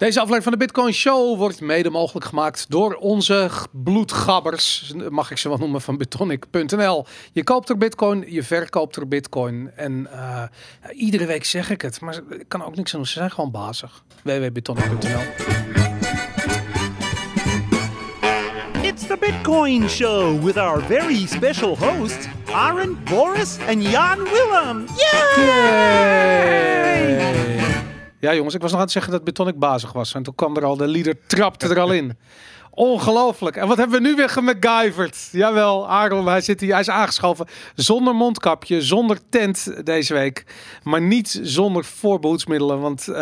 Deze aflevering van de Bitcoin Show wordt mede mogelijk gemaakt door onze bloedgabbers, mag ik ze wel noemen, van bitonic.nl. Je koopt er Bitcoin, je verkoopt er Bitcoin. En eh, iedere week zeg ik het, maar ik kan ook niks aan doen. Ze zijn gewoon bazig. www.bitonic.nl. It's the Bitcoin Show with our very special hosts, Aaron, Boris, and Jan Willem. Yay! Ja jongens, ik was nog aan het zeggen dat Bitonic bazig was. En toen kwam er al, de leader trapte er al in. Ongelooflijk. En wat hebben we nu weer gemacgyverd? Jawel, Aaron, hij, zit hier, hij is aangeschoven. Zonder mondkapje, zonder tent deze week. Maar niet zonder voorbehoedsmiddelen. Want eh,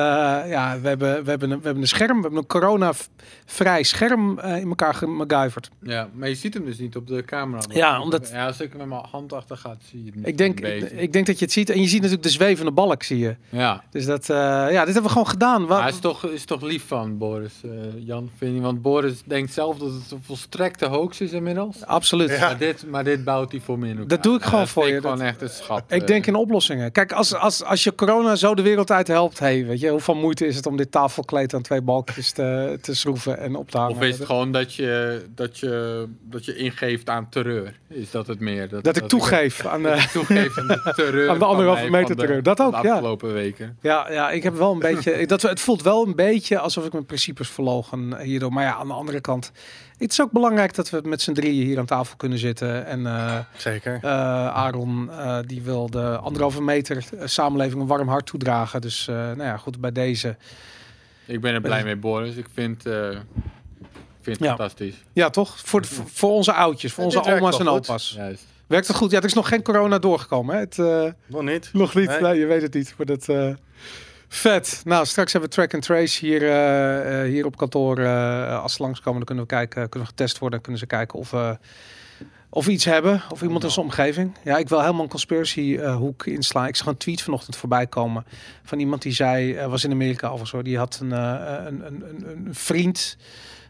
ja, we hebben, we, hebben een, we hebben een scherm. We hebben een corona-vrij scherm eh, in elkaar gemacgyverd. Ja, maar je ziet hem dus niet op de camera. Ja, omdat- Ja, als ik met mijn hand achter ga, zie je het niet Ik denk, ik denk dat je het ziet. En je ziet natuurlijk de zwevende balk, zie je. Ja. Dus dat, eh, ja, dit hebben we gewoon gedaan. Wa- hij is toch, is toch lief van Boris, Jan, vind je? Want Boris denkt zelf dat het een volstrekte hoax is inmiddels. Absoluut. Maar, dit, maar dit bouwt hij voor me in elkaar. Dat doe ik Ja, gewoon dat voor je, ik gewoon dat- echt een schat. Ik eh. denk in oplossingen. Kijk, als, als, als je corona zo de wereld uit helpt, hey, weet je, hoeveel moeite is het om dit tafelkleed aan twee balkjes te, te schroeven en op te hangen? Of is het gewoon dat je, dat, je, dat je ingeeft aan terreur? Is dat het meer? Dat, dat ik toegeef aan ik toegeef aan de terreur. Aan de anderhalve mij meter de- terreur. Dat ook, de ja. afgelopen weken. Ja, ja, ik heb wel een beetje. Dat, het voelt wel een beetje alsof ik mijn principes verlogen hierdoor. Maar ja, aan de andere kant. Het is ook belangrijk dat we met z'n drieën hier aan tafel kunnen zitten. En eh, Zeker. eh, Aaron, eh, die wil de anderhalve meter samenleving een warm hart toedragen. Dus eh, nou ja, goed, bij deze. Ik ben er blij mee, Boris. Ik vind, eh, ik vind het Ja. fantastisch. Ja, toch? Voor, voor, voor onze oudjes, voor onze oma's en opa's. Juist. Werkt het goed? Ja, er is nog geen corona doorgekomen. Hè? Het, eh, Nog niet. nog niet. Nee. Nee. je weet het niet. Maar dat, eh, vet. Nou, straks hebben we track and trace hier, eh, eh, hier op kantoor. eh, als ze langskomen, dan kunnen we kijken, kunnen we getest worden. Kunnen ze kijken of, of we iets hebben. Of iemand in zijn omgeving. Ja, ik wil helemaal een conspiracy hoek inslaan. Ik zag een tweet vanochtend voorbij komen van iemand die zei, was in Amerika of zo. Die had een, een, een, een, een vriend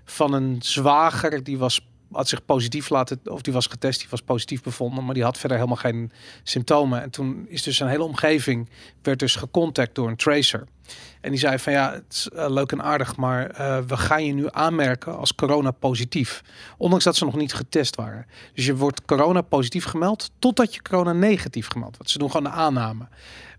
van een zwager die was had zich positief laten, of die was getest, die was positief bevonden, maar die had verder helemaal geen symptomen. En toen is dus zijn hele omgeving werd dus gecontact door een tracer. En die zei van ja, het is eh, leuk en aardig, maar eh, we gaan je nu aanmerken als corona positief. Ondanks dat ze nog niet getest waren. Dus je wordt corona positief gemeld totdat je corona negatief gemeld wordt. Ze doen gewoon de aanname.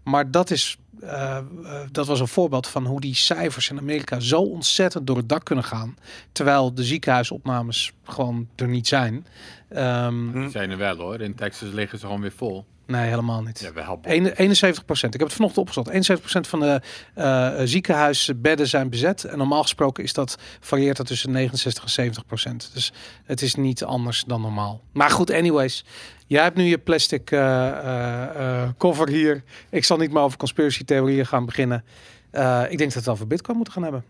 Maar dat is eh, eh, dat was een voorbeeld van hoe die cijfers in Amerika zo ontzettend door het dak kunnen gaan. Terwijl de ziekenhuisopnames gewoon er niet zijn. Hm. Die zijn er wel hoor. In Texas liggen ze gewoon weer vol. Nee, helemaal niet. Ja, wel. 71 procent. Ik heb het vanochtend opgezocht. 71 procent van de eh, ziekenhuisbedden zijn bezet. En normaal gesproken is dat varieert dat tussen 69 en 70 procent. Dus het is niet anders dan normaal. Maar goed, anyways. Jij hebt nu je plastic eh, cover hier. Ik zal niet meer over conspiracy theorieën gaan beginnen. Eh, ik denk dat we het over Bitcoin moeten gaan hebben.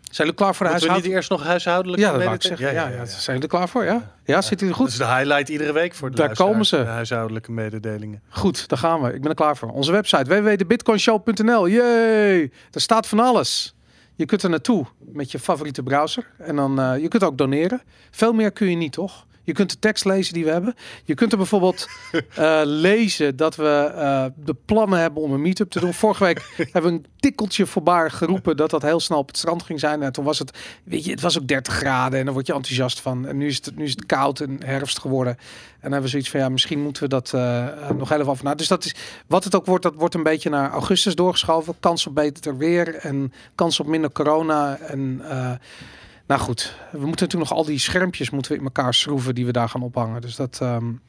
Zijn jullie klaar voor de huishouden? eerst nog huishoudelijk Ja, dat wou ik zeggen. Ja, ja, Zijn jullie er klaar voor? Ja, ja zit u er Dat goed? is de highlight iedere week voor de Daar luisteraar, komen ze. De huishoudelijke mededelingen. Goed, daar gaan we. Ik ben er klaar voor. Onze website www.thebitcoinshow.nl. Yay! Daar staat van alles. Je kunt er naartoe met je favoriete browser. En dan uh, je kunt ook doneren. Veel meer kun je niet, toch? Je kunt de tekst lezen die we hebben. Je kunt er bijvoorbeeld uh, lezen dat we uh, de plannen hebben om een meetup te doen. Vorige week hebben we een tikkeltje voorbaar geroepen dat dat heel snel op het strand ging zijn. En toen was het, weet je, het was ook 30 graden en daar word je enthousiast van. En nu is het, nu is het koud en herfst geworden. En dan hebben we zoiets van, ja, misschien moeten we dat uh, nog heel even af. Nou, dus dat is, wat het ook wordt, dat wordt een beetje naar augustus doorgeschoven. Kans op beter weer en kans op minder corona en... Nou goed, we moeten natuurlijk nog al die schermpjes moeten we in elkaar schroeven die we daar gaan ophangen. Dus dat. Um, nou,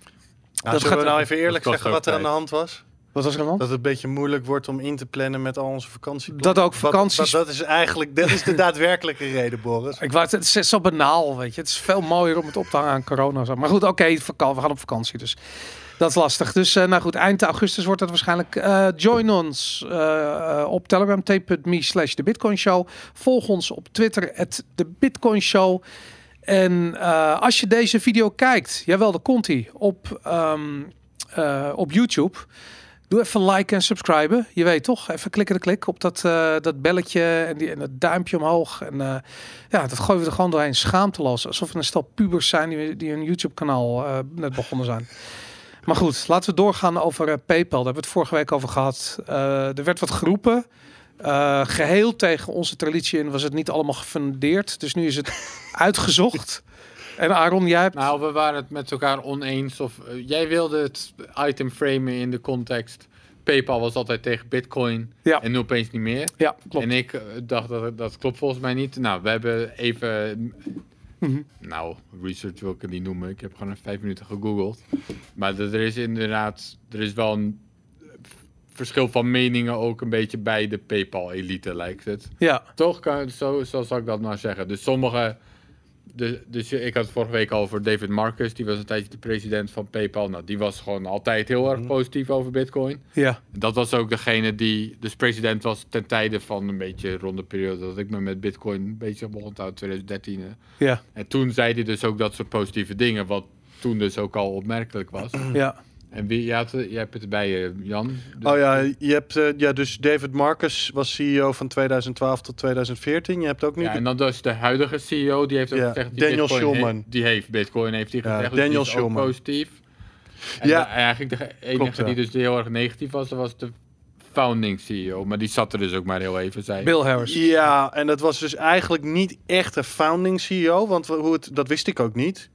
dat zullen we nou even eerlijk zeggen wat er aan de hand was? Wat was er aan de hand? Dat het een beetje moeilijk wordt om in te plannen met al onze vakanties. Dat ook vakanties. Wat, wat, dat is eigenlijk dat is de daadwerkelijke reden, Boris. Ik wou, het is zo banaal, weet je. Het is veel mooier om het op te hangen aan corona. Maar goed, oké, okay, we gaan op vakantie dus. Dat is lastig. Dus uh, nou goed, eind augustus wordt dat waarschijnlijk. Uh, join ons uh, op Telegram, t.me slash de Show. Volg ons op Twitter, de Bitcoin Show. En als je deze video kijkt, jawel, daar komt hij, op, um, op YouTube. Doe even liken en subscriben. Je weet toch, even klikken de klik op dat, dat belletje en, die, en dat duimpje omhoog. En ja, dat gooien we er gewoon doorheen schaamteloos. Alsof we een stel pubers zijn die, die een YouTube kanaal net begonnen zijn. Maar goed, laten we doorgaan over uh, PayPal. Daar hebben we het vorige week over gehad. Uh, er werd wat geroepen. Uh, geheel tegen onze traditie in was het niet allemaal gefundeerd. Dus nu is het uitgezocht. En Aaron, jij hebt... Nou, we waren het met elkaar oneens. Of, jij wilde het item framen in de context... PayPal was altijd tegen Bitcoin ja. en nu opeens niet meer. Ja, klopt. En ik dacht dat dat klopt volgens mij niet. Nou, we hebben even Mm -hmm. Nou, research wil ik het niet noemen. Ik heb gewoon een vijf minuten gegoogeld. Maar er is inderdaad, er is wel een verschil van meningen ook een beetje bij de PayPal-elite, lijkt het. Ja. Toch, kan, zo, zo zal ik dat maar zeggen. Dus sommige de, dus ik had het vorige week al over David Marcus. Die was een tijdje de president van PayPal. Nou, die was gewoon altijd heel erg mhm. positief over Bitcoin. Ja. Dat was ook degene die dus president was ten tijde van een beetje rond de periode dat ik me met Bitcoin bezig begon te houden, 2013. Ja. En toen zei hij dus ook dat soort positieve dingen, wat toen dus ook al opmerkelijk was. Ja. En wie, jij, hebt het erbij, uh, Jan. Dus oh ja, je hebt uh, ja, dus David Marcus was CEO van 2012 tot 2014. Je hebt ook nu. Ja, en dan dus de huidige CEO, die heeft ook ja, gezegd. Die Daniel Schulman. die heeft Bitcoin, heeft hij gezegd. Ja, Daniel dus Schulman. positief. En ja, eigenlijk de enige Klopt, die dus heel erg negatief was, was de founding CEO. Maar die zat er dus ook maar heel even, zei Bill Harris. Ja, en dat was dus eigenlijk niet echt een founding CEO, want hoe het, dat wist ik ook niet.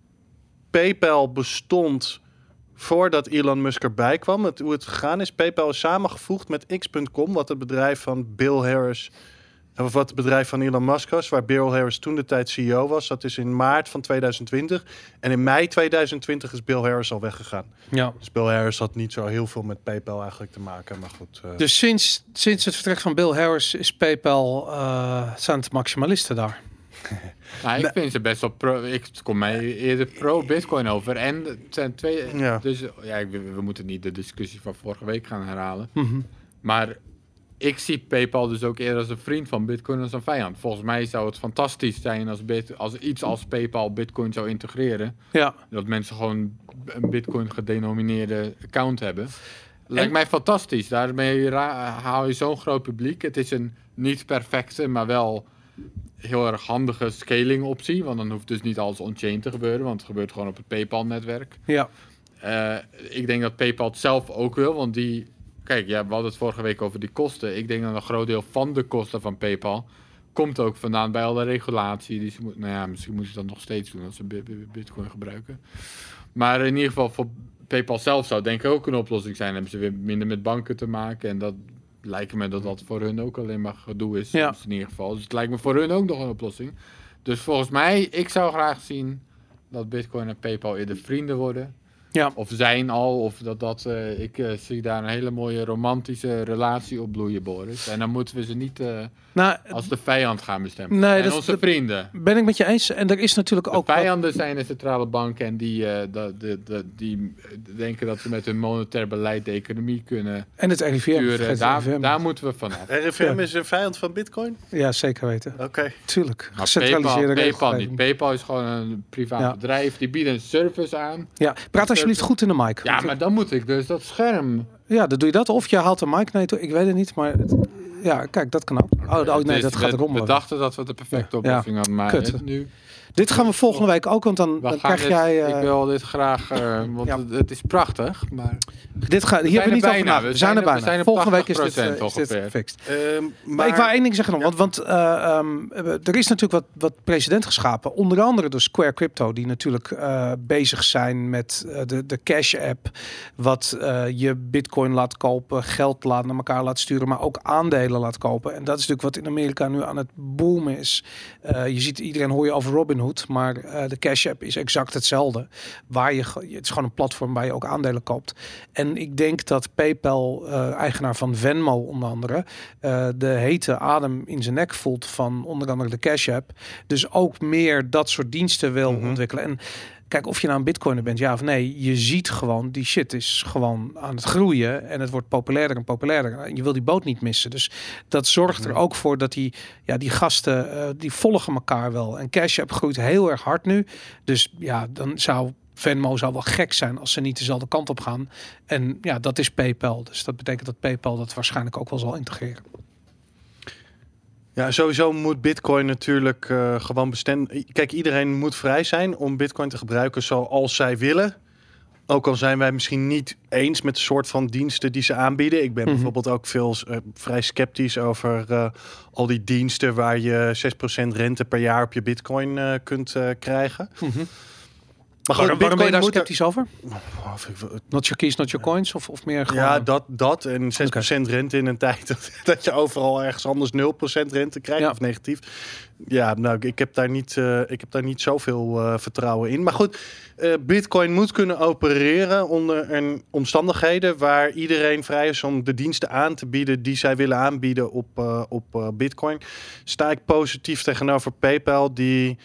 PayPal bestond voordat Elon Musk erbij kwam. Het, hoe het gegaan is, PayPal is samengevoegd met X.com, wat het bedrijf van Bill Harris, of wat het bedrijf van Elon Musk was, waar Bill Harris toen de tijd CEO was. Dat is in maart van 2020. En in mei 2020 is Bill Harris al weggegaan. Ja. Dus Bill Harris had niet zo heel veel met PayPal eigenlijk te maken, maar goed. Uh... Dus sinds, sinds het vertrek van Bill Harris is PayPal, uh, zijn het maximalisten daar? Nou, ik vind ze best wel pro. Ik kom mij eerder pro Bitcoin over. En het zijn twee. Ja. Dus ja, we, we, moeten niet de discussie van vorige week gaan herhalen. Mm Maar ik zie PayPal dus ook eerder als een vriend van Bitcoin dan als een vijand. Volgens mij zou het fantastisch zijn als, bit, als iets als PayPal Bitcoin zou integreren. Ja. Dat mensen gewoon een Bitcoin gedenomineerde account hebben. Lijkt mij fantastisch. Daarmee haal je zo'n groot publiek. Het is een niet perfecte, maar wel heel erg handige scaling optie. Want dan hoeft dus niet alles on-chain te gebeuren. Want het gebeurt gewoon op het PayPal-netwerk. Ja. Uh, ik denk dat PayPal het zelf ook wil. Want die... Kijk, ja, we hadden het vorige week over die kosten. Ik denk dat een groot deel van de kosten van PayPal... komt ook vandaan bij alle regulatie. Die ze moet, nou ja, misschien moeten ze dat nog steeds doen als ze bitcoin gebruiken. Maar in ieder geval voor PayPal zelf zou denk ik ook een oplossing zijn. Dan hebben ze weer minder met banken te maken. En dat lijkt me dat dat voor hun ook alleen maar gedoe is. Ja. In ieder geval. Dus het lijkt me voor hun ook nog een oplossing. Dus volgens mij, ik zou graag zien dat Bitcoin en PayPal eerder vrienden worden. Ja. Of zijn al, of dat dat. Uh, ik uh, zie daar een hele mooie romantische relatie op bloeien, Boris. En dan moeten we ze niet uh, nou, als de vijand gaan bestemmen. Nee, en onze vrienden. Ben ik met je eens. En er is natuurlijk de ook. Vijanden zijn de centrale banken en die, de, de, de, die denken dat ze met hun monetair beleid de economie kunnen. En het RIVM. Sturen. Daar, daar moeten we vanaf. RIVM is een vijand van Bitcoin? Ja, zeker weten. Oké. Okay. Tuurlijk. Gecentraliseerde PayPal, PayPal niet. PayPal is gewoon een privaat ja. bedrijf. Die bieden een service aan. Ja, praat alsjeblieft goed in de mic. Ja, maar dan moet ik dus dat scherm. Ja, dan doe je dat. Of je haalt de mic. Nee, ik weet het niet. Maar ja, kijk, dat kan ook. Oh, oh nee, dat gaat rommelen. We dachten dat we de perfecte oplossing hadden, maar Kut. nu... Dit gaan we volgende week ook, want dan, dan krijg jij... Uh... Ik wil dit graag, uh, want ja. het, het, is prachtig, maar... Dit ga, hier hebben we niet bijna. over We, we zijn er bijna. zijn volgende week is dit, uh, is dit gefixt. Um, maar... ik wou één ding zeggen nog, want, want um, er is natuurlijk wat, wat president geschapen. Onder andere door Square Crypto, die natuurlijk bezig zijn met de, de Cash-app. Wat je bitcoin laat kopen, geld laat naar elkaar laat sturen, maar ook aandelen laat kopen. En dat is natuurlijk wat in Amerika nu aan het boomen is. je ziet, iedereen hoor je over Robin maar uh, de Cash App is exact hetzelfde. Waar je, het is gewoon een platform waar je ook aandelen koopt. En ik denk dat PayPal, uh, eigenaar van Venmo onder andere, uh, de hete adem in zijn nek voelt van onder andere de Cash App. Dus ook meer dat soort diensten wil mm -hmm. ontwikkelen. En Kijk, of je nou een bitcoiner bent, ja of nee, je ziet gewoon, die shit is gewoon aan het groeien en het wordt populairder en populairder. En je wil die boot niet missen. Dus dat zorgt er ook voor dat die, ja, die gasten, uh, die volgen elkaar wel. En Cash App groeit heel erg hard nu. Dus ja, dan zou Venmo zou wel gek zijn als ze niet dezelfde kant op gaan. En ja, dat is PayPal. Dus dat betekent dat PayPal dat waarschijnlijk ook wel zal integreren. Ja, sowieso moet Bitcoin natuurlijk uh, gewoon bestemd. Kijk, iedereen moet vrij zijn om Bitcoin te gebruiken zoals zij willen. Ook al zijn wij misschien niet eens met de soort van diensten die ze aanbieden. Ik ben Mhm. bijvoorbeeld ook veel eh, vrij sceptisch over eh, al die diensten waar je 6% rente per jaar op je bitcoin eh, kunt eh, krijgen. Maar Waarom, waarom ben je daar moet er- sceptisch over? Not your keys, not your coins? Of, of meer gewoon... Ja, dat, dat en 6% rente in een tijd dat, dat je overal ergens anders 0% rente krijgt Ja. of negatief. Ja, nou, ik heb daar niet, eh, ik heb daar niet zoveel eh, vertrouwen in. Maar goed, eh, Bitcoin moet kunnen opereren onder een omstandigheden waar iedereen vrij is om de diensten aan te bieden die zij willen aanbieden op, eh, op eh, Bitcoin. Sta ik positief tegenover PayPal die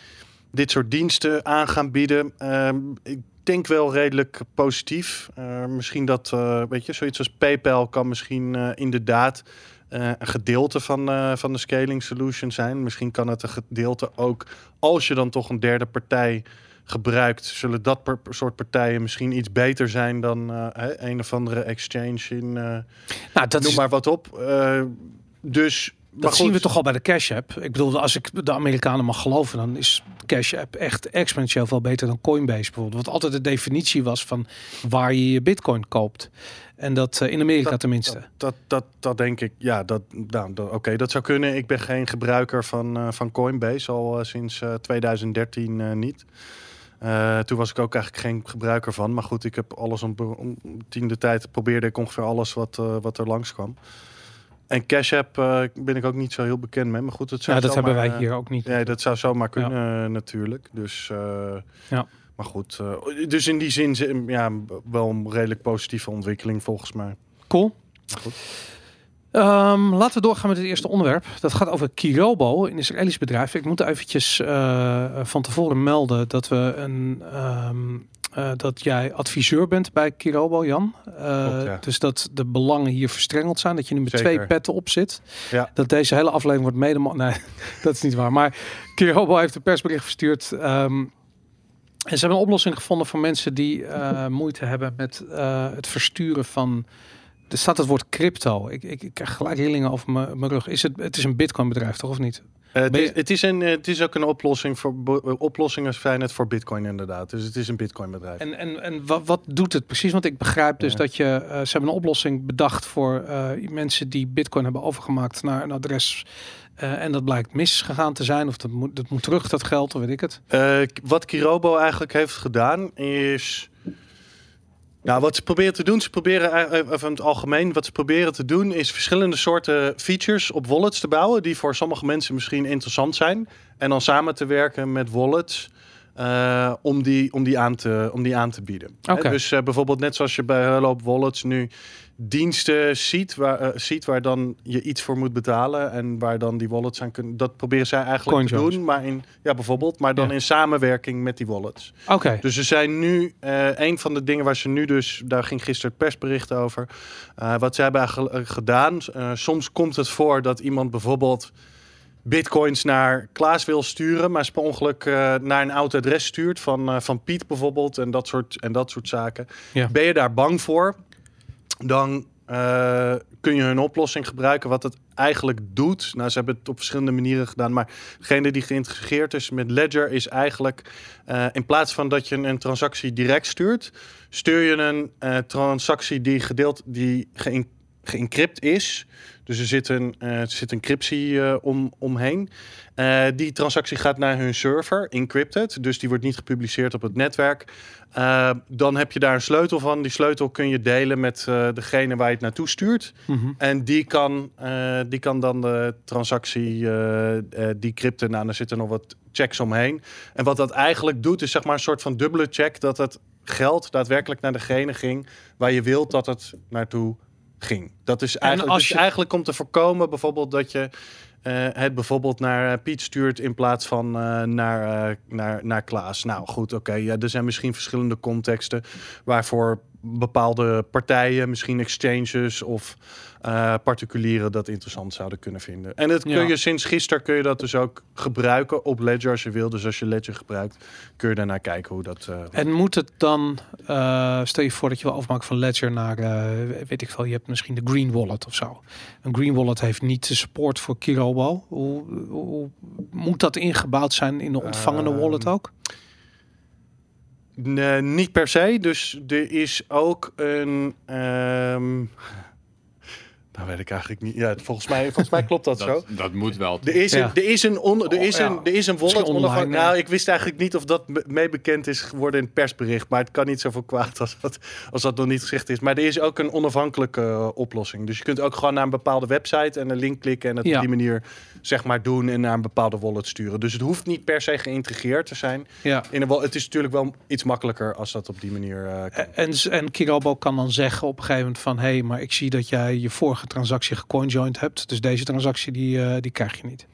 dit soort diensten aan gaan bieden. Ehm, ik denk wel redelijk positief. Eh, misschien dat, eh, weet je, zoiets als PayPal kan misschien eh, inderdaad eh, een gedeelte van, van de scaling solution zijn. Misschien kan het een gedeelte ook, als je dan toch een derde partij gebruikt, zullen dat per soort partijen misschien iets beter zijn dan een of andere exchange in, nou, dat noem is, maar wat op. Eh, dus, Dat zien we toch al bij de Cash App. Ik bedoel, als ik de Amerikanen mag geloven, dan is Cash App echt exponentieel veel beter dan Coinbase bijvoorbeeld. Wat altijd de definitie was van waar je je Bitcoin koopt. En dat eh, in Amerika tenminste. Dat, dat, dat, dat denk ik, ja, dat, nou, oké, dat zou kunnen. Ik ben geen gebruiker van, eh, van Coinbase, al eh, sinds eh, 2013 eh, niet. Eh, toen was ik ook eigenlijk geen gebruiker van. Maar goed, ik heb alles om, om tien de tijd probeerde ik ongeveer alles wat, eh, wat er langs kwam. En Cash App eh, ben ik ook niet zo heel bekend mee. Maar goed, het zou Ja, dat zomaar, hebben wij eh, hier ook niet. Nee, dat zou zomaar kunnen eh, natuurlijk. Dus Ja. Maar goed, dus in die zin zi- ja, wel een redelijk positieve ontwikkeling volgens mij. Cool. Goed. Ehm, laten we doorgaan met het eerste onderwerp. Dat gaat over Kirobo, een Israëlisch bedrijf. Ik moet eventjes eh, van tevoren melden dat we een ehm, eh, dat jij adviseur bent bij Kirobo, Jan. Eh, Klopt, ja. Dus dat de belangen hier verstrengeld zijn. Dat je nu met Zeker. twee petten op zit. Ja. Dat deze hele aflevering wordt mede... Nee, dat is niet waar. Maar Kirobo heeft een persbericht verstuurd. ehm, en ze hebben een oplossing gevonden voor mensen die eh, moeite hebben met het versturen van. Er staat het woord crypto. Ik, ik, ik krijg gelijk rillingen over mijn mijn rug. Is het, het is een Bitcoin bedrijf, toch of niet? Eh, het, is, je- het, is een, eh, het is ook een oplossing voor eh, oplossingen zijn het voor Bitcoin inderdaad. Dus het is een Bitcoin bedrijf. En, en, en wat, wat doet het precies? Want ik begrijp dus Ja. dat je. ze hebben een oplossing bedacht voor mensen die Bitcoin hebben overgemaakt naar een adres. en dat blijkt misgegaan te zijn. Of dat moet, dat moet terug, dat geld, of weet ik het. Wat Kirobo eigenlijk heeft gedaan is. Nou, wat ze proberen te doen, ze proberen of in het algemeen, wat ze proberen te doen, is verschillende soorten features op wallets te bouwen, die voor sommige mensen misschien interessant zijn. En dan samen te werken met wallets eh, om, die, om, die aan te, om die aan te bieden. Hè, Oké. dus eh, bijvoorbeeld net zoals je bij hoop wallets nu diensten ziet waar, eh, ziet waar dan je iets voor moet betalen en waar dan die wallets aan kunnen. Dat proberen zij eigenlijk te doen, maar in ja bijvoorbeeld, maar dan Ja. in samenwerking met die wallets. Oké. Dus er zijn nu eh, een van de dingen waar ze nu dus, daar ging gisteren het persbericht over. eh, wat ze hebben gedaan. soms komt het voor dat iemand bijvoorbeeld bitcoins naar Klaas wil sturen, maar ze per ongeluk naar een oud adres stuurt van, van Piet bijvoorbeeld en dat soort, en dat soort zaken. Ja. Ben je daar bang voor? Dan eh, kun je hun oplossing gebruiken. Wat het eigenlijk doet. Nou, ze hebben het op verschillende manieren gedaan. Maar degene die geïntegreerd is met Ledger is eigenlijk. eh, in plaats van dat je een, transactie direct stuurt, stuur je een eh, transactie die gedeeld, die geïn- geëncrypt is. Dus er zit een, eh, er zit een encryptie eh, om, omheen. Eh, die transactie gaat naar hun server, encrypted. Dus die wordt niet gepubliceerd op het netwerk. Dan heb je daar een sleutel van. Die sleutel kun je delen met degene waar je het naartoe stuurt. Mhm. En die kan, die kan dan de transactie decrypten. Nou, er zitten nog wat checks omheen. En wat dat eigenlijk doet, is zeg maar een soort van dubbele check dat het geld daadwerkelijk naar degene ging waar je wilt dat het naartoe ging. Dat is eigenlijk, als dus je- eigenlijk om te voorkomen bijvoorbeeld dat je eh, het bijvoorbeeld naar eh, Piet stuurt in plaats van eh, naar, naar, naar Klaas. Nou goed, oké. ja, er zijn misschien verschillende contexten waarvoor bepaalde partijen, misschien exchanges of eh, particulieren dat interessant zouden kunnen vinden. En dat kun Ja. je sinds gisteren kun je dat dus ook gebruiken op Ledger als je wil. Dus als je Ledger gebruikt, kun je daarnaar kijken hoe dat. eh, En moet het dan, eh, stel je voor dat je wil overmaken van Ledger naar, weet ik veel, je hebt misschien de Green Wallet of zo. Een Green Wallet heeft niet de support voor Kirobo. Hoe, hoe moet dat ingebouwd zijn in de ontvangende Ehm, wallet ook? Nee, niet per se. Dus er is ook een. ehm, nou weet ik eigenlijk niet. Ja, volgens mij, volgens mij klopt dat, zo. Dat, dat moet wel. Er is, Ja. een, er is een, on, er is Oh, ja. een, er is een wallet online, onafhankelijk. ja. Nou, ik wist eigenlijk niet of dat me- mee bekend is geworden in het persbericht. Maar het kan niet zoveel kwaad als dat, als dat nog niet gezegd is. Maar er is ook een onafhankelijke eh, oplossing. Dus je kunt ook gewoon naar een bepaalde website en een link klikken. En het Ja. op die manier zeg maar doen en naar een bepaalde wallet sturen. Dus het hoeft niet per se geïntegreerd te zijn. Ja. In een, het is natuurlijk wel iets makkelijker als dat op die manier eh, kan. En, en Kirobo kan dan zeggen op een gegeven moment van... hé, hey, maar ik zie dat jij je vorige transactie gecoinjoined hebt. Dus deze transactie, die, eh, die krijg je niet.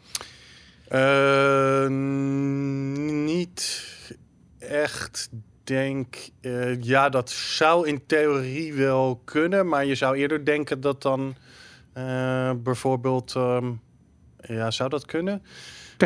Eh, niet echt, denk eh, Ja, dat zou in theorie wel kunnen. Maar je zou eerder denken dat dan bijvoorbeeld... ehm, ja, zou dat kunnen?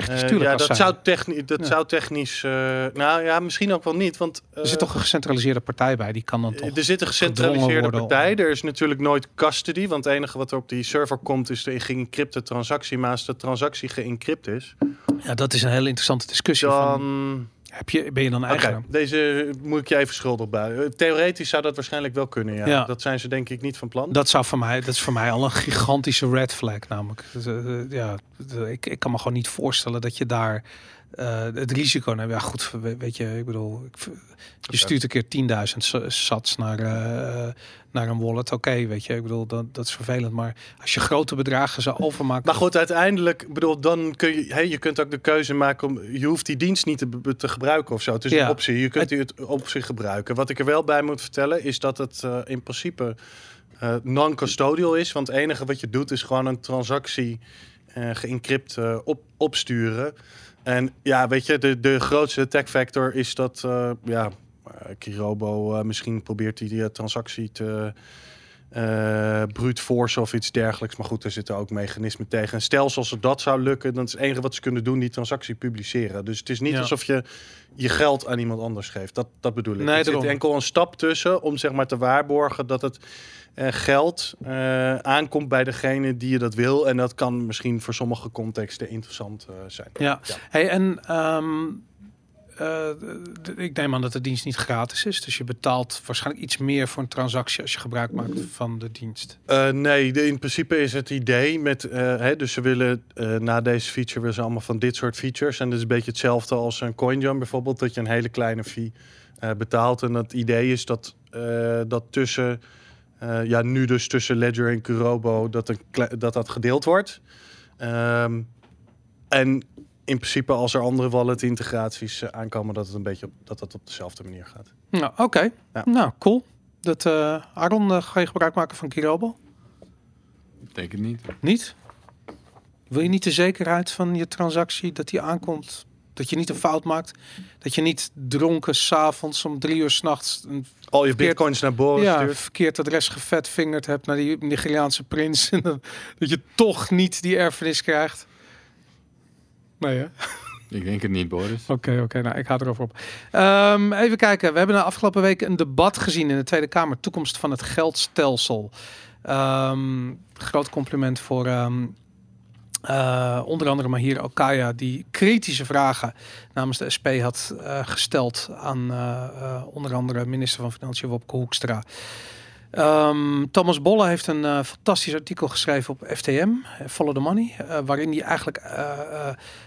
Technisch, Eh, tuurlijk. ja, dat zou, techni dat Ja. zou technisch... eh, nou ja, misschien ook wel niet. Want Er zit eh, toch een gecentraliseerde partij bij. Die kan dan toch... er zit een gecentraliseerde partij. om- Er is natuurlijk nooit custody. Want het enige wat er op die server komt is de geëncrypte transactie. Maar als de transactie geëncrypt is, Ja, dat is een hele interessante discussie. Van. Heb je, ben je dan eigenaar? deze moet ik je even schuldig bij. Eh, Theoretisch zou dat waarschijnlijk wel kunnen, ja. Ja. Dat zijn ze denk ik niet van plan. Dat, zou voor mij, dat is voor mij al een gigantische red flag namelijk. Dus, eh, eh, ja, ik, ik kan me gewoon niet voorstellen dat je daar eh, het risico neemt. Ja goed, we- weet je, ik bedoel, ik, je stuurt een keer 10.000 sa- sats naar, eh, naar een wallet. Oké, weet je, ik bedoel, dat, dat is vervelend. Maar als je grote bedragen zou overmaken... Maar goed, uiteindelijk, bedoel, dan kun je, hey, je kunt ook de keuze maken om, je hoeft die dienst niet te, te gebruiken of zo. Het is Ja. een optie. Je kunt die het optie gebruiken. Wat ik er wel bij moet vertellen is dat het eh, in principe non-custodial is. Want het enige wat je doet is gewoon een transactie eh geëncrypt op, opsturen. En ja, weet je, de, de grootste attack factor is dat, eh, ja, eh, Kirobo eh, misschien probeert die eh, transactie te eh brute force of iets dergelijks. Maar goed, er zitten ook mechanismen tegen. En stel als ze dat zou lukken, dan is het enige wat ze kunnen doen die transactie publiceren. Dus het is niet Ja. alsof je je geld aan iemand anders geeft. Dat, dat bedoel ik. Nee, er zit enkel een stap tussen om zeg maar te waarborgen dat het eh, geld eh, aankomt bij degene die je dat wil. En dat kan misschien voor sommige contexten interessant eh, zijn. Ja, Ja. Hey, en ehm, eh, ik neem aan dat de dienst niet gratis is. Dus je betaalt waarschijnlijk iets meer voor een transactie als je gebruik maakt van de dienst. Nee, de, in principe is het idee met, hè, dus ze willen na deze feature willen ze allemaal van dit soort features. En dat is een beetje hetzelfde als een CoinJump bijvoorbeeld, dat je een hele kleine fee betaalt. En het idee is dat, dat tussen, eh, ja nu dus tussen Ledger en Kurobo, dat een dat, dat gedeeld wordt. Ehm, en in principe als er andere wallet integraties eh, aankomen, dat het een beetje op, dat dat op dezelfde manier gaat. Nou, oké. Ja. Nou, cool. Dat, eh Aaron, ga je gebruik maken van Kirobo? Ik denk het niet. Niet? Wil je niet de zekerheid van je transactie dat die aankomt? Dat je niet een fout maakt? Dat je niet dronken s'avonds om drie uur s'nachts een Al je Verkeerd- bitcoins naar boven ja, stuurt. verkeerd adres gevetvingerd hebt naar die Nigeriaanse prins. En dan, dat je toch niet die erfenis krijgt. Nee, hè? Ik denk het niet, Boris. Oké, oké. nou, ik ga erover op. Ehm, even kijken. We hebben de afgelopen week een debat gezien in de Tweede Kamer. Toekomst van het geldstelsel. Ehm, groot compliment voor ehm, eh, onder andere Mahir Alkaya... die kritische vragen namens de SP had eh, gesteld... aan eh, onder andere minister van Financiën Wopke Hoekstra. Ehm, Thomas Bolle heeft een fantastisch artikel geschreven op FTM, Follow the Money, waarin hij eigenlijk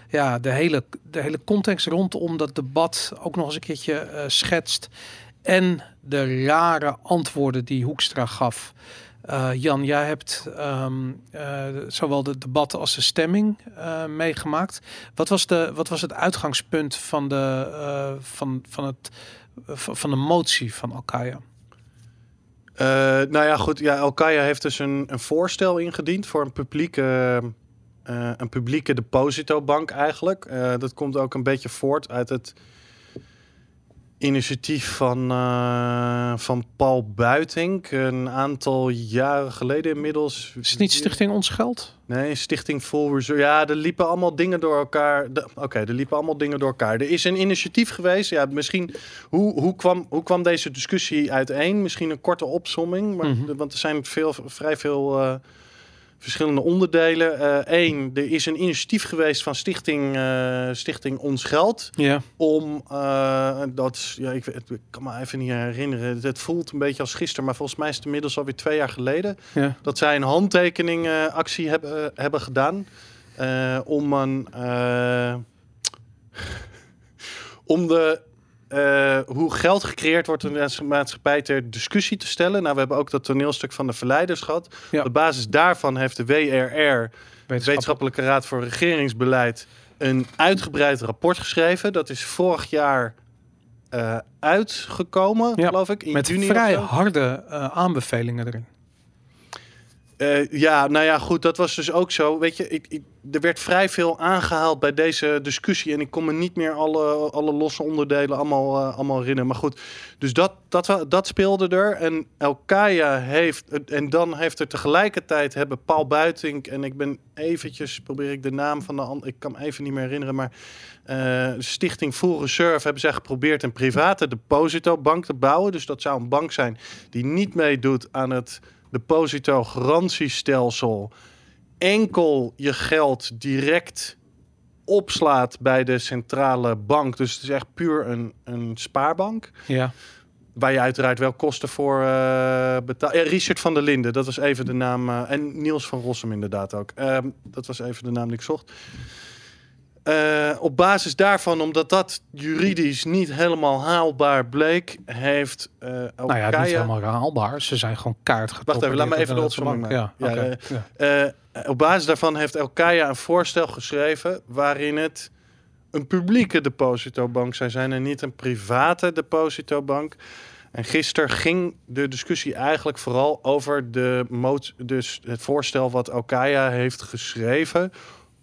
ja, de, hele, de hele context rondom dat debat ook nog eens een keertje schetst. En de rare antwoorden die Hoekstra gaf. Eh, Jan, jij hebt ehm, eh, zowel de debat als de stemming eh, meegemaakt. Wat was, de, wat was het uitgangspunt van de, van, van, het, van de motie van Alkaya? Nou ja, goed. Ja, Alkaya heeft dus een, een voorstel ingediend voor een publieke, een publieke depositobank eigenlijk. Dat komt ook een beetje voort uit het initiatief van, eh, van Paul Buitink. Een aantal jaren geleden inmiddels. Is het niet Stichting Ons Geld? Nee, Stichting Full Reserve. Ja, er liepen allemaal dingen door elkaar. De- Oké, er liepen allemaal dingen door elkaar. Er is een initiatief geweest. Ja, misschien. Hoe, hoe, kwam, hoe kwam deze discussie uiteen? Misschien een korte opsomming. Maar, Mhm. Want er zijn veel, vrij veel. eh, verschillende onderdelen. Eén, er is een initiatief geweest van Stichting, eh, Stichting Ons Geld. Ja. Om, eh, dat ja, ik, kan me even niet herinneren. Het, het voelt een beetje als gisteren, maar volgens mij is het inmiddels alweer twee jaar geleden. Ja. Dat zij een handtekeningactie hebben, hebben gedaan. eh, om een. eh, om de. Eh, hoe geld gecreëerd wordt in de maatschappij ter discussie te stellen. Nou, we hebben ook dat toneelstuk van de verleiders gehad. Ja. Op basis daarvan heeft de WRR, Wetenschappelijke Raad voor Regeringsbeleid, een uitgebreid rapport geschreven. Dat is vorig jaar eh, uitgekomen, Ja, geloof ik. In Met juni vrij harde eh, aanbevelingen erin. Eh, ja, nou ja, goed, dat was dus ook zo. Weet je, ik, er werd vrij veel aangehaald bij deze discussie. En ik kon me niet meer alle, alle losse onderdelen allemaal, eh, allemaal herinneren. Maar goed, dus dat, dat, dat speelde er. En Elkaya heeft, en dan heeft er tegelijkertijd hebben Paul Buitink en ik ben eventjes, probeer ik de naam van de ander, ik kan me even niet meer herinneren, maar eh, Stichting Full Reserve hebben zij geprobeerd een private depositobank te bouwen. Dus dat zou een bank zijn die niet meedoet aan het depositogarantiestelsel. Enkel je geld direct opslaat bij de centrale bank. Dus het is echt puur een, een spaarbank. Ja. Waar je uiteraard wel kosten voor eh betaalt. Ja, Richard van der Linden, dat was even de naam. eh, en Niels van Rossum inderdaad ook. Ehm, dat was even de naam die ik zocht. Eh, op basis daarvan, omdat dat juridisch niet helemaal haalbaar bleek, heeft eh Nou ja, niet helemaal haalbaar. Ze zijn gewoon kaart Wacht even, laat me even de opzomming Ja, maken. Ja. Eh, op basis daarvan heeft Elkaya een voorstel geschreven waarin het een publieke depositobank zou zijn en niet een private depositobank. En gisteren ging de discussie eigenlijk vooral over de mot dus het voorstel wat Elkaya heeft geschreven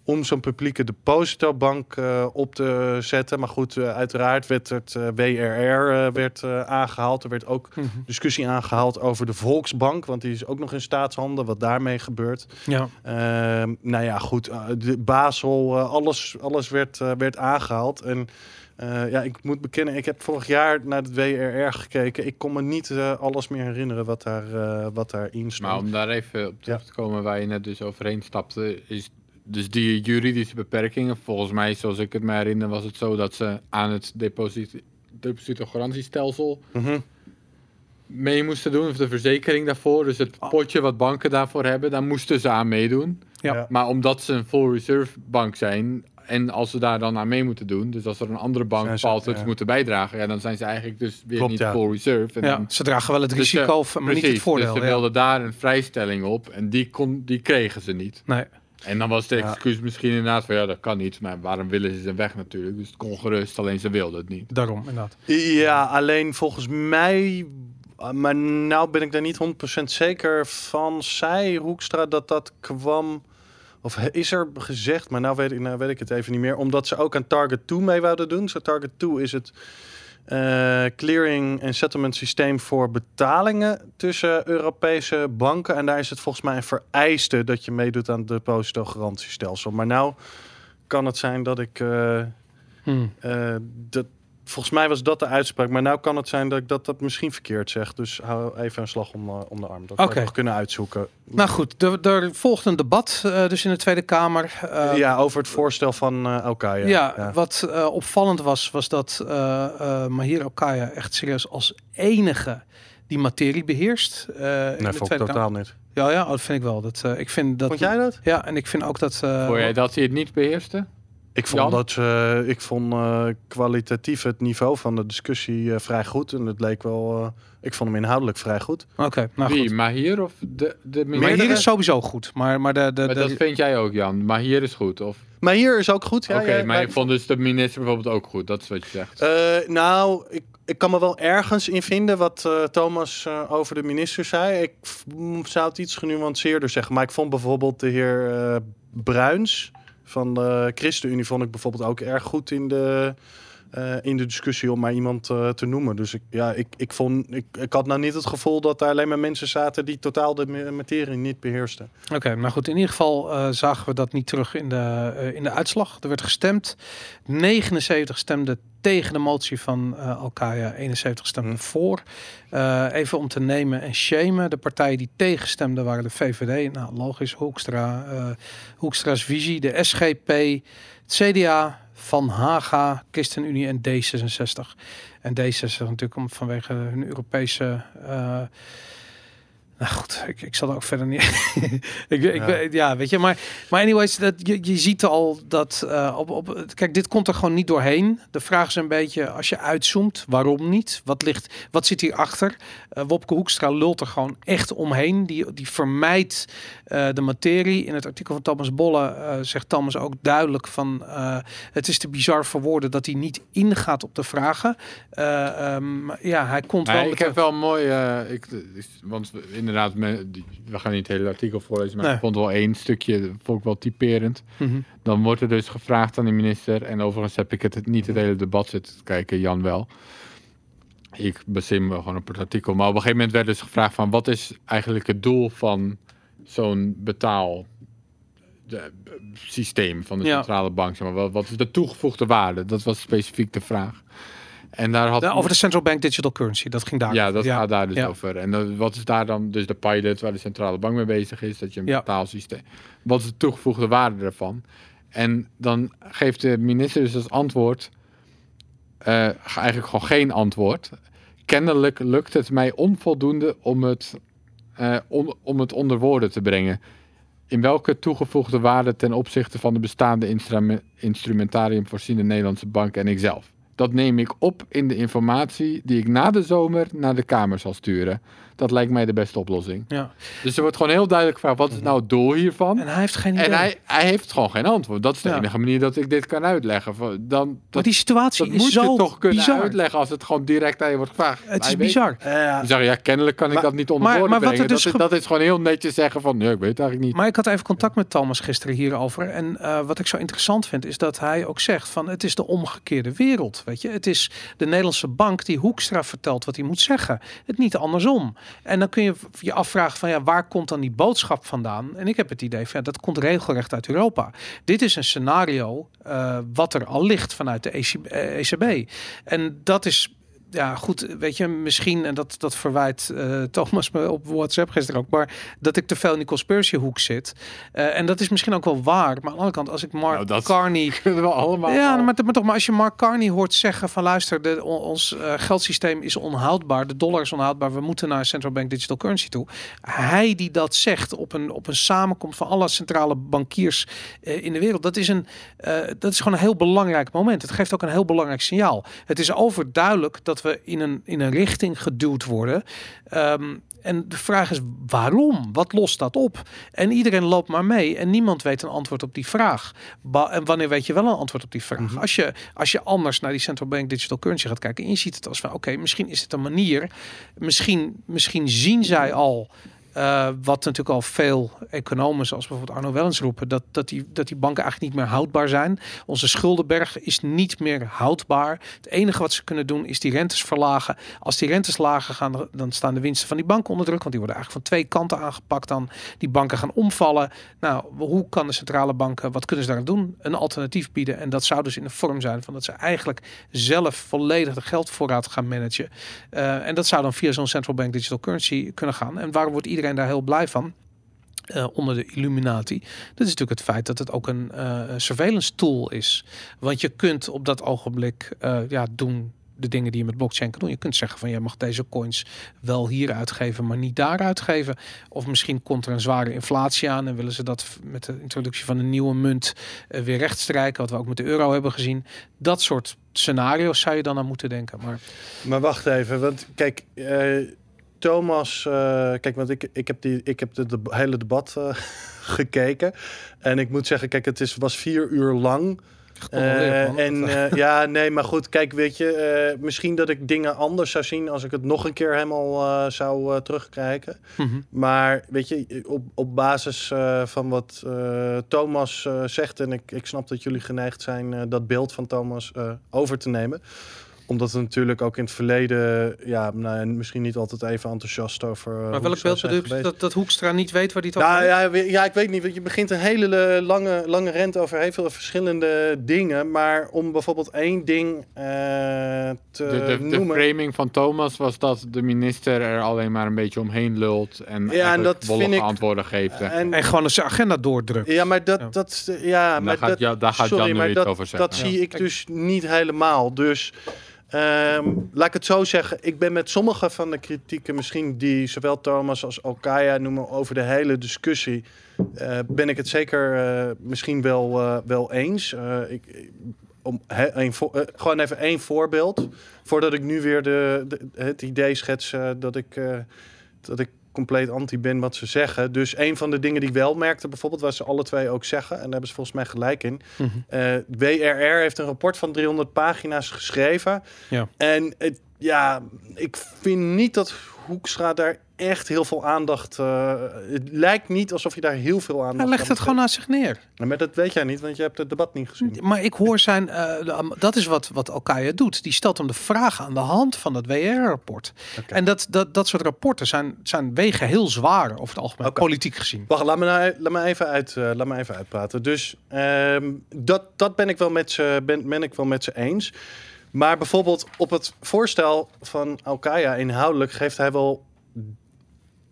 om zo'n publieke depositobank eh, op te zetten. Maar goed, eh, uiteraard werd het eh, WRR eh, werd, eh, aangehaald. Er werd ook Mhm. discussie aangehaald over de Volksbank, want die is ook nog in staatshanden, wat daarmee gebeurt. ja. Ehm, nou ja, goed, eh, de Basel, eh, alles, alles werd, eh, werd aangehaald. En eh, ja, ik moet bekennen, ik heb vorig jaar naar het WRR gekeken. Ik kon me niet eh, alles meer herinneren wat, daar, eh, wat daarin stond. Maar om daar even op terug te komen waar je net dus overheen stapte, is dus die juridische beperkingen. Volgens mij, zoals ik het me herinner, was het zo dat ze aan het deposit depositogarantiestelsel Mhm. mee moesten doen, of de verzekering daarvoor. Dus het Ah. potje wat banken daarvoor hebben, daar moesten ze aan meedoen. Ja. Maar omdat ze een full reserve bank zijn, en als ze daar dan aan mee moeten doen, dus als er een andere bank ze ja. moeten bijdragen, ja, dan zijn ze eigenlijk dus weer Klopt, niet ja. full reserve. En ja, dan- ze dragen wel het Dus, eh, risico, maar niet het Precies, voordeel. Dus ze ja. wilden daar een vrijstelling op en die, kon, die kregen ze niet. Nee. En dan was de Ja. excuus misschien inderdaad van ja, dat kan niet, maar waarom willen ze ze weg natuurlijk? Dus het kon gerust, alleen ze wilden het niet. Daarom, inderdaad. Ja, alleen volgens mij, maar nou ben ik daar niet 100% zeker van, zei Hoekstra dat dat kwam, of is er gezegd, maar nou weet, ik, nou weet ik het even niet meer, omdat ze ook aan Target 2 mee wouden doen. Zo Target 2 is het eh, clearing en settlement systeem voor betalingen tussen Europese banken. En daar is het volgens mij een vereiste dat je meedoet aan het depositogarantiestelsel. Maar nou kan het zijn dat ik... eh, Hm. eh, dat, volgens mij was dat de uitspraak. Maar nou kan het zijn dat ik dat, dat misschien verkeerd zeg. Dus hou even een slag om, eh, om de arm. Dat Oké. we nog kunnen uitzoeken. Nou goed, er, er volgt een debat eh, dus in de Tweede Kamer. Eh, ja, over het voorstel van eh Elkaya. Ja, wat eh, opvallend was, was dat eh eh Mahir Okaya echt serieus als enige die materie beheerst. eh, in Nee, de vond ik Tweede Kamer. totaal niet. Ja, ja, dat vind ik wel. Dat, eh, ik vind dat. Vond jij dat? Ja, en ik vind ook dat. eh, Vond jij dat hij het niet beheerste? Ik vond, Jan? dat, eh, ik vond eh, kwalitatief het niveau van de discussie eh, vrij goed. En het leek wel... eh, ik vond hem inhoudelijk vrij goed. Oké, nou Wie, goed. Mahir of de, de Maar hier is sowieso goed. Maar, maar de, de, Maar de- dat vind jij ook, Jan. Mahir is goed, of? Maar hier is ook goed. Ja, Oké, ja, maar ik vond dus de minister bijvoorbeeld ook goed. Dat is wat je zegt. Eh, nou, ik, ik kan me wel ergens in vinden wat eh, Thomas eh, over de minister zei. Ik zou het iets genuanceerder zeggen. Maar ik vond bijvoorbeeld de heer eh, Bruins van de ChristenUnie... vond ik bijvoorbeeld ook erg goed in de eh, in de discussie om maar iemand eh, te noemen. Dus ik, ja, ik, ik, vond, ik, ik had nou niet het gevoel dat er alleen maar mensen zaten die totaal de materie niet beheersten. Oké, nou goed. In ieder geval eh, zagen we dat niet terug in de, in de uitslag. Er werd gestemd. 79 stemden tegen de motie van eh Alkaya. 71 stemden Hm. voor. Eh, even om te nemen en shamen. De partijen die tegenstemden waren de VVD. Nou, logisch. Hoekstra. eh, Hoekstra's visie. De SGP. Het CDA. Van Haga. ChristenUnie en D66. En D66 natuurlijk om, vanwege hun Europese... eh, nou goed, ik, ik zal er ook verder niet. ik, ik, Ja. ja. ja, weet je, maar, maar anyways, dat, je, je ziet al dat eh, op, op, kijk, dit komt er gewoon niet doorheen. De vraag is een beetje, als je uitzoomt, waarom niet? Wat ligt, wat zit hierachter? Eh Wopke Hoekstra lult er gewoon echt omheen. Die, die vermijdt eh, de materie. In het artikel van Thomas Bolle zegt Thomas ook duidelijk van, het is te bizar voor woorden dat hij niet ingaat op de vragen. Eh, ehm, ja, hij komt wel Nee, met ik heb wel mooi, ik, want we- inderdaad, me- we gaan niet het hele artikel voorlezen, maar Nee. ik vond wel één stukje, vond ik wel typerend. Mhm. Dan wordt er dus gevraagd aan de minister, en overigens heb ik het niet het hele debat zitten te kijken, Jan wel. Ik baseer me gewoon op het artikel, maar op een gegeven moment werd dus gevraagd van, wat is eigenlijk het doel van zo'n betaal de, eh, systeem van de Ja. centrale bank? Zeg maar. wat, wat is de toegevoegde waarde? Dat was specifiek de vraag. En daar had over de central bank digital currency, dat ging daar. ja, dat gaat daar dus ja. over. En dan, wat is daar dan dus de pilot waar de centrale bank mee bezig is? Dat je een betaalsysteem. Wat is de toegevoegde waarde daarvan? En dan geeft de minister dus als antwoord eh, eigenlijk gewoon geen antwoord. Kennelijk lukt het mij onvoldoende om het, eh, om het onder woorden te brengen. In welke toegevoegde waarde ten opzichte van de bestaande instrume- instrumentarium voorzien de Nederlandse bank en ikzelf? Dat neem ik op in de informatie die ik na de zomer naar de Kamer zal sturen. Dat lijkt mij de beste oplossing. Ja. Dus er wordt gewoon heel duidelijk gevraagd: wat is nou het doel hiervan? En hij heeft geen idee. En hij, hij heeft gewoon geen antwoord. Dat is de Ja. enige manier dat ik dit kan uitleggen. Dan, maar dat, die situatie dat is moet zo je toch kunnen bizar. uitleggen als het gewoon direct aan je wordt gevraagd. Het is Hij bizar. Je, ja, kennelijk kan ik dat niet onder maar- wat er dus dat, is, dat is gewoon heel netjes zeggen van, nee, ik weet het eigenlijk niet. Maar ik had even contact met Thomas gisteren hierover. En eh, wat ik zo interessant vind, is dat hij ook zegt van het is de omgekeerde wereld. Weet je, het is de Nederlandse bank die Hoekstra vertelt wat hij moet zeggen. Het niet andersom. En dan kun je je afvragen van ja, waar komt dan die boodschap vandaan? En ik heb het idee van ja, dat komt regelrecht uit Europa. Dit is een scenario eh, wat er al ligt vanuit de ECB. eh, ECB. En dat is ja, goed, weet je, misschien, en dat, dat verwijt eh, Thomas me op WhatsApp gisteren ook, maar dat ik te veel in die conspiracy hoek zit. Eh, en dat is misschien ook wel waar, maar aan de andere kant, als ik Mark Nou, dat- Carney Kunnen we allemaal. ja, maar, maar toch, maar als je Mark Carney hoort zeggen van luister, de, on- ons eh, geldsysteem is onhoudbaar, de dollar is onhoudbaar, we moeten naar central bank digital currency toe. Hij die dat zegt op een, op een samenkomst van alle centrale bankiers in de wereld, dat is, een, dat is gewoon een heel belangrijk moment. Het geeft ook een heel belangrijk signaal. Het is overduidelijk dat we in een, in een richting geduwd worden. Ehm, en de vraag is waarom? Wat lost dat op? En iedereen loopt maar mee en niemand weet een antwoord op die vraag. Ba- en wanneer weet je wel een antwoord op die vraag? als, je, als je anders naar die central bank digital currency gaat kijken en je ziet het als van oké, misschien is het een manier. Misschien, misschien zien zij al. Eh, wat natuurlijk al veel economen, zoals bijvoorbeeld Arno Wellens roepen, dat, dat, die, dat die banken eigenlijk niet meer houdbaar zijn. Onze schuldenberg is niet meer houdbaar. Het enige wat ze kunnen doen is die rentes verlagen. Als die rentes lager gaan, dan staan de winsten van die banken onder druk. Want die worden eigenlijk van twee kanten aangepakt dan. Die banken gaan omvallen. Nou, hoe kan de centrale banken, wat kunnen ze daar doen? Een alternatief bieden. En dat zou dus in de vorm zijn van dat ze eigenlijk zelf volledig de geldvoorraad gaan managen. Eh, en dat zou dan via zo'n central bank digital currency kunnen gaan. En waarom wordt iedereen daar heel blij van? eh, onder de Illuminati. Dat is natuurlijk het feit dat het ook een eh, surveillance tool is. Want je kunt op dat ogenblik eh, ja, doen de dingen die je met blockchain kan doen. Je kunt zeggen van je mag deze coins wel hier uitgeven, maar niet daar uitgeven. Of misschien komt er een zware inflatie aan en willen ze dat met de introductie van een nieuwe munt weer rechtstrijken, wat we ook met de euro hebben gezien. Dat soort scenario's zou je dan aan moeten denken. Maar Maar wacht even, want kijk, Thomas, eh, kijk, want ik, ik heb, die, ik heb de, de hele debat eh, gekeken. En ik moet zeggen, kijk, het is, was vier uur lang. Eh, en ja, nee, maar goed, kijk, weet je, misschien dat ik dingen anders zou zien als ik het nog een keer helemaal zou terugkrijgen. Mhm. Maar weet je, op, op basis van wat Thomas zegt, en ik, ik snap dat jullie geneigd zijn dat beeld van Thomas over te nemen omdat we natuurlijk ook in het verleden, ja, nou, en misschien niet altijd even enthousiast over. eh, Maar welk ze beeld zijn bedoel je? geweest. Dat, dat Hoekstra niet weet waar hij het over Nou ja, ja, ik weet niet. want Je begint een hele lange, lange rent over heel veel verschillende dingen. Maar om bijvoorbeeld één ding eh, te De, de, de noemen. framing van Thomas was dat de minister er alleen maar een beetje omheen lult en en eigenlijk dat vind ik- antwoorden geeft. en, En gewoon eens zijn agenda doordrukt. ja, maar dat, Ja. dat, ja, maar gaat dat, Ja- daar gaat sorry, Jan nu maar iets dat, over zeggen. dat Ja. zie ik dus niet helemaal. Dus ehm, laat ik het zo zeggen. Ik ben met sommige van de kritieken, misschien die zowel Thomas als Alkaya noemen over de hele discussie, eh, ben ik het zeker eh, misschien wel, eh, wel eens. Ik, om gewoon even één voorbeeld, voordat ik nu weer de, de- het idee schets dat ik dat ik compleet anti ben wat ze zeggen. Dus een van de dingen die ik wel merkte, bijvoorbeeld, wat ze alle twee ook zeggen, en daar hebben ze volgens mij gelijk in. Mhm. Eh, WRR heeft een rapport van 300 pagina's geschreven. Ja. En het, ja, ik vind niet dat Hoekstra daar echt heel veel aandacht... eh, het lijkt niet alsof je daar heel veel aandacht Hij legt aan het gewoon naast zich neer. Maar dat weet jij niet, want je hebt het debat niet gezien. Maar ik hoor zijn, eh, dat is wat, wat Alkaya doet. Die stelt hem de vragen aan de hand van het WR-rapport. En dat, dat, dat soort rapporten zijn, zijn wegen heel zwaar over het algemeen, politiek gezien. Wacht, laat me, nou, laat me, even, uit, eh, laat me even uitpraten. Dus ehm, dat, dat ben ik wel met ze ben, ben ik wel met ze eens. Maar bijvoorbeeld op het voorstel van Alkaya inhoudelijk geeft hij wel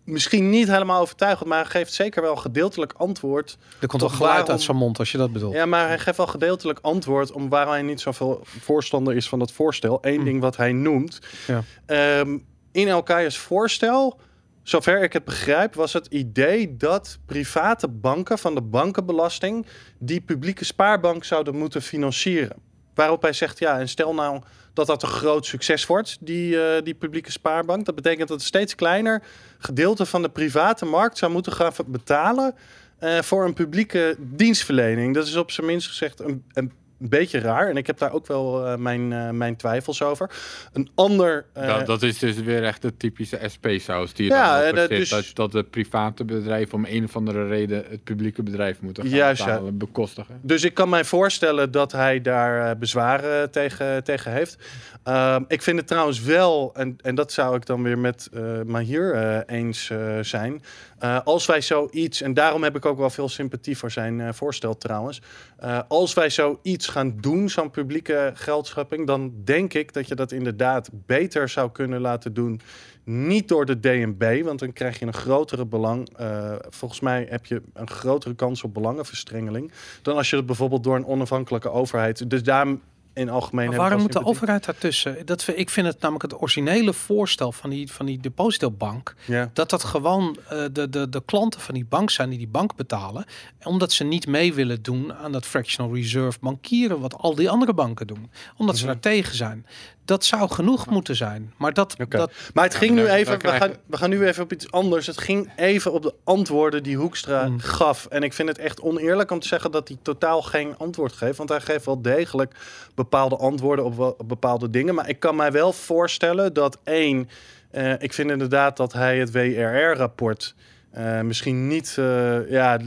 misschien niet helemaal overtuigend, maar hij geeft zeker wel gedeeltelijk antwoord. Er komt wel geluid waarom- uit zijn mond als je dat bedoelt. Ja, maar hij geeft wel gedeeltelijk antwoord om waarom hij niet zoveel voorstander is van dat voorstel. Eén ding wat hij noemt. Ja. Ehm, in Alkaya's voorstel, zover ik het begrijp, was het idee dat private banken van de bankenbelasting die publieke spaarbank zouden moeten financieren. Waarop hij zegt, ja, en stel nou dat dat een groot succes wordt, die, eh, die publieke spaarbank. Dat betekent dat een steeds kleiner gedeelte van de private markt zou moeten gaan betalen eh, voor een publieke dienstverlening. Dat is op zijn minst gezegd een, een beetje raar. En ik heb daar ook wel eh, mijn, eh, mijn twijfels over. Een ander... eh, dat, dat is dus weer echt de typische SP-saus die Ja, dan eh, zit. dus- Dat, dat de private bedrijven om een of andere reden het publieke bedrijf moeten gaan Juist, ja. bekostigen. Dus ik kan mij voorstellen dat hij daar bezwaren tegen, tegen heeft. Ehm, ik vind het trouwens wel, en, en dat zou ik dan weer met Mahir eens zijn. Eh, als wij zoiets, en daarom heb ik ook wel veel sympathie voor zijn eh, voorstel trouwens. Eh, als wij zoiets gaan doen, zo'n publieke geldschepping, dan denk ik dat je dat inderdaad beter zou kunnen laten doen. Niet door de DNB, want dan krijg je een grotere belang. volgens mij heb je een grotere kans op belangenverstrengeling. Dan als je het bijvoorbeeld door een onafhankelijke overheid. Dus daarom in algemeen. Maar waarom moet de overheid daartussen? Dat, ik vind het namelijk het originele voorstel van die, van die depositobank. Ja. Dat dat gewoon eh, de, de, de klanten van die bank zijn die die bank betalen. Omdat ze niet mee willen doen aan dat fractional reserve bankieren. Wat al die andere banken doen. Omdat ze Mhm. daar tegen zijn. Dat zou genoeg moeten zijn. Maar dat, Oké. dat Maar het ging nu even. We gaan, we gaan nu even op iets anders. Het ging even op de antwoorden die Hoekstra Mm. gaf. En ik vind het echt oneerlijk om te zeggen dat hij totaal geen antwoord geeft. Want hij geeft wel degelijk bepaalde antwoorden op bepaalde dingen. Maar ik kan mij wel voorstellen dat één. eh, ik vind inderdaad dat hij het WRR-rapport. Eh, misschien niet, eh, ja,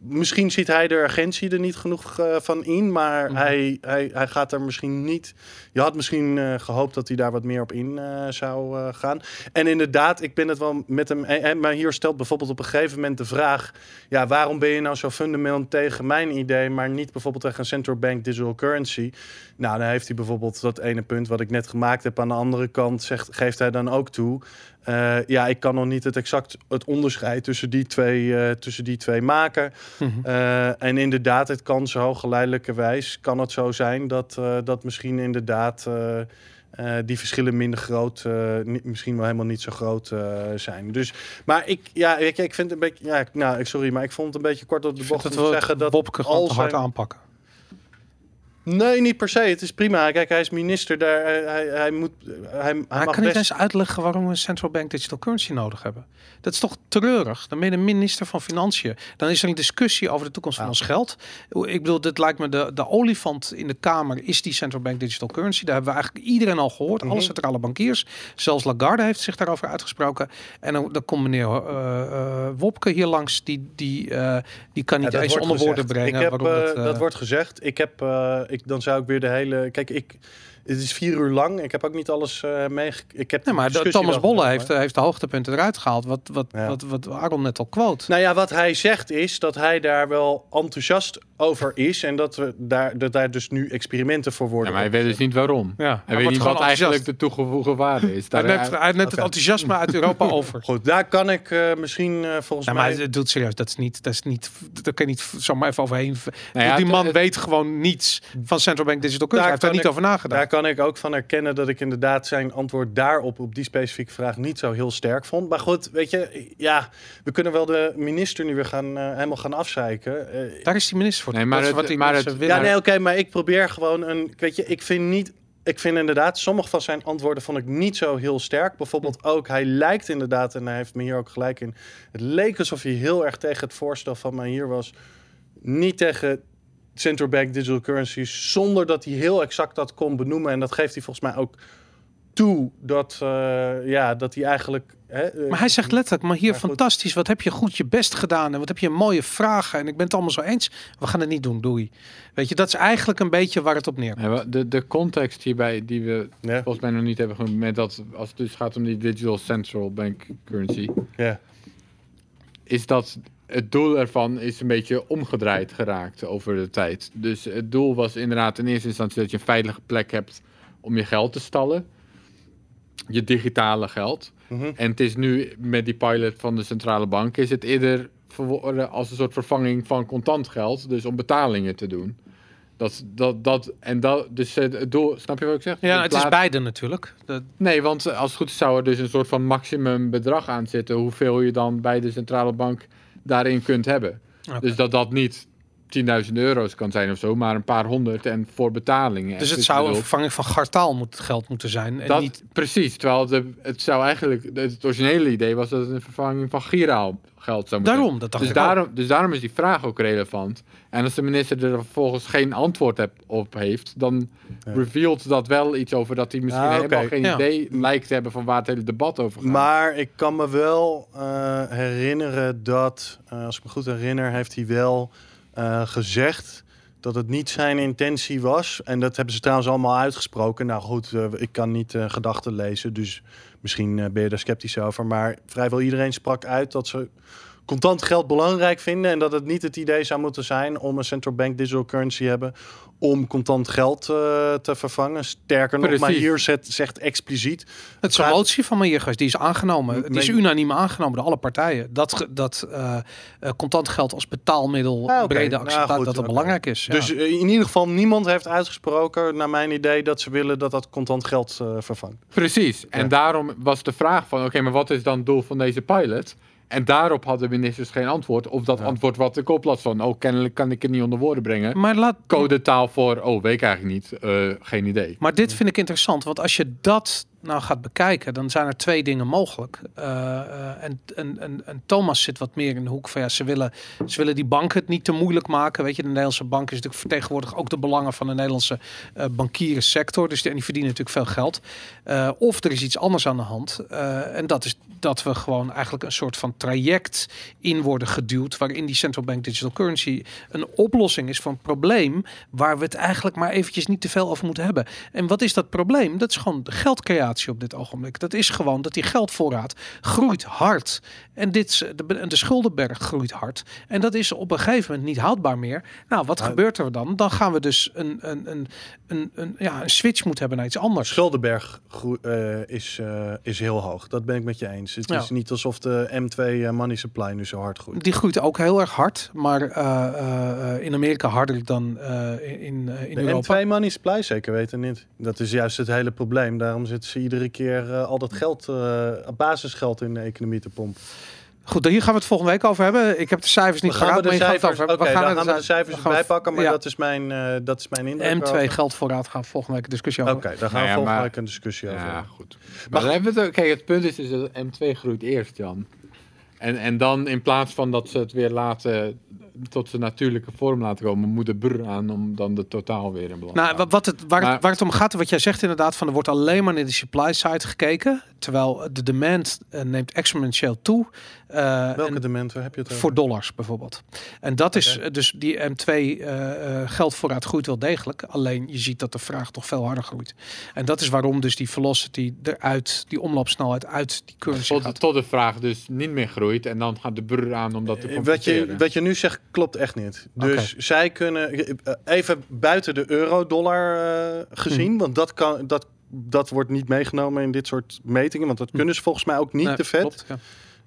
misschien ziet hij de urgentie er niet genoeg eh, van in, maar Mhm. hij, hij, hij gaat er misschien niet. Je had misschien eh, gehoopt dat hij daar wat meer op in zou gaan. En inderdaad, ik ben het wel met hem. eh, maar hier stelt bijvoorbeeld op een gegeven moment de vraag: ja, waarom ben je nou zo fundamenteel tegen mijn idee, maar niet bijvoorbeeld tegen een central bank digital currency? Nou, dan heeft hij bijvoorbeeld dat ene punt wat ik net gemaakt heb. Aan de andere kant zegt, geeft hij dan ook toe. Eh, ja, ik kan nog niet het exact het onderscheid tussen die twee, eh, tussen die twee maken. Eh, en inderdaad, het kan zo geleidelijkerwijs kan het zo zijn dat, dat misschien inderdaad die verschillen minder groot, misschien wel helemaal niet zo groot zijn. Dus, maar ik, ja, ik, ik vind het een beetje, ja, nou, sorry, maar ik vond het een beetje kort op de bocht om te zeggen dat Bobke al te hard zijn- aanpakken. Nee, niet per se. Het is prima. Kijk, hij is minister daar. Hij, hij, hij moet. Hij, hij mag kan niet best. eens uitleggen waarom we een central bank digital currency nodig hebben. Dat is toch treurig? Dan ben je de minister van Financiën. Dan is er een discussie over de toekomst van ons geld. Ik bedoel, dit lijkt me de, de olifant in de Kamer is die central bank digital currency. Daar hebben we eigenlijk iedereen al gehoord. Mhm. Alle centrale bankiers. Zelfs Lagarde heeft zich daarover uitgesproken. En dan, dan komt meneer eh, eh, Wopke hier langs. Die, die, eh, die kan niet Ja, eens onder woorden brengen. Ik heb, dat, dat wordt gezegd. Ik heb, dan zou ik weer de hele. Kijk, ik. Het is vier uur lang. Ik heb ook niet alles eh mee. Ik heb Nee, maar Thomas Bolle heeft, maar- heeft de hoogtepunten eruit gehaald. Wat, wat, Ja. wat, wat Aaron net al quote. Nou ja, wat hij zegt is dat hij daar wel enthousiast over is en dat we daar, dat daar dus nu experimenten voor Ja, worden. maar hij weet dus niet waarom. Ja, Hij weet niet wat eigenlijk de toegevoegde waarde is. Hij Daar- neemt, hij neemt het Oké. enthousiasme uit Europa over. Goed, daar kan ik eh, misschien eh, volgens Ja, maar mij. het doet serieus. Dat is niet, dat is niet, daar kan je niet zomaar even overheen. Nou ja, die het- man het- weet gewoon niets van central bank digital currency. Hij heeft daar niet ik- over nagedacht. Kan ik ook van herkennen dat ik inderdaad zijn antwoord daarop, op die specifieke vraag, niet zo heel sterk vond. Maar goed, weet je, ja, we kunnen wel de minister nu weer gaan, eh, helemaal gaan afzeiken. Eh, Daar is die minister voor. Nee, maar dat is het- wat die maar mensen het- willen. ja, nee, oké, maar ik probeer gewoon een. Weet je, ik vind niet. Ik vind inderdaad, sommige van zijn antwoorden vond ik niet zo heel sterk. Bijvoorbeeld ook, hij lijkt inderdaad, en hij heeft me hier ook gelijk in. Het leek alsof hij heel erg tegen het voorstel van mij hier was. Niet tegen central bank digital currencies, zonder dat hij heel exact dat kon benoemen. En dat geeft hij volgens mij ook toe dat, eh, ja, dat hij eigenlijk. Hè, eh, Maar hij zegt letterlijk, maar hier fantastisch. Wat heb je goed je best gedaan en wat heb je mooie vragen. En ik ben het allemaal zo eens. We gaan het niet doen, doei. Weet je, dat is eigenlijk een beetje waar het op neerkomt. Ja, de, de context hierbij die we ja, volgens mij nog niet hebben genoemd, met dat als het dus gaat om die digital central bank currency, ja. is dat het doel ervan is een beetje omgedraaid geraakt over de tijd. Dus het doel was inderdaad in eerste instantie dat je een veilige plek hebt om je geld te stallen. Je digitale geld. Mhm. En het is nu met die pilot van de centrale bank is het eerder verworden als een soort vervanging van contant geld, dus om betalingen te doen. Dat, dat, dat, en dat, dus het doel, snap je wat ik zeg? Ja, het is beide natuurlijk. Dat, Nee, want als het goed is zou er dus een soort van maximum bedrag aan zitten, hoeveel je dan bij de centrale bank daarin kunt hebben. Dus dat dat niet 10.000 euro's kan zijn of zo, maar een paar honderd en voor betalingen. dus het zou een vervanging van gartaal moet, geld moeten zijn. En dat, niet, Precies, terwijl de, het zou eigenlijk, het originele idee was dat het een vervanging van giraal geld zou moeten daarom, dat dacht dus ik ook. daarom, dus daarom is die vraag ook relevant. En als de minister er vervolgens geen antwoord heb, op heeft, dan Ja. revealt dat wel iets over dat hij misschien Ah, helemaal geen Ja. idee lijkt te hebben van waar het hele debat over gaat. Maar ik kan me wel eh, herinneren dat, eh, als ik me goed herinner, heeft hij wel eh, gezegd dat het niet zijn intentie was. En dat hebben ze trouwens allemaal uitgesproken. Nou goed, eh, ik kan niet eh, gedachten lezen, dus misschien ben je daar sceptisch over. Maar vrijwel iedereen sprak uit dat ze contant geld belangrijk vinden en dat het niet het idee zou moeten zijn om een central bank digital currency hebben om contant geld eh, te vervangen. Sterker nog, maar hier zet, zegt expliciet Het is een gaat- motie van Majirgas, die is aangenomen. Die is unaniem aangenomen door alle partijen. Dat, dat eh, eh, contant geld als betaalmiddel Ah, brede acceptatie, dat dat belangrijk is. ja. Dus in ieder geval niemand heeft uitgesproken, naar mijn idee, dat ze willen dat dat contant geld eh, vervangt. Precies. En Ja. daarom was de vraag van, oké, maar wat is dan het doel van deze pilot? En daarop hadden ministers geen antwoord. Of dat Ja. antwoord wat ik op las van, oh, kennelijk kan ik het niet onder woorden brengen. maar laat, Codetaal voor, oh, weet ik eigenlijk niet. Eh, geen idee. Maar dit vind ik interessant, want als je dat nou gaat bekijken, dan zijn er twee dingen mogelijk. Eh, eh, en, en, en, Thomas zit wat meer in de hoek van ja, ze willen, ze willen die banken het niet te moeilijk maken. Weet je, de Nederlandse bank is natuurlijk vertegenwoordigt ook de belangen van de Nederlandse eh bankierensector. Dus die, die verdienen natuurlijk veel geld. Of er is iets anders aan de hand. En dat is dat we gewoon eigenlijk een soort van traject in worden geduwd. Waarin die central bank digital currency een oplossing is voor een probleem. Waar we het eigenlijk maar eventjes niet te veel over moeten hebben. En wat is dat probleem? Dat is gewoon de geldcreatie op dit ogenblik. Dat is gewoon dat die geldvoorraad groeit hard. En dit, de, de schuldenberg groeit hard. En dat is op een gegeven moment niet houdbaar meer. Nou, wat gebeurt er dan? Dan gaan we dus een, een, een, een, een, ja, een switch moeten hebben naar iets anders. Schuldenberg groe- eh, is, eh, is heel hoog. Dat ben ik met je eens. Het Ja. is niet alsof de M2 eh, money supply nu zo hard groeit. Die groeit ook heel erg hard, maar in Amerika harder dan in, in De Europa. M2 money supply zeker weten niet. Dat is juist het hele probleem. Daarom zitten iedere keer eh, al dat geld, eh basisgeld in de economie te pompen. Goed, hier gaan we het volgende week over hebben. Ik heb de cijfers niet we de maar je gaat het cijfers, over oké, dan gaan we de cijfers dan gaan we- erbij pakken, maar ja. dat is mijn, eh, dat is mijn indruk. M2 over. geldvoorraad gaan we volgende week een discussie Oké, over. daar gaan Nou we ja, volgende maar- week een discussie over. Ja, goed. Maar dan hebben we het ook, kijk, het punt is dus dat M2 groeit eerst, Jan. En, en dan in plaats van dat ze het weer laten tot zijn natuurlijke vorm laten komen, moet de brr aan om dan de totaal weer in balans te Nou, wat het, waar, Maar- het, waar het om gaat, wat jij zegt inderdaad, van er wordt alleen maar naar de supply side gekeken, terwijl de demand eh, neemt exponentieel toe. Eh, Welke en- dement waar heb je het over? voor dollars bijvoorbeeld. En dat is dus die M2 eh, eh, geldvoorraad groeit wel degelijk. Alleen je ziet dat de vraag toch veel harder groeit. En dat is waarom dus die velocity eruit, die omloopsnelheid uit die currency tot, gaat. tot de vraag dus niet meer groeit en dan gaat de brr aan om dat te Wat je, wat je nu zegt klopt echt niet. Dus zij kunnen even buiten de euro-dollar eh, gezien, Mhm. want dat, kan, dat, dat wordt niet meegenomen in dit soort metingen, want dat kunnen ze volgens mij ook niet Nee, de vet. klopt, ja.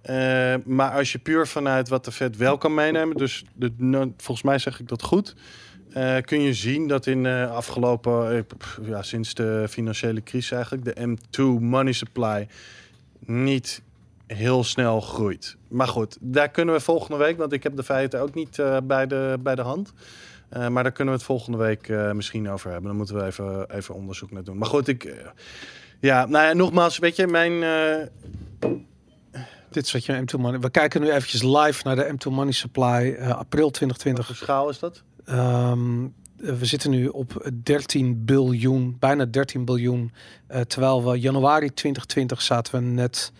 Eh, maar als je puur vanuit wat de Fed wel kan meenemen, dus de, volgens mij zeg ik dat goed, eh, kun je zien dat in de afgelopen, eh, pff, ja, sinds de financiële crisis eigenlijk, de M2 money supply niet heel snel groeit. Maar goed, daar kunnen we volgende week, want ik heb de feiten ook niet bij, de, bij de hand. Maar daar kunnen we het volgende week misschien over hebben. Dan moeten we even, even onderzoek naar doen. Maar goed, ik. ja, nou ja, nogmaals, weet je, mijn. Dit is wat je M2 Money. We kijken nu eventjes live naar de M2 Money Supply eh, april Welke 2020. schaal is dat? Ehm, eh, we zitten nu op 13 biljoen, bijna 13 biljoen. Eh, terwijl we januari 2020 zaten we net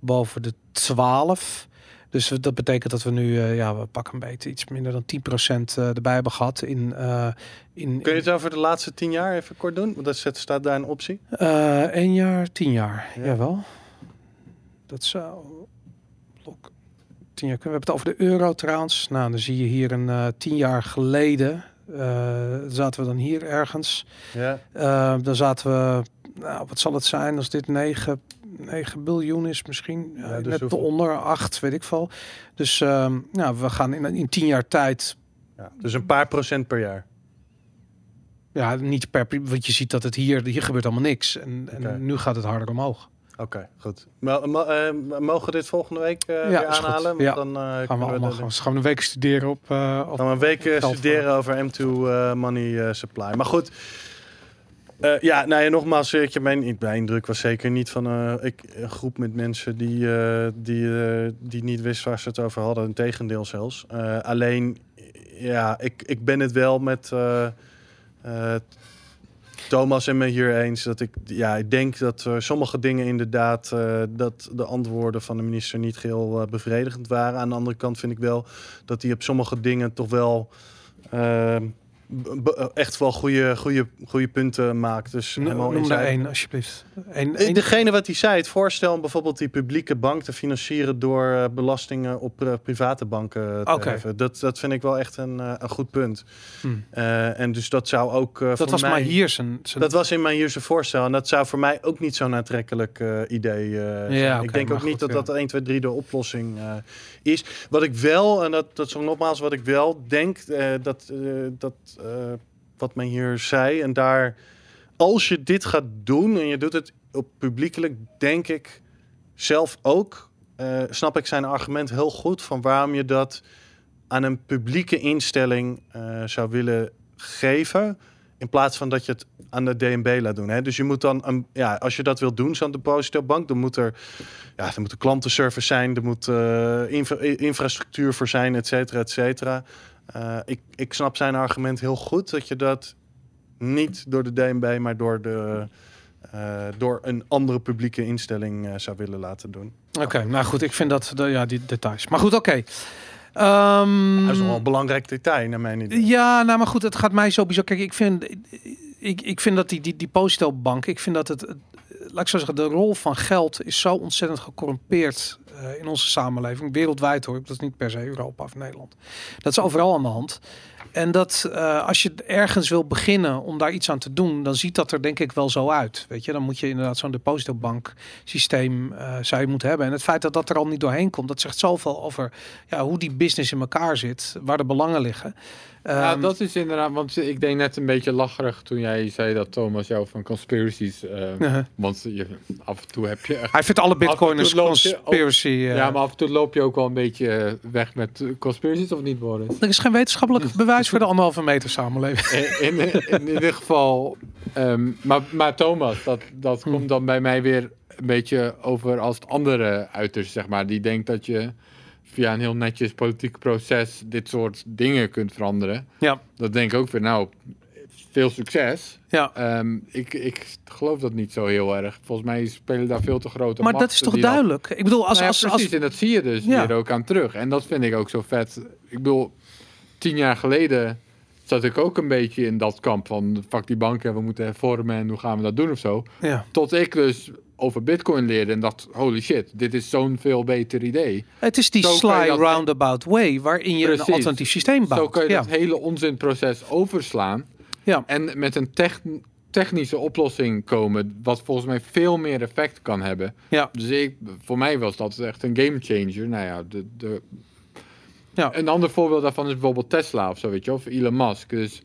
boven de 12. Dus dat betekent dat we nu, ja, we pakken een beetje iets minder dan 10% eh, erbij hebben gehad in, in, Kun je het over de laatste tien jaar even kort doen? Want dat staat daar een optie. één jaar, tien jaar. Ja. Jawel. Dat zou. Tien jaar. We hebben het over de euro trouwens. Nou, dan zie je hier een eh, tien jaar geleden. eh, zaten we dan hier ergens. Ja. Eh, dan zaten we. Nou, wat zal het zijn als dit 9, 9 biljoen is misschien? Ja, dus net onder 8, weet ik veel. Dus ehm, nou, we gaan in, in tien jaar tijd. ja. Dus een paar procent per jaar. Ja, niet per. Want je ziet dat het hier. Hier gebeurt allemaal niks. En, en nu gaat het harder omhoog. Oké, goed. Mo- mo- eh, mogen we dit volgende week eh, weer aanhalen? Want Ja. dan eh, Gaan we allemaal gaan, we gaan we een week studeren op. op gaan we een week studeren over M2 eh, money supply. Maar goed. Ja, nou ja, nogmaals, je, mijn, mijn indruk was zeker niet van ik, een groep met mensen die, die, die niet wist waar ze het over hadden. Integendeel zelfs. Alleen, ja, ik, ik ben het wel met Thomas en me hier eens. Dat ik, ja, ik denk dat eh, sommige dingen inderdaad, eh, dat de antwoorden van de minister niet geheel eh, bevredigend waren. Aan de andere kant vind ik wel dat hij op sommige dingen toch wel b- echt wel goede, goede, goede punten maakt. Dus helemaal Noem in er zijn- één, alsjeblieft. Eén, Degene wat hij zei, het voorstel om bijvoorbeeld die publieke bank te financieren door eh, belastingen op eh, private banken te heffen. Dat, dat vind ik wel echt een, eh, een goed punt. Hm. Eh, en dus dat zou ook. Dat was mij, maar hier zijn. zijn Dat was in mijn Ierse voorstel. En dat zou voor mij ook niet zo'n aantrekkelijk idee zijn. Ja, ik denk ook niet dat ja. dat 1, 2, 3 de oplossing is. Wat ik wel, en dat, dat is nogmaals wat ik wel denk, dat, dat eh, wat men hier zei. En daar, als je dit gaat doen en je doet het op publiekelijk, denk ik zelf ook, eh, snap ik zijn argument heel goed van waarom je dat aan een publieke instelling eh, zou willen geven. In plaats van dat je het aan de DNB laat doen. Hè? Dus je moet dan, een, ja, als je dat wilt doen, zo'n depositobank, dan moet er, ja, er moet een klantenservice zijn, er moet infra- infrastructuur voor zijn, et cetera, et cetera. Eh, ik, ik snap zijn argument heel goed dat je dat niet door de DNB, maar door, de, eh, door een andere publieke instelling eh, zou willen laten doen. Oké, nou goed, ik vind dat, de, ja, die details. Maar goed, oké. Ehm, Dat is nog wel een belangrijk detail naar mijn idee. Ja, nou maar goed, het gaat mij sowieso. Kijk, ik vind, ik, ik vind dat die, die depositobank, ik vind dat het- laat ik zo zeggen, de rol van geld is zo ontzettend gecorrumpeerd eh, in onze samenleving, wereldwijd hoor. Dat is niet per se Europa of Nederland. Dat is overal aan de hand. En dat eh, als je ergens wil beginnen om daar iets aan te doen, dan ziet dat er denk ik wel zo uit. Weet je, dan moet je inderdaad zo'n depositobank systeem eh zou je moeten hebben. En het feit dat dat er al niet doorheen komt, dat zegt zoveel over ja, hoe die business in elkaar zit, waar de belangen liggen. Ja, Ehm, dat is inderdaad, want ik deed net een beetje lacherig toen jij zei dat Thomas jou van conspiracies, eh, uh-huh. want je, af en toe heb je Hij vindt alle bitcoiners ook- conspiracy eh, Ja, maar af en toe loop je ook wel een beetje eh, weg met conspiracies of niet, Boris? Er is geen wetenschappelijk bewijs voor de anderhalve meter samenleving. In, in, in ieder geval. ehm, maar, maar Thomas, dat, dat Hm. komt dan bij mij weer een beetje over als het andere uiterste, zeg maar. Die denkt dat je via een heel netjes politiek proces dit soort dingen kunt veranderen. Ja, Dat denk ik ook weer, nou, veel succes. ja. Ehm, ik, ik geloof dat niet zo heel erg. Volgens mij spelen daar veel te grote Maar dat is toch duidelijk? Ik bedoel, als, nou ja, als, precies, als, en dat zie je dus Ja. hier ook aan terug. En dat vind ik ook zo vet. Ik bedoel, tien jaar geleden zat ik ook een beetje in dat kamp van... fuck die banken, we moeten hervormen en hoe gaan we dat doen of zo. ja. Tot ik dus over bitcoin leerde en dacht... holy shit, dit is zo'n veel beter idee. Het is die Zo sly dat- roundabout way waarin je Precies. een alternatief systeem bouwt. Zo kan je ja. dat hele onzinproces overslaan... ja. en met een tech- technische oplossing komen... wat volgens mij veel meer effect kan hebben. Ja. Dus ik, voor mij was dat echt een game changer. Nou ja, de, de, Ja. Een ander voorbeeld daarvan is bijvoorbeeld Tesla of zo, weet je, of Elon Musk. Dus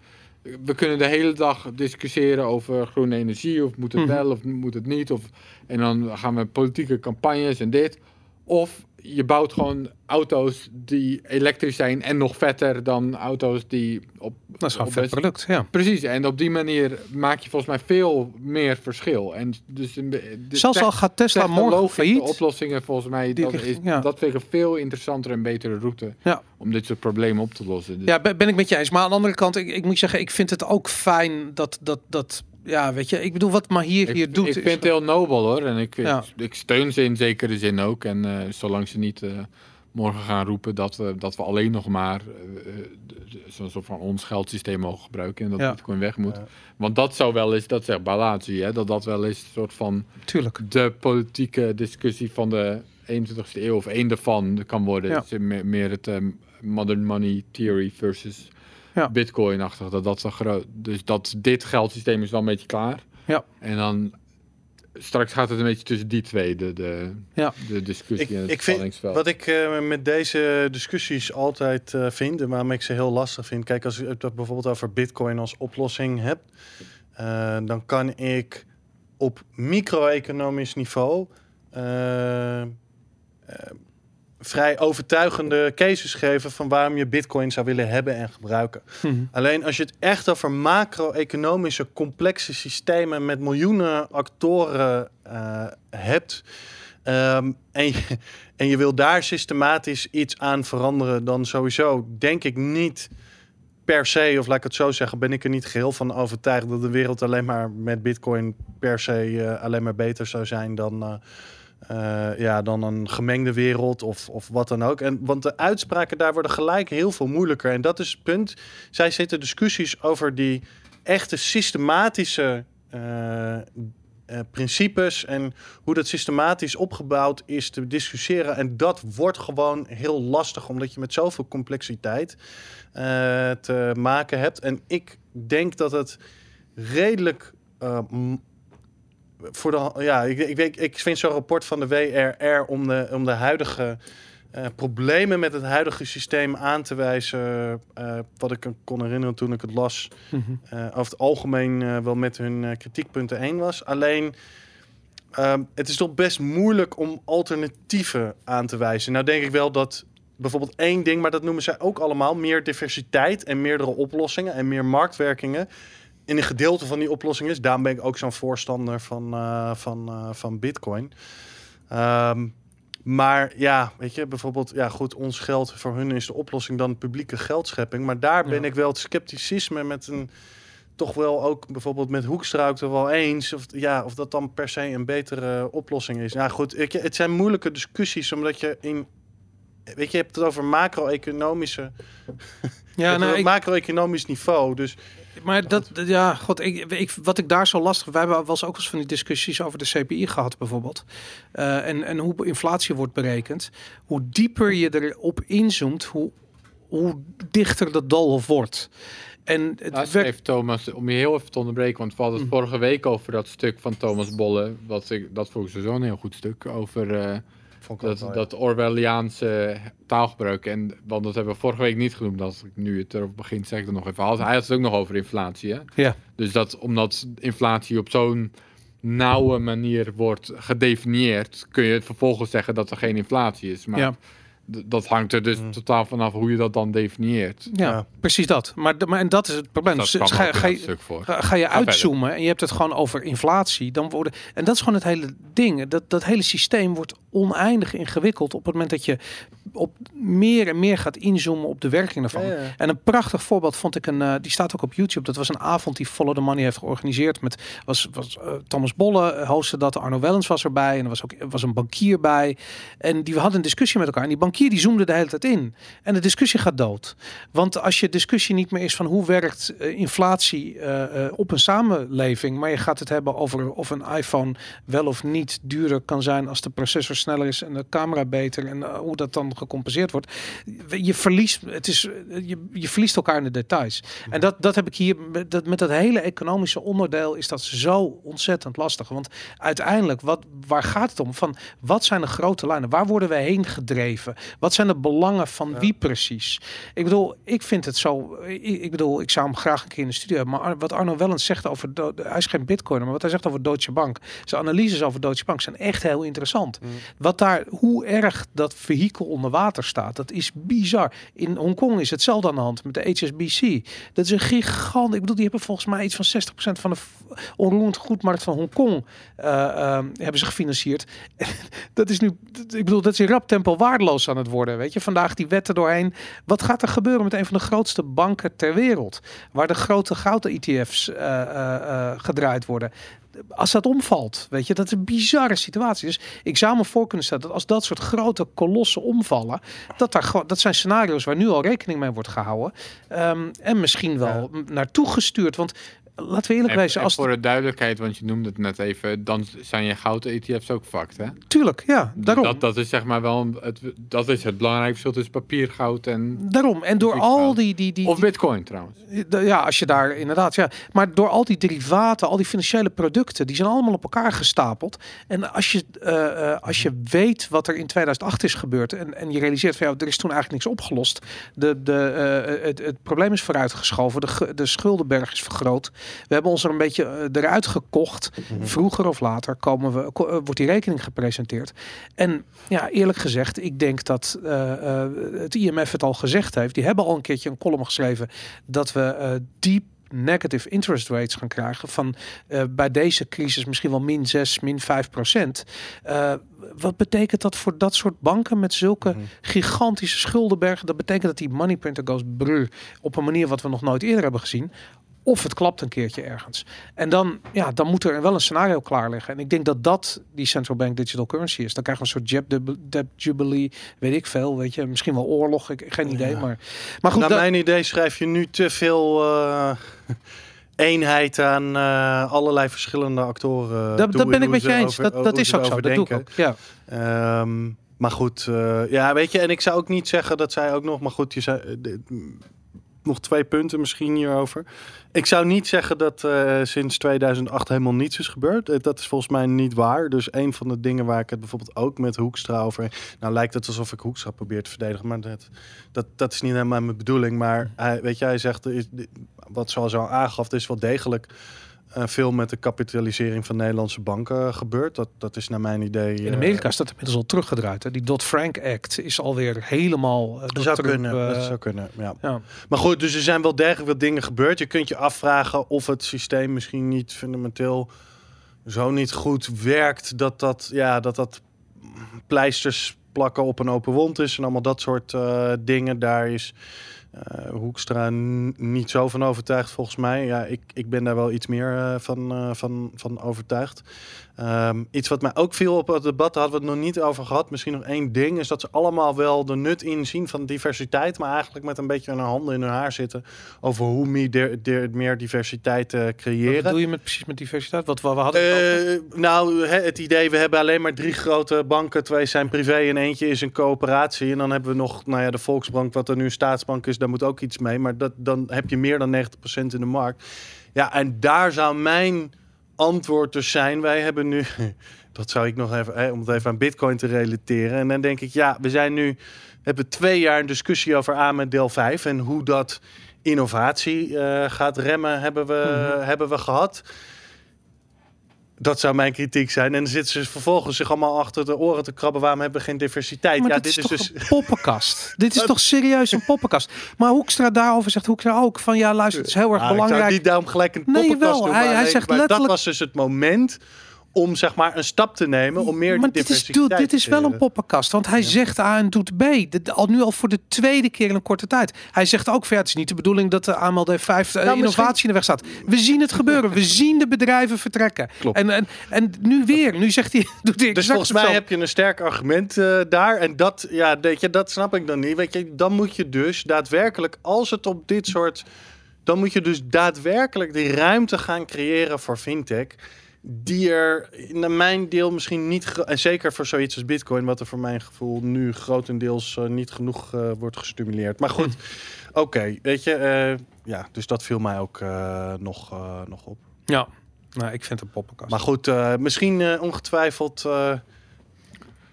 we kunnen de hele dag discussiëren over groene energie, of moet het Mhm. wel of moet het niet. Of, en dan gaan we politieke campagnes en dit. Of je bouwt gewoon auto's die elektrisch zijn en nog vetter dan auto's die op. Dat is gewoon vet product, ja. Precies, en op die manier maak je volgens mij veel meer verschil. En dus de, Zelfs al gaat Tesla morgen failliet. oplossingen volgens mij, Die dat, richting, is, ja. dat vind ik een veel interessanter en betere route Ja. om dit soort problemen op te lossen. Dus Ja, ben ben ik met je eens. Maar aan de andere kant, ik, ik moet zeggen, ik vind het ook fijn dat, dat, dat ja, weet je, ik bedoel, wat Mahir ik, hier doet. ik is- vind het heel nobel hoor. En ik, Ja. ik steun ze in zekere zin ook. En eh, zolang ze niet eh, morgen gaan roepen dat we, dat we alleen nog maar d- zo'n soort van ons geldsysteem mogen gebruiken. En dat Ja. bitcoin weg moet. Ja. Want dat zou wel eens, dat zegt Balaji, hè, dat dat wel eens een soort van Tuurlijk. de politieke discussie van de 21ste eeuw of één daarvan kan worden. Is meer, meer het modern money theory versus Ja. bitcoin-achtig. Dat, dat zo groot. Dus dat dit geldsysteem is wel een beetje klaar. Ja. En dan straks gaat het een beetje tussen die twee, de, de, Ja. de discussie Ik, en het ik vind, wat ik eh, met deze discussies altijd eh, vind en waarom ik ze heel lastig vind. Kijk, als je het bijvoorbeeld over Bitcoin als oplossing hebt, eh, dan kan ik op micro-economisch niveau vrij overtuigende cases geven van waarom je Bitcoin zou willen hebben en gebruiken. Mhm. Alleen als je het echt over macro-economische complexe systemen met miljoenen actoren eh, hebt. ehm, en, je, en je wil daar systematisch iets aan veranderen, dan sowieso denk ik niet per se, of laat ik het zo zeggen, ben ik er niet geheel van overtuigd dat de wereld alleen maar met Bitcoin per se eh, alleen maar beter zou zijn dan. eh, eh, ja, dan een gemengde wereld of, of wat dan ook. En, want de uitspraken daar worden gelijk heel veel moeilijker. En dat is het punt. Zij zitten discussies over die echte systematische eh, eh, principes en hoe dat systematisch opgebouwd is te discussiëren. En dat wordt gewoon heel lastig, omdat je met zoveel complexiteit te maken hebt. En ik denk dat het redelijk. Voor de, ja, ik, ik, weet, ik vind zo'n rapport van de WRR om de, om de huidige eh, problemen met het huidige systeem aan te wijzen. eh, wat ik kon herinneren toen ik het las, eh, over het algemeen wel met hun kritiekpunten één was. Alleen, ehm, het is toch best moeilijk om alternatieven aan te wijzen. Nou denk ik wel dat bijvoorbeeld één ding, maar dat noemen zij ook allemaal, meer diversiteit en meerdere oplossingen en meer marktwerkingen. In een gedeelte van die oplossing is. Daarom ben ik ook zo'n voorstander van, eh, van, eh, van Bitcoin. Ehm, maar ja, weet je, bijvoorbeeld, ja goed, ons geld voor hun is de oplossing dan publieke geldschepping. Maar daar ben Ja. ik wel het scepticisme met een, toch wel ook bijvoorbeeld met Hoekstra ook er wel eens. Of, ja, of dat dan per se een betere oplossing is. Nou goed, ik, het zijn moeilijke discussies, omdat je in, weet je, je hebt het over macro-economische, Ja, nou, ik, macro-economisch niveau. Dus maar dat, dat- ja, god, ik, ik, wat ik daar zo lastig... Wij hebben eens ook wel eens van die discussies over de CPI gehad bijvoorbeeld. Eh, en, en hoe inflatie wordt berekend. Hoe dieper je erop inzoomt, hoe, hoe dichter de doolhof wordt. En het Nou, werkt... Thomas, om je heel even te onderbreken, want we hadden het Mm. vorige week over dat stuk van Thomas Bolle. Wat ik, dat vond ik sowieso een heel goed stuk. Over eh, vond ik ook dat, dat Orwelliaanse taalgebruik. En, want dat hebben we vorige week niet genoemd. Als ik nu het erover begin, zeg ik het nog even. Hij had het ook nog over inflatie. Hè? Ja. Dus dat omdat inflatie op zo'n nauwe manier wordt gedefinieerd, kun je vervolgens zeggen dat er geen inflatie is. Maar Ja. Dat hangt er dus Mm. totaal vanaf hoe je dat dan definieert. Ja, Ja. precies dat. Maar, de- maar en dat is het probleem. Dus ga, je. Ga, ga je verder. uitzoomen en je hebt het gewoon over inflatie, dan worden en dat is gewoon het hele ding. Dat, dat hele systeem wordt oneindig ingewikkeld op het moment dat je op meer en meer gaat inzoomen op de werking ervan. Ja, ja. En een prachtig voorbeeld vond ik een, eh, die staat ook op YouTube. Dat was een avond die Follow the Money heeft georganiseerd met was, was eh, Thomas Bolle eh, hostte dat, Arno Wellens was erbij en er was ook was een bankier bij en die hadden een discussie met elkaar en die bankier die zoomde de hele tijd in en de discussie gaat dood. Want als je discussie niet meer is van hoe werkt eh, inflatie eh, eh, op een samenleving, maar je gaat het hebben over of een iPhone wel of niet duurder kan zijn als de processor sneller is en de camera beter en hoe dat dan gecompenseerd wordt. Je verliest, het is, je, je verliest elkaar in de details. En dat, dat heb ik hier met dat, met dat hele economische onderdeel is dat zo ontzettend lastig. Want uiteindelijk, wat, waar gaat het om? Van wat zijn de grote lijnen? Waar worden we heen gedreven? Wat zijn de belangen van wie precies? Ik bedoel, ik vind het zo. Ik, ik bedoel, ik zou hem graag een keer in de studio hebben. Maar Ar- wat Arno Wellens zegt over. Do- Hij is geen bitcoiner, maar wat hij zegt over Deutsche Bank. Zijn analyses over Deutsche Bank zijn echt heel interessant. Wat daar, hoe erg dat vehikel onder water staat, dat is bizar. In Hongkong is hetzelfde aan de hand met de HSBC. Dat is een gigant. Ik bedoel, die hebben volgens mij iets van 60% van de onroerend goedmarkt van Hongkong eh, ehm, hebben ze gefinancierd. dat is nu, ik bedoel, dat is in rap tempo waardeloos aan het worden. Weet je, vandaag die wetten doorheen. Wat gaat er gebeuren met een van de grootste banken ter wereld? Waar de grote goud-ETF's eh, eh, eh, gedraaid worden. Als dat omvalt, weet je, dat is een bizarre situatie. Dus ik zou me voor kunnen stellen dat als dat soort grote kolossen omvallen, dat, daar dat zijn scenario's waar nu al rekening mee wordt gehouden. Ehm, en misschien wel naartoe gestuurd. Want laten we eerlijk en als voor de duidelijkheid, want je noemde het net even, dan zijn je gouden ETF's ook fucked, hè? tuurlijk, ja, daarom. Dat, dat is zeg maar wel het, dat is het belangrijke verschil tussen papier, goud en Daarom. En door al goud. die, die, die, of bitcoin trouwens. Ja, als je daar inderdaad, ja. Maar door al die derivaten, al die financiële producten, die zijn allemaal op elkaar gestapeld. En als je, eh, eh, als je weet wat er in 2008 is gebeurd en, en je realiseert van ja, er is toen eigenlijk niks opgelost. De, de, eh, het, het probleem is vooruitgeschoven, de, de schuldenberg is vergroot. We hebben ons er een beetje eh, eruit gekocht. Vroeger of later komen we, eh, wordt die rekening gepresenteerd. En ja, eerlijk gezegd, ik denk dat eh, het IMF het al gezegd heeft. Die hebben al een keertje een column geschreven dat we eh deep negative interest rates gaan krijgen van bij deze crisis misschien wel min 6, min 5 procent. Wat betekent dat voor dat soort banken met zulke gigantische schuldenbergen? Dat betekent dat die money printer goes brr op een manier wat we nog nooit eerder hebben gezien. Of het klapt een keertje ergens. En dan, ja, dan moet er wel een scenario klaar liggen. En ik denk dat dat die central bank digital currency is. Dan krijgen we een soort jab debt jubilee, weet ik veel. Weet je, misschien wel oorlog, ik, geen idee. Maar, maar goed, Naar dat- mijn idee schrijf je nu te veel eh, eenheid aan eh, allerlei verschillende actoren. dat, ben ik met je eens. over- dat dat is ook zo. Dat doe ik ook. Ja. Ehm, maar goed, eh, ja, weet je, en ik zou ook niet zeggen dat zij ook nog, maar goed, je zei, nog twee punten misschien hierover. Ik zou niet zeggen dat eh, sinds 2008 helemaal niets is gebeurd. Eh, Dat is volgens mij niet waar. Dus een van de dingen waar ik het bijvoorbeeld ook met Hoekstra over... Nou lijkt het alsof ik Hoekstra probeer te verdedigen, maar dat, dat, dat is niet helemaal mijn bedoeling. Maar hij, weet je, hij zegt, wat zoals al aangaf, is wel degelijk... eh, veel met de kapitalisering van Nederlandse banken gebeurd. Dat, dat is naar mijn idee... In eh, Amerika is dat inmiddels al teruggedraaid. Hè? Die Dodd-Frank Act is alweer helemaal... eh, Dat zou Trump, kunnen, dat zou kunnen, ja. ja. Maar goed, dus er zijn wel degelijk wat dingen gebeurd. Je kunt je afvragen of het systeem misschien niet fundamenteel zo niet goed werkt. Dat dat, ja, dat, dat pleisters plakken op een open wond is en allemaal dat soort dingen. Daar is eh, Hoekstra niet zo van overtuigd volgens mij. Ja, ik, ik ben daar wel iets meer eh, van, eh, van, van overtuigd. Ehm, iets wat mij ook viel op het debat, daar hadden we het nog niet over gehad. Misschien nog één ding, is dat ze allemaal wel de nut inzien van diversiteit, maar eigenlijk met een beetje hun handen in hun haar zitten over hoe meer, meer diversiteit Wat creëren. doe je met, precies met diversiteit? Wat we hadden het. Eh, nou, het idee, we hebben alleen maar drie grote banken. Twee zijn privé en eentje is een coöperatie. En dan hebben we nog, nou ja, de Volksbank, wat er nu een staatsbank is, daar moet ook iets mee. Maar dat, dan heb je meer dan 90% in de markt. Ja, en daar zou mijn antwoord dus zijn. Wij hebben nu, dat zou ik nog even, hè, om het even aan Bitcoin te relateren. En dan denk ik, ja, we zijn nu, hebben twee jaar een discussie over A met deel 5 en hoe dat innovatie eh, gaat remmen, hebben we, hebben we gehad Dat zou mijn kritiek zijn. En dan zitten ze vervolgens zich allemaal achter de oren te krabben. Waarom hebben we geen diversiteit? Maar ja, dit, is, dus. een poppenkast. dit is toch serieus een poppenkast. Maar Hoekstra daarover zegt Hoekstra ook van ja, luister, het is heel erg Ah, Ik zou belangrijk. niet daarom gelijk een Nee, poppenkast wel. doen. Hij- maar hij zegt maar letterlijk- Dat was dus het moment om zeg maar een stap te nemen. Om meer maar dit is, dit is wel een poppenkast. Want hij zegt A en doet B. Al nu al voor de tweede keer in een korte tijd. Hij zegt ook van ja, het is niet de bedoeling dat de AMLD 5 eh, Nou, innovatie in de weg staat. We zien het gebeuren. We zien de bedrijven vertrekken. Klopt. En, en, en nu weer. Nu zegt hij. Doet hij Dus volgens mij heb je een sterk argument eh, daar. En dat, ja, weet je, dat snap ik dan niet. Weet je, dan moet je dus daadwerkelijk, als het op dit soort. Dan moet je dus daadwerkelijk die ruimte gaan creëren voor fintech. Die er naar mijn deel misschien niet. En zeker voor zoiets als Bitcoin, wat er voor mijn gevoel nu grotendeels eh, niet genoeg eh, wordt gestimuleerd. Maar goed, oké, weet je. eh, ja, dus dat viel mij ook nog, nog op. Ja. Nou, ik vind het een poppenkast. Maar goed, misschien ongetwijfeld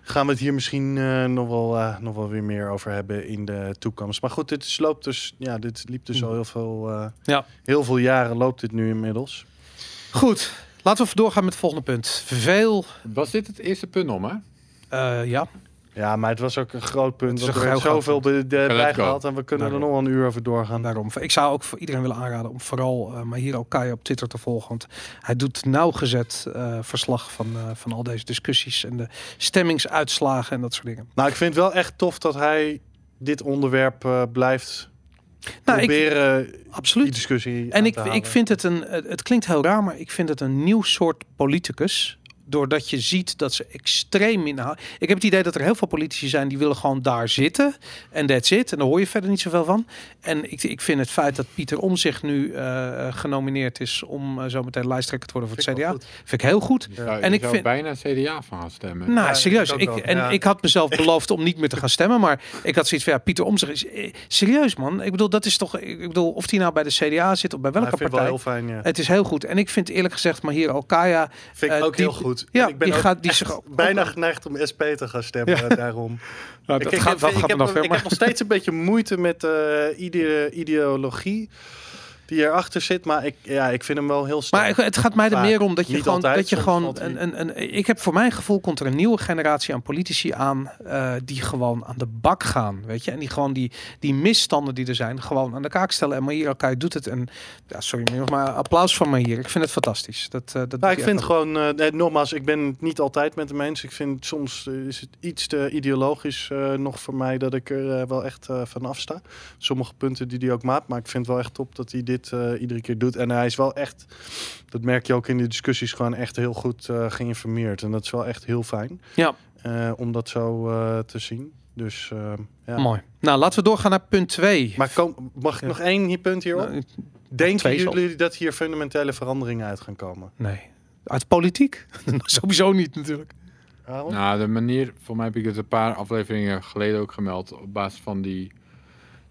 gaan we het hier misschien nog, wel, nog wel weer meer over hebben in de toekomst. Maar goed, dit is, loopt dus, ja, dit liep dus al heel veel, Ja. heel veel jaren loopt dit nu inmiddels. Goed. Laten we doorgaan met het volgende punt. Veel. Was dit het eerste punt om, hè? eh, ja. Ja, maar het was ook een groot punt. Het is want een er werd zoveel bij gehad en we kunnen er nog een uur over doorgaan. Daarom. Ik zou ook voor iedereen willen aanraden om vooral uh, Mahiro Kai op Twitter te volgen. Want hij doet nauwgezet uh, verslag van, uh, van al deze discussies en de stemmingsuitslagen en dat soort dingen. Nou, ik vind het wel echt tof dat hij dit onderwerp uh, blijft nou, proberen ik, absoluut. die discussie En ik, ik vind het een, het klinkt heel raar, maar ik vind het een nieuw soort politicus doordat je ziet dat ze extreem inhouden. Ik heb het idee dat er heel veel politici zijn die willen gewoon daar zitten. En that's it. En daar hoor je verder niet zoveel van. En ik, ik vind het feit dat Pieter Omzicht nu uh, genomineerd is om uh, zo meteen lijsttrekker te worden voor het CDA. Vind ik heel goed. Ja, en ik vind bijna CDA van gaan stemmen. Nou, ja, serieus. Ik, ik en ja. ik had mezelf beloofd om niet meer te gaan stemmen. Maar ik had zoiets van, ja, Pieter Omzicht is... Eh, serieus, man. Ik bedoel, dat is toch... Ik bedoel, of die nou bij de CDA zit of bij welke ja, partij. heel fijn, ja. Het is heel goed. En ik vind eerlijk gezegd, maar hier Okaya... Vind ik uh, ook die, heel goed. Ja, ik ben die gaat bijna geneigd om SP te gaan stemmen ja. daarom. Nou, ik, dat gaat, ik, dat ik, gaat heb, nog ik heb nog steeds een beetje moeite met uh, ide ideologie die erachter zit, maar ik, ja, ik vind hem wel heel sterk. Maar het gaat mij er meer om dat je gewoon, altijd, dat je gewoon een, een, een, ik heb voor mijn gevoel komt er een nieuwe generatie aan politici aan uh, die gewoon aan de bak gaan, weet je, en die gewoon die, die misstanden die er zijn gewoon aan de kaak stellen. En Mahir Alkai doet het en ja, sorry, maar applaus van Mahir. Ik vind het fantastisch. Dat, uh, dat nou, ik vind gewoon, uh, nee, nogmaals, ik ben het niet altijd met hem eens. Ik vind soms is het iets te ideologisch nog voor mij dat ik er wel echt van afsta. Sommige punten die hij ook maakt, maar ik vind het wel echt top dat hij dit uh, iedere keer doet. En hij is wel echt, dat merk je ook in de discussies, gewoon echt heel goed uh, geïnformeerd. En dat is wel echt heel fijn ja. uh, om dat zo uh, te zien. Dus uh, ja. Mooi. Nou, laten we doorgaan naar punt 2. Maar kom, mag ik ja. nog één hier punt hierop? Nou, Denken jullie dat hier fundamentele veranderingen uit gaan komen? Nee. Uit politiek? Sowieso niet natuurlijk. Waarom? Nou, de manier, voor mij heb ik het een paar afleveringen geleden ook gemeld, op basis van die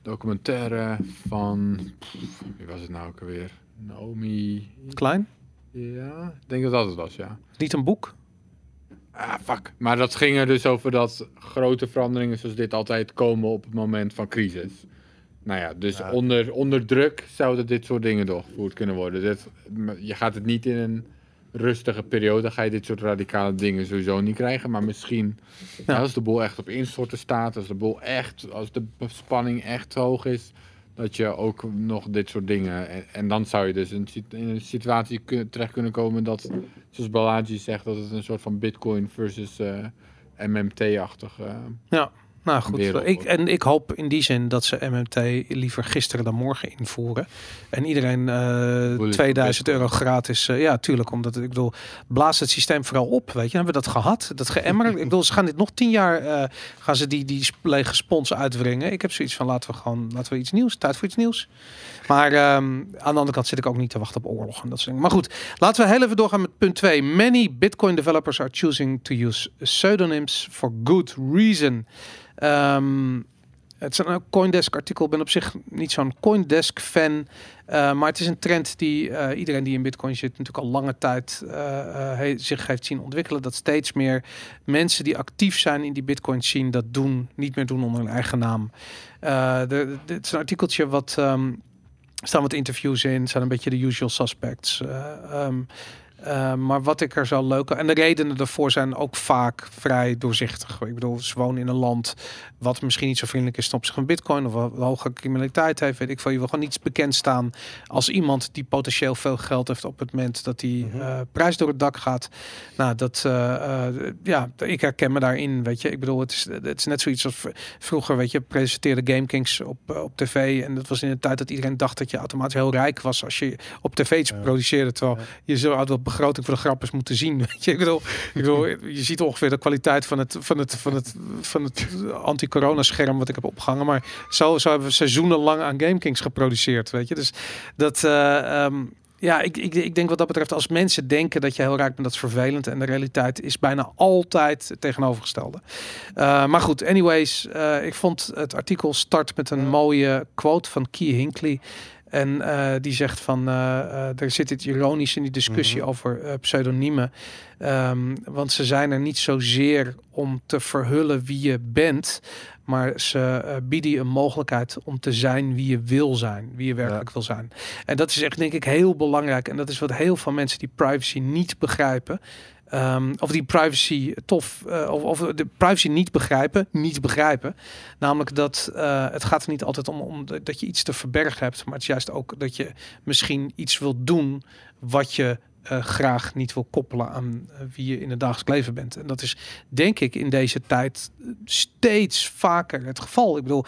documentaire van, pff, wie was het nou ook alweer? Naomi... Klein? Ja, ik denk dat dat het was, ja. Niet een boek? Ah, fuck. Maar dat ging er dus over dat grote veranderingen zoals dit altijd komen op het moment van crisis. Nou ja, dus Ja. onder, onder druk zouden dit soort dingen doorgevoerd kunnen worden. Dit, je gaat het niet in een rustige periode, ga je dit soort radicale dingen sowieso niet krijgen. Maar misschien, als de boel echt op instorten staat, als de boel echt, als de spanning echt hoog is, dat je ook nog dit soort dingen. En, en dan zou je dus in, een situatie kun- terecht kunnen komen dat, zoals Balaji zegt, dat het een soort van Bitcoin versus eh, MMT-achtig. eh, Ja. Nou goed, ik, en ik hoop in die zin dat ze MMT liever gisteren dan morgen invoeren. En iedereen eh, Bullet 2000 Bitcoin. euro gratis. eh, ja, tuurlijk. Omdat ik bedoel, blaas het systeem vooral op. Weet je, hebben we dat gehad? Dat geëmmer. ik bedoel, ze gaan dit nog tien jaar eh, gaan ze die, die lege spons uitwringen. Ik heb zoiets van laten we gewoon laten we iets nieuws. Tijd voor iets nieuws. Maar ehm, aan de andere kant zit ik ook niet te wachten op oorlog en dat soort. Maar goed, laten we heel even doorgaan met punt 2. Many Bitcoin developers are choosing to use pseudonyms for good reason. Ehm, het is een Coindesk artikel. Ik ben op zich niet zo'n Coindesk fan. eh, maar het is een trend die eh, iedereen die in Bitcoin zit natuurlijk al lange tijd he- zich heeft zien ontwikkelen. Dat steeds meer mensen die actief zijn in die Bitcoin zien dat doen, niet meer doen onder hun eigen naam. De, de- is een artikeltje wat ehm, er staan wat interviews in, zijn een beetje de usual suspects. Eh, Eh, maar wat ik er zo leuk en de redenen daarvoor zijn ook vaak vrij doorzichtig. Ik bedoel, ze wonen in een land wat misschien niet zo vriendelijk is ten opzichte van Bitcoin of wat hoge criminaliteit heeft. Weet ik veel. Je wil gewoon niets bekend staan als iemand die potentieel veel geld heeft op het moment dat die Mhm. eh, prijs door het dak gaat. Nou, dat eh, ja, ik herken me daarin. Weet je, ik bedoel, het is, het is net zoiets als vroeger. Weet je, presenteerde GameKings op, op tv en dat was in de tijd dat iedereen dacht dat je automatisch heel rijk was als je op tv iets Ja. produceerde. Terwijl Ja. je zo uit wat begroting voor de grap is moeten zien. Weet je, ik bedoel, ik bedoel, je ziet ongeveer de kwaliteit van het, van het, van het, van het anti-corona scherm wat ik heb opgehangen. Maar zo, zo hebben we seizoenenlang aan GameKings geproduceerd. Weet je, dus dat. eh, ehm, ja, ik, ik, ik denk wat dat betreft, als mensen denken dat je heel rijk bent, dat is vervelend. En de realiteit is bijna altijd het tegenovergestelde. Eh, maar goed, anyways, eh, ik vond het artikel start met een mooie quote van Key Hinckley. En eh, die zegt van, eh, eh, er zit iets ironisch in die discussie Mhm. over pseudoniemen. Ehm, want ze zijn er niet zozeer om te verhullen wie je bent. Maar ze bieden je een mogelijkheid om te zijn wie je wil zijn. Wie je werkelijk wil zijn. En dat is echt denk ik heel belangrijk. En dat is wat heel veel mensen die privacy niet begrijpen. Ehm, of die privacy tof, eh, of, of de privacy niet begrijpen, niet begrijpen. Namelijk dat eh, het gaat er niet altijd om, om dat je iets te verbergen hebt, maar het is juist ook dat je misschien iets wilt doen wat je eh, graag niet wil koppelen aan eh, wie je in het dagelijks leven bent. En dat is denk ik in deze tijd eh, steeds vaker het geval. Ik bedoel,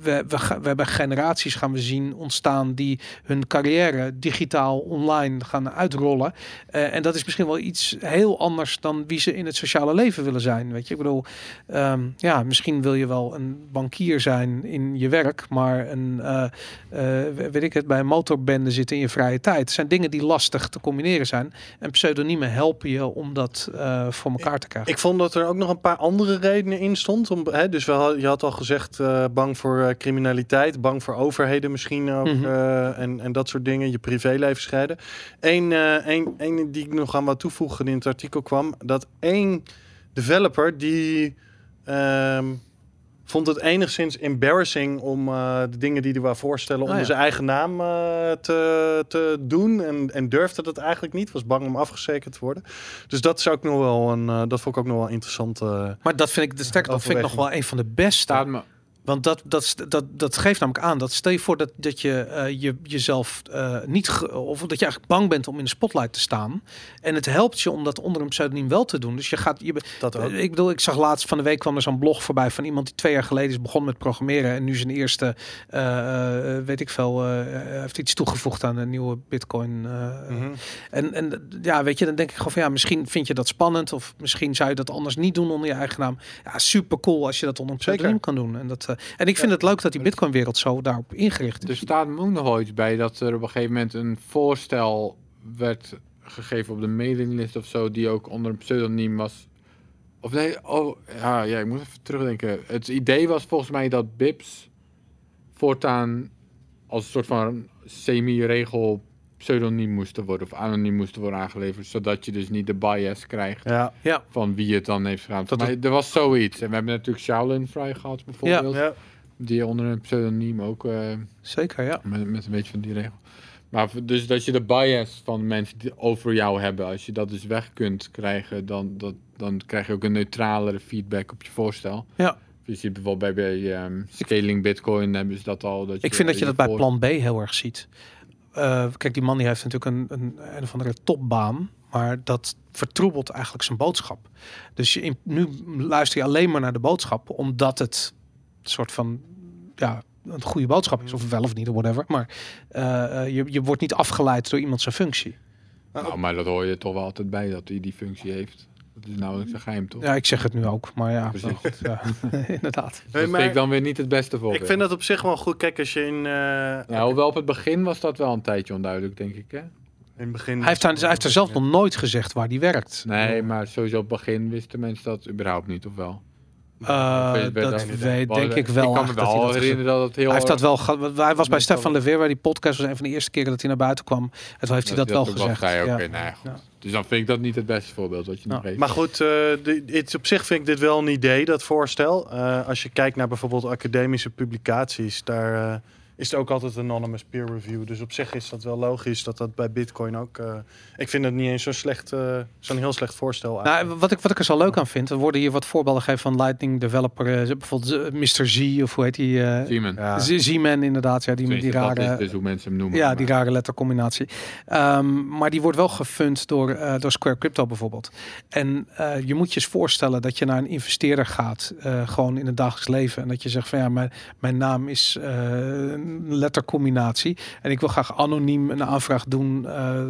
we, we, we hebben generaties gaan we zien ontstaan die hun carrière digitaal online gaan uitrollen. En dat is misschien wel iets heel anders dan wie ze in het sociale leven willen zijn. Weet je, ik bedoel, ehm, ja, misschien wil je wel een bankier zijn in je werk, maar een, weet ik het, bij een motorbende zitten in je vrije tijd. Het zijn dingen die lastig te combineren zijn. En pseudoniemen helpen je om dat eh, voor elkaar te krijgen. Ik vond dat er ook nog een paar andere redenen in stond. Om, hè, dus we had, je had al gezegd, eh, bang voor eh, criminaliteit, bang voor overheden misschien ook. Mhm. en, en dat soort dingen, je privéleven scheiden. Eén eh, één- één die ik nog aan wat toevoegen in het artikel kwam, dat één developer die ehm, vond het enigszins embarrassing om eh, de dingen die hij wou voorstellen Oh, onder ja. zijn eigen naam eh, te, te doen. En, en durfde dat eigenlijk niet, was bang om afgezekerd te worden. Dus dat is ook nog wel een, eh, dat vond ik ook nog wel interessant. eh, maar dat vind ik, de sterker, dat vind ik nog wel een van de beste. Me Want dat, dat, dat, dat geeft namelijk aan dat stel je voor dat, dat je eh, je jezelf eh, niet ge- of dat je eigenlijk bang bent om in de spotlight te staan. En het helpt je om dat onder een pseudoniem wel te doen. Dus je gaat je be- dat ook. Eh, Ik bedoel, ik zag laatst van de week kwam er zo'n blog voorbij van iemand die twee jaar geleden is begonnen met programmeren en nu zijn eerste, weet ik veel, heeft iets toegevoegd aan een nieuwe Bitcoin. Mhm. en, en ja, weet je, dan denk ik gewoon van ja, misschien vind je dat spannend of misschien zou je dat anders niet doen onder je eigen naam. Ja, super cool als je dat onder een Zeker. pseudoniem kan doen. En, dat, en ik vind het leuk dat die Bitcoin-wereld zo daarop ingericht Er is. staat nog wel iets bij dat er op een gegeven moment een voorstel werd gegeven op de mailinglist of zo, die ook onder een pseudoniem was. Of nee, oh ja, ja, ik moet even terugdenken. Het idee was volgens mij dat Bips voortaan als een soort van semi-regel pseudoniem moesten worden of anoniem moesten worden aangeleverd, zodat je dus niet de bias krijgt Ja, Ja, van wie het dan heeft gedaan. Dat maar er was zoiets. En we hebben natuurlijk Shaolin vrij gehad bijvoorbeeld, ja. die onder een pseudoniem ook eh, zeker, ja. met, met een beetje van die regel. Maar dus dat je de bias van mensen die over jou hebben, als je dat dus weg kunt krijgen, dan, dat, dan krijg je ook een neutralere feedback op je voorstel. Ja. Je ziet bijvoorbeeld bij, bij ehm, Scaling Bitcoin hebben ze dat al. Dat Ik vind dat je dat bij plan B heel erg ziet. Eh, kijk, die man die heeft natuurlijk een, een, een of andere topbaan. Maar dat vertroebelt eigenlijk zijn boodschap. Dus je, nu luister je alleen maar naar de boodschap. Omdat het een soort van... Ja, een goede boodschap is. Of wel of niet, of whatever. Maar eh, je, je wordt niet afgeleid door iemand zijn functie. Nou, maar dat hoor je toch wel altijd bij dat hij die functie heeft. Dat is nauwelijks een geheim, toch? Ja, ik zeg het nu ook. Maar ja, Precies. wel goed, ja. inderdaad. dat Nee, maar ik dan weer niet het beste voorbeeld. ik vind dat op zich wel goed. Kijk, als je in, eh, Ja, hoewel op het begin was dat wel een tijdje onduidelijk, denk ik. Hè? in het begin... Hij heeft, daar- hij heeft er zelf nog nooit gezegd waar die werkt. Nee, maar sowieso op het begin wisten mensen dat überhaupt niet, of wel? Eh, weet dat weet, Wel, denk ik wel. Ik kan me eigenlijk dat hij wel dat gezegd- herinneren dat het heel... Hij heeft dat wel ge- want Hij was bij Stefan Leweer, waar die podcast was een van de eerste keren dat hij naar buiten kwam. En toen heeft hij dat, wel gezegd. ja. nou ja, goed. Ja. Dus dan vind ik dat niet het beste voorbeeld wat je geeft. Maar goed, eh, het, op zich vind ik dit wel een idee, dat voorstel. Eh, als je kijkt naar bijvoorbeeld academische publicaties, daar eh, is het ook altijd anonymous peer review. Dus op zich is dat wel logisch dat dat bij Bitcoin ook. eh, ik vind het niet eens zo'n slecht, eh, zo'n heel slecht voorstel. eigenlijk. Nou, wat ik, wat ik er zo leuk aan vind, er worden hier wat voorbeelden gegeven van Lightning Developer, eh, bijvoorbeeld Mr. Z of hoe heet die? eh Simon. ja. Z- Z-Man inderdaad, ja, die die rare... is dus hoe mensen hem noemen. Ja, maar- die rare lettercombinatie. Ehm, maar die wordt wel gefund door, eh, door Square Crypto bijvoorbeeld. En eh, je moet je eens voorstellen dat je naar een investeerder gaat, eh, gewoon in het dagelijks leven. En dat je zegt van ja, mijn, mijn naam is eh, een lettercombinatie. En ik wil graag anoniem een aanvraag doen. Eh,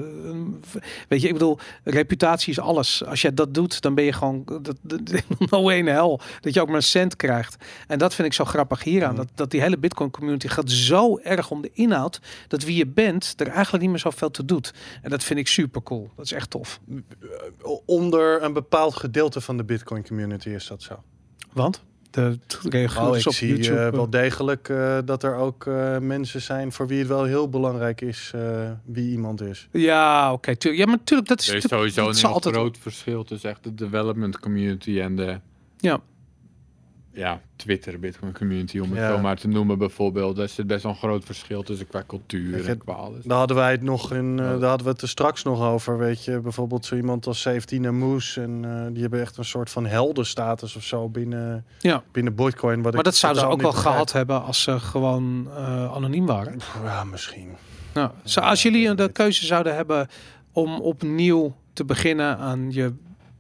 weet je, ik bedoel, reputatie is alles. Als je dat doet, dan ben je gewoon dat, dat, no way in hell. Dat je ook maar een cent krijgt. En dat vind ik zo grappig hieraan. Mhm. Dat, dat die hele Bitcoin community gaat zo erg om de inhoud. Dat wie je bent er eigenlijk niet meer zoveel te doet. En dat vind ik super cool. Dat is echt tof. Onder een bepaald gedeelte van de Bitcoin community is dat zo. Want de Oh, ik op zie YouTube. eh, eh, wel degelijk eh, dat er ook eh, mensen zijn voor wie het wel heel belangrijk is eh, wie iemand is. ja, oké. ja, maar natuurlijk, dat is, Er is sowieso dat een heel altijd. groot verschil tussen echt de development community en de Ja. Ja, Twitter Bitcoin community, om het Ja. zo maar te noemen bijvoorbeeld. Daar zit best wel een groot verschil tussen qua cultuur je, en qua alles. Daar hadden wij het nog in, eh, daar hadden we het er straks nog over. Weet je, bijvoorbeeld zo iemand als 17 en Moose. En eh, die hebben echt een soort van heldenstatus of zo binnen, Ja. binnen Bitcoin. Wat Maar ik dat zouden ze ook wel begrijp. gehad hebben als ze gewoon eh, anoniem waren. Ja, misschien. Nou, zo, als jullie de keuze zouden hebben om opnieuw te beginnen aan je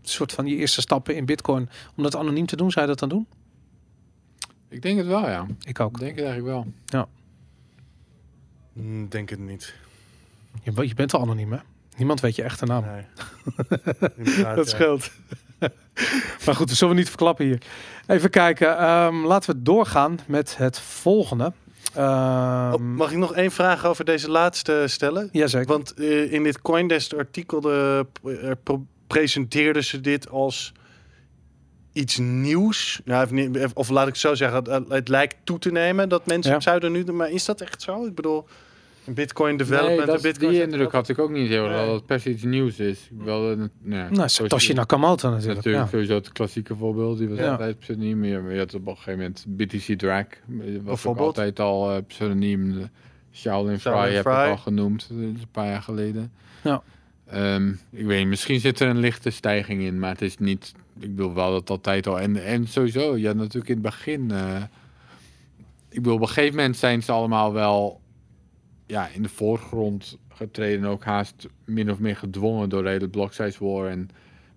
soort van je eerste stappen in Bitcoin, om dat anoniem te doen, zou je dat dan doen? Ik denk het wel, ja. Ik ook. Ik denk het eigenlijk wel. Hm, Denk het niet. Je, je bent al anoniem, hè? Niemand weet je echte naam. Nee. Inderdaad, Dat ja. scheelt. maar goed, dat zullen we niet verklappen hier. Even kijken. ehm, laten we doorgaan met het volgende. Ehm Oh, mag ik nog één vraag over deze laatste stellen? Jazeker. Want eh, in dit Coindesk artikel de, eh, pro- presenteerden ze dit als iets nieuws. Nou, of, laat ik het zo zeggen, het, het lijkt toe te nemen dat mensen Ja. het zouden nu doen. Maar is dat echt zo? Ik bedoel, een Bitcoin development, Nee, Bitcoin die indruk had ik ook niet heel erg, Nee. dat het per se iets nieuws is. Wel, een- nee, nou, Satoshi Nakamoto natuurlijk. Natuurlijk Ja. sowieso het klassieke voorbeeld. Die was Ja. altijd pseudoniem. Maar je- had op een gegeven moment BTC Drag. Was ook Bijvoorbeeld. altijd al eh, pseudoniem. Shaolin Fry heb ik al genoemd. Een paar jaar geleden. Ja. Ehm, ik weet niet, misschien zit er een lichte stijging in. Maar het is niet... Ik bedoel wel dat altijd al... En, en sowieso, ja natuurlijk in het begin... eh, ik bedoel, op een gegeven moment zijn ze allemaal wel... Ja, in de voorgrond getreden. Ook haast min of meer gedwongen door de hele block size war. En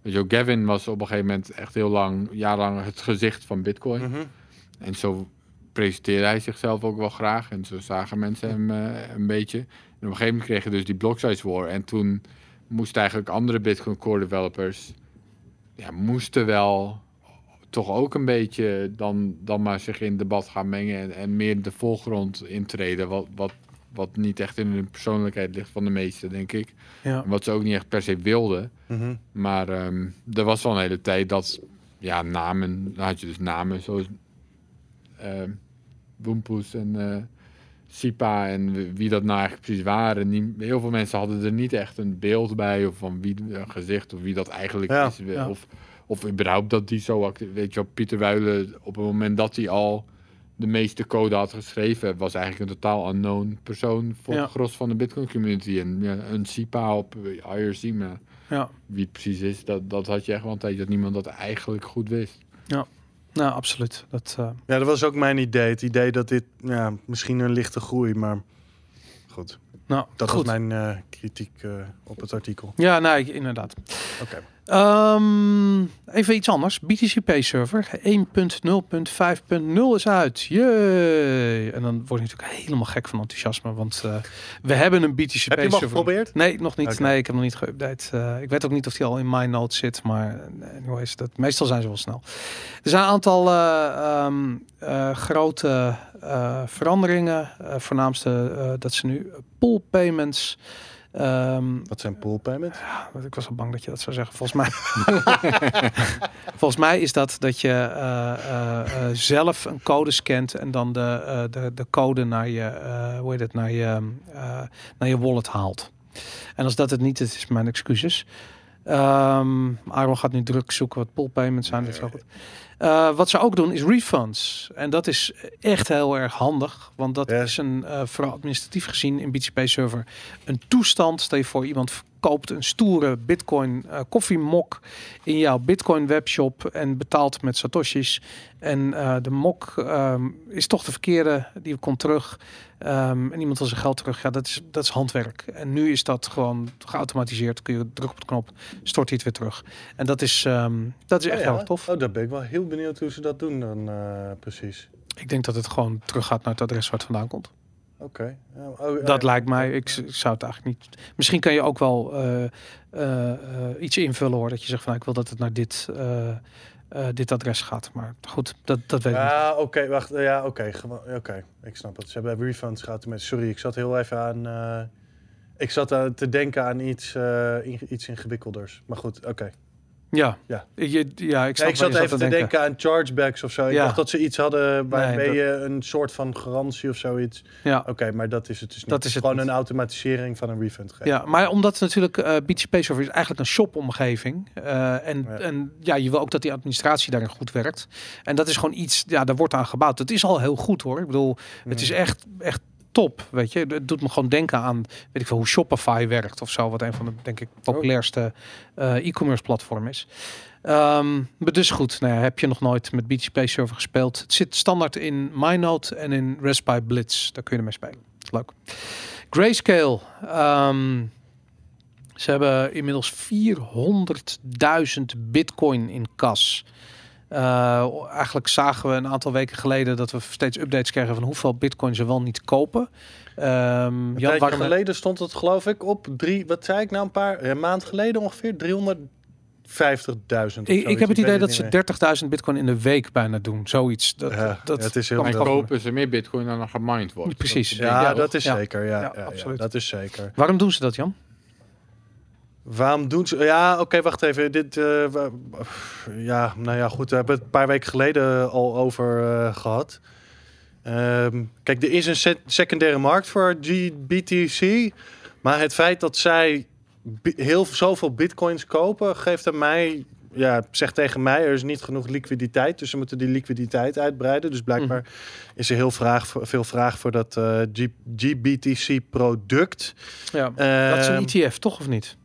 weet je, Gavin was op een gegeven moment echt heel lang, jarenlang het gezicht van Bitcoin. Mhm. En zo presenteerde hij zichzelf ook wel graag. En zo zagen mensen hem eh, een beetje. En op een gegeven moment kreeg je dus die block size war. En toen moesten eigenlijk andere Bitcoin core developers... Ja, moesten wel toch ook een beetje dan, dan maar zich in het debat gaan mengen. En, en meer de voorgrond intreden. Wat, wat, wat niet echt in de persoonlijkheid ligt van de meesten, denk ik. Ja. Wat ze ook niet echt per se wilden. Mhm. Maar ehm, er was wel een hele tijd dat, ja, namen, dan had je dus namen zoals ehm Woempoes en eh Sipa en wie- dat nou eigenlijk precies waren. Heel veel mensen hadden er niet echt een beeld bij of van wie een gezicht of wie dat eigenlijk Ja, is. ja. Of, of überhaupt dat die zo actief, weet je wel, Pieter Wuilen op het moment dat hij al de meeste code had geschreven, was eigenlijk een totaal unknown persoon voor Ja. het gros van de Bitcoin community. En ja, een Sipa op eh, IRC, maar Ja. wie het precies is, dat, dat had je echt wel een tijdje dat niemand dat eigenlijk goed wist. Nou, absoluut. Dat, eh, Ja, dat was ook mijn idee. Het idee dat dit ja, misschien een lichte groei, maar goed. nou, Dat goed. was mijn eh, kritiek eh, op het artikel. Ja, nee, inderdaad. Oké. Ehm, even iets anders. BTC Pay server 1.0.5.0 is uit. Jee. En dan word je natuurlijk helemaal gek van enthousiasme, want eh, we hebben een BTC Heb Pay je hem server. geprobeerd? Nee, nog niet. Nee, ik heb hem nog niet geüpdate. Eh, ik weet ook niet of die al in mijn notes zit, maar eh, anyways, dat, meestal zijn ze wel snel. Er zijn een aantal eh, ehm, eh, grote veranderingen. Voornaamste dat ze nu pool payments. Ehm, Wat zijn pool payments? Ik was al bang dat je dat zou zeggen. Volgens mij, volgens mij is dat dat je eh, eh, eh, zelf een code scant en dan de, de, de code naar je, hoe heet het, naar je, naar je wallet haalt. En als dat het niet is, is mijn excuses. Aaron gaat nu druk zoeken wat pool payments zijn. Dat is wel goed. Eh, wat ze ook doen is refunds. En dat is echt heel erg handig. Want dat is een, eh vooral administratief gezien in BTP server, een toestand. Stel je voor iemand koopt een stoere bitcoin eh, koffiemok in jouw bitcoin webshop en betaalt met satoshis. En de mok ehm, is toch de verkeerde, die komt terug. Ehm, en iemand wil zijn geld terug. Ja, dat is, dat is handwerk. En nu is dat gewoon geautomatiseerd. Kun je druk op de knop, stort hij het weer terug. En dat is, ehm, dat is echt Oh heel ja? erg tof. Oh, daar ben ik wel heel benieuwd hoe ze dat doen dan eh, precies. Ik denk dat het gewoon teruggaat naar het adres waar het vandaan komt. Oké. Oh, oh, Dat lijkt mij. Ik, ik zou het eigenlijk niet. Misschien kan je ook wel eh, eh, iets invullen hoor. Dat je zegt van nou, ik wil dat het naar dit, dit adres gaat. Maar goed, dat, dat weet ik niet. Ja, oké, wacht. Ja, oké. Oké, ik snap het. Ze hebben refunds gehad met. Sorry, ik zat heel even aan. ik zat aan te denken aan iets, iets ingewikkelders. Maar goed, oké. Ja. Ja. Je, ja, ik, Ja, ik zat even te denken. denken aan chargebacks of zo. Ik Ja. dacht dat ze iets hadden waarmee dat- je een soort van garantie of zoiets. Ja. Oké, maar dat is het dus niet. Dat is het gewoon niet. een automatisering van een refund geven. Ja, maar omdat natuurlijk eh BTP server is eigenlijk een shop-omgeving. eh, en, Ja. en ja, je wil ook dat die administratie daarin goed werkt. En dat is gewoon iets, ja, daar wordt aan gebouwd. Het is al heel goed hoor. Ik bedoel, het is echt, echt top. Weet je, het doet me gewoon denken aan, weet ik veel, hoe Shopify werkt of zo. Wat een van de, denk ik, populairste eh, e-commerce platform is. Ehm, maar dus goed, nou heb je nog nooit met BTP server gespeeld? Het zit standaard in MyNote en in Raspberry Blitz. Daar kun je ermee spelen. Leuk. Grayscale. ehm, ze hebben inmiddels 400.000 bitcoin in kas. Eh, eigenlijk zagen we een aantal weken geleden dat we steeds updates kregen van hoeveel bitcoin ze wel niet kopen. Ehm Een Jan, geleden stond het geloof ik op drie, wat zei ik nou een paar, een maand geleden ongeveer, 350.000. of ik, ik heb het idee dat ze meer. 30.000 bitcoin in de week bijna doen. Zoiets. Dat, Ja, dat, het is heel kan kopen ze meer bitcoin dan er gemined wordt. Precies. Dat- Ja, Ja, dat is zeker. Ja, Ja, ja, ja, absoluut. dat is zeker. Waarom doen ze dat, Jan? Waarom doen ze... Ja, oké, wacht even. Dit, eh, ja, nou ja, goed. We hebben het een paar weken geleden al over eh, gehad. Ehm, kijk, er is een se- secundaire markt voor GBTC. Maar het feit dat zij heel zoveel bitcoins kopen, geeft aan mij... Ja, zegt tegen mij, er is niet genoeg liquiditeit. Dus ze moeten die liquiditeit uitbreiden. Dus blijkbaar is er heel vraag veel vraag voor dat eh, GBTC-product. Ja. dat is een Ehm, ETF, toch of niet?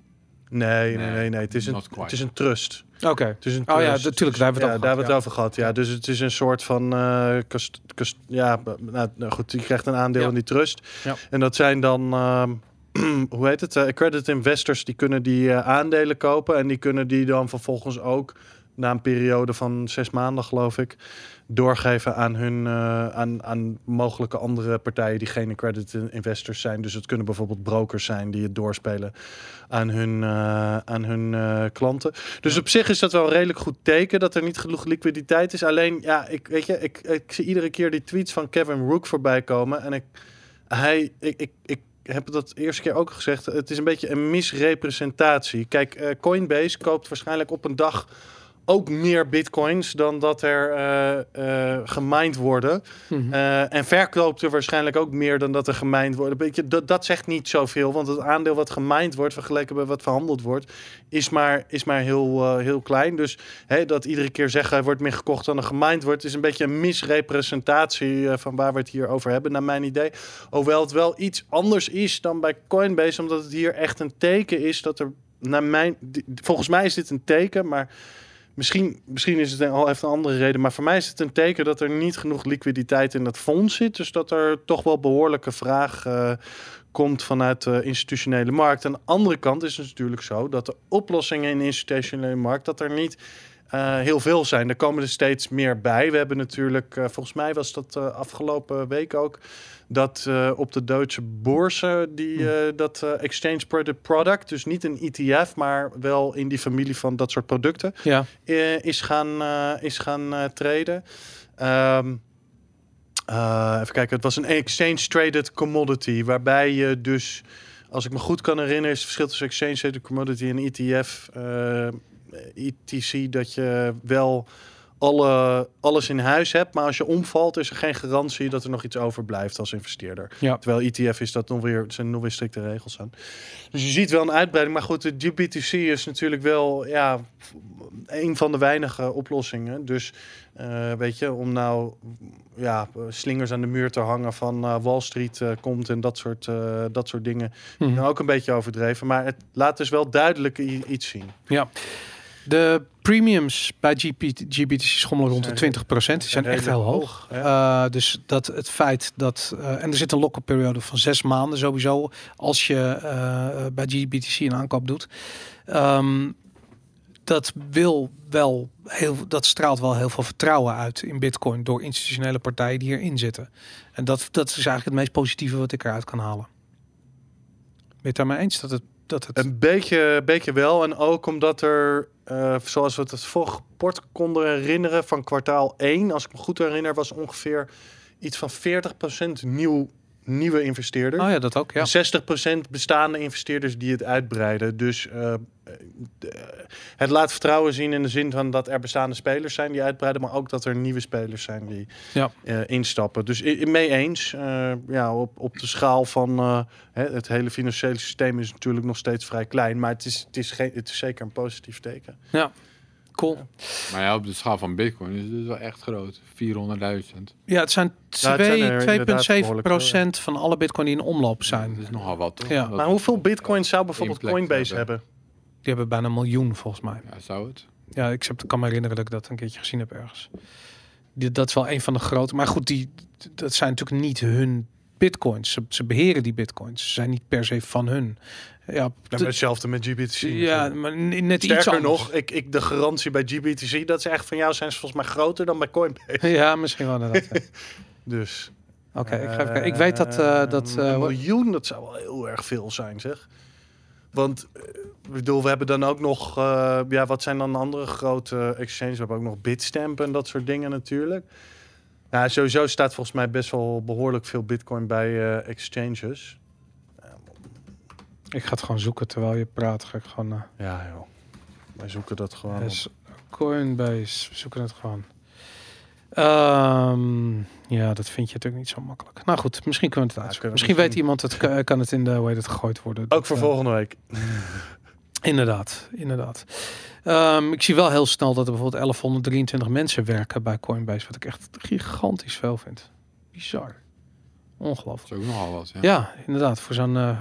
Nee, nee, Nee, nee. Het is een, het is een trust. Oké. Het is een Oh ja, natuurlijk, daar hebben we het ja, over daar gehad, het over gehad. Ja, dus het is een soort van eh, ja, nou, nou goed, je krijgt een aandeel Ja. in die trust. Ja. En dat zijn dan, ehm, hoe heet het? Eh, accredited investors die kunnen die eh, aandelen kopen en die kunnen die dan vervolgens ook na een periode van zes maanden, geloof ik, doorgeven aan hun eh, aan, aan mogelijke andere partijen die geen accredited investors zijn. Dus het kunnen bijvoorbeeld brokers zijn die het doorspelen aan hun, eh, aan hun eh, klanten. Dus op zich is dat wel een redelijk goed teken dat er niet genoeg liquiditeit is. Alleen, ja, ik weet je, ik, ik zie iedere keer die tweets van Kevin Rook voorbij komen en ik, hij, ik, ik, ik heb dat de eerste keer ook gezegd. Het is een beetje een misrepresentatie. Kijk, Coinbase koopt waarschijnlijk op een dag ook meer bitcoins dan dat er eh gemined worden. Mhm. Eh, en verkoopt er waarschijnlijk ook meer dan dat er gemined wordt. Beetje, dat, dat zegt niet zoveel, want het aandeel wat gemined wordt vergeleken bij wat verhandeld wordt, is maar, is maar heel, heel klein. Dus dat iedere keer zeggen er wordt meer gekocht dan er gemined wordt, is een beetje een misrepresentatie van waar we het hier over hebben, naar mijn idee. Hoewel het wel iets anders is dan bij Coinbase, omdat het hier echt een teken is dat er, naar mijn, volgens mij is dit een teken, maar Misschien, misschien is het al even een andere reden, maar voor mij is het een teken dat er niet genoeg liquiditeit in dat fonds zit. Dus dat er toch wel behoorlijke vraag eh, komt vanuit de institutionele markt. Aan de andere kant is het natuurlijk zo dat de oplossingen in de institutionele markt, dat er niet eh, heel veel zijn. Er komen er steeds meer bij. We hebben natuurlijk, eh, volgens mij was dat eh, afgelopen week ook, dat op de Duitse boursen die eh, dat exchange traded product, dus niet een ETF, maar wel in die familie van dat soort producten, Ja. is gaan, is gaan traden. Ehm, eh, even kijken, het was een exchange traded commodity, waarbij je dus, als ik me goed kan herinneren, is het verschil tussen exchange traded commodity en ETF, ETC, dat je wel alle, alles in huis hebt. Maar als je omvalt, is er geen garantie dat er nog iets overblijft als investeerder. Ja. Terwijl ETF is dat nog weer, zijn nog weer strikte regels aan. Dus je ziet wel een uitbreiding. Maar goed, de GBTC is natuurlijk wel ja, een van de weinige oplossingen. Dus eh, weet je, om nou ja, slingers aan de muur te hangen van eh, Wall Street eh, komt en dat soort, eh, dat soort dingen. Nou, ook een beetje overdreven. Maar het laat dus wel duidelijk iets zien. Ja. De premiums bij GP, GBTC schommelen rond de 20%. Die zijn echt heel hoog. Eh, dus dat het feit dat... eh, en er zit een lock-up periode van zes maanden sowieso... als je eh, bij GBTC een aankoop doet. Ehm, dat wil wel heel, dat straalt wel heel veel vertrouwen uit in Bitcoin door institutionele partijen die hierin zitten. En dat, dat is eigenlijk het meest positieve wat ik eruit kan halen. Ben je het daarmee eens dat het dat het Een beetje, beetje wel. En ook omdat er, eh, zoals we het vorige rapport konden herinneren, van kwartaal 1, als ik me goed herinner, was ongeveer iets van 40% nieuw, nieuwe investeerders. Oh ja, dat ook. Ja. En 60% bestaande investeerders die het uitbreiden. Dus eh, de- het laat vertrouwen zien in de zin van dat er bestaande spelers zijn die uitbreiden, maar ook dat er nieuwe spelers zijn die Ja. eh, instappen. Dus i- mee eens. eh, ja, op, op de schaal van eh, hè, het hele financiële systeem is natuurlijk nog steeds vrij klein, maar het is, het is, geen, het is zeker een positief teken. Cool. Maar ja, op de schaal van Bitcoin is het dus wel echt groot. 400.000. Ja, het zijn Ja, het zijn er 2 inderdaad 2,7 behoorlijk procent van alle bitcoin die in omloop zijn. Dat is nogal wat, toch? Ja. Dat- Maar hoeveel bitcoin zou bijvoorbeeld Coinbase hebben. hebben? Die hebben bijna een miljoen volgens mij. Ja, zou het? Ja, ik kan me herinneren dat ik dat een keertje gezien heb ergens. Die, dat is wel een van de grote. Maar goed, die, dat zijn natuurlijk niet hun bitcoins. Ze, ze beheren die bitcoins. Ze zijn niet per se van hun. Ja, maar hetzelfde met GBTC. ja maar net iets Sterker anders. nog, ik, ik, de garantie bij GBTC dat ze echt van jou zijn, is volgens mij groter dan bij Coinbase. Ja, misschien wel inderdaad. ja. Dus. Oké, ik ga even kijken. Ik weet dat... eh, dat een eh, miljoen, dat zou wel heel erg veel zijn, zeg. Want, eh, ik bedoel, we hebben dan ook nog, eh, ja, wat zijn dan andere grote exchanges? We hebben ook nog Bitstamp en dat soort dingen natuurlijk. Nou, sowieso staat volgens mij best wel behoorlijk veel Bitcoin bij eh, exchanges. Ik ga het gewoon zoeken terwijl je praat. Ga ik gewoon... eh, Ja, joh. Wij zoeken dat gewoon. op. Dus Coinbase, we zoeken het gewoon. Ehm, ja, dat vind je natuurlijk niet zo makkelijk. Nou goed, misschien kunnen we het uitzoeken. Misschien weet iemand het, ka- kan het in de, hoe heet het, gegooid worden. Ook Dat, voor eh, volgende week. Inderdaad, inderdaad. Ehm, ik zie wel heel snel dat er bijvoorbeeld 1123 mensen werken bij Coinbase, wat ik echt gigantisch veel vind. Bizar. Ongelooflijk. Dat is ook nogal wat, ja. Ja, inderdaad. Voor zo'n eh,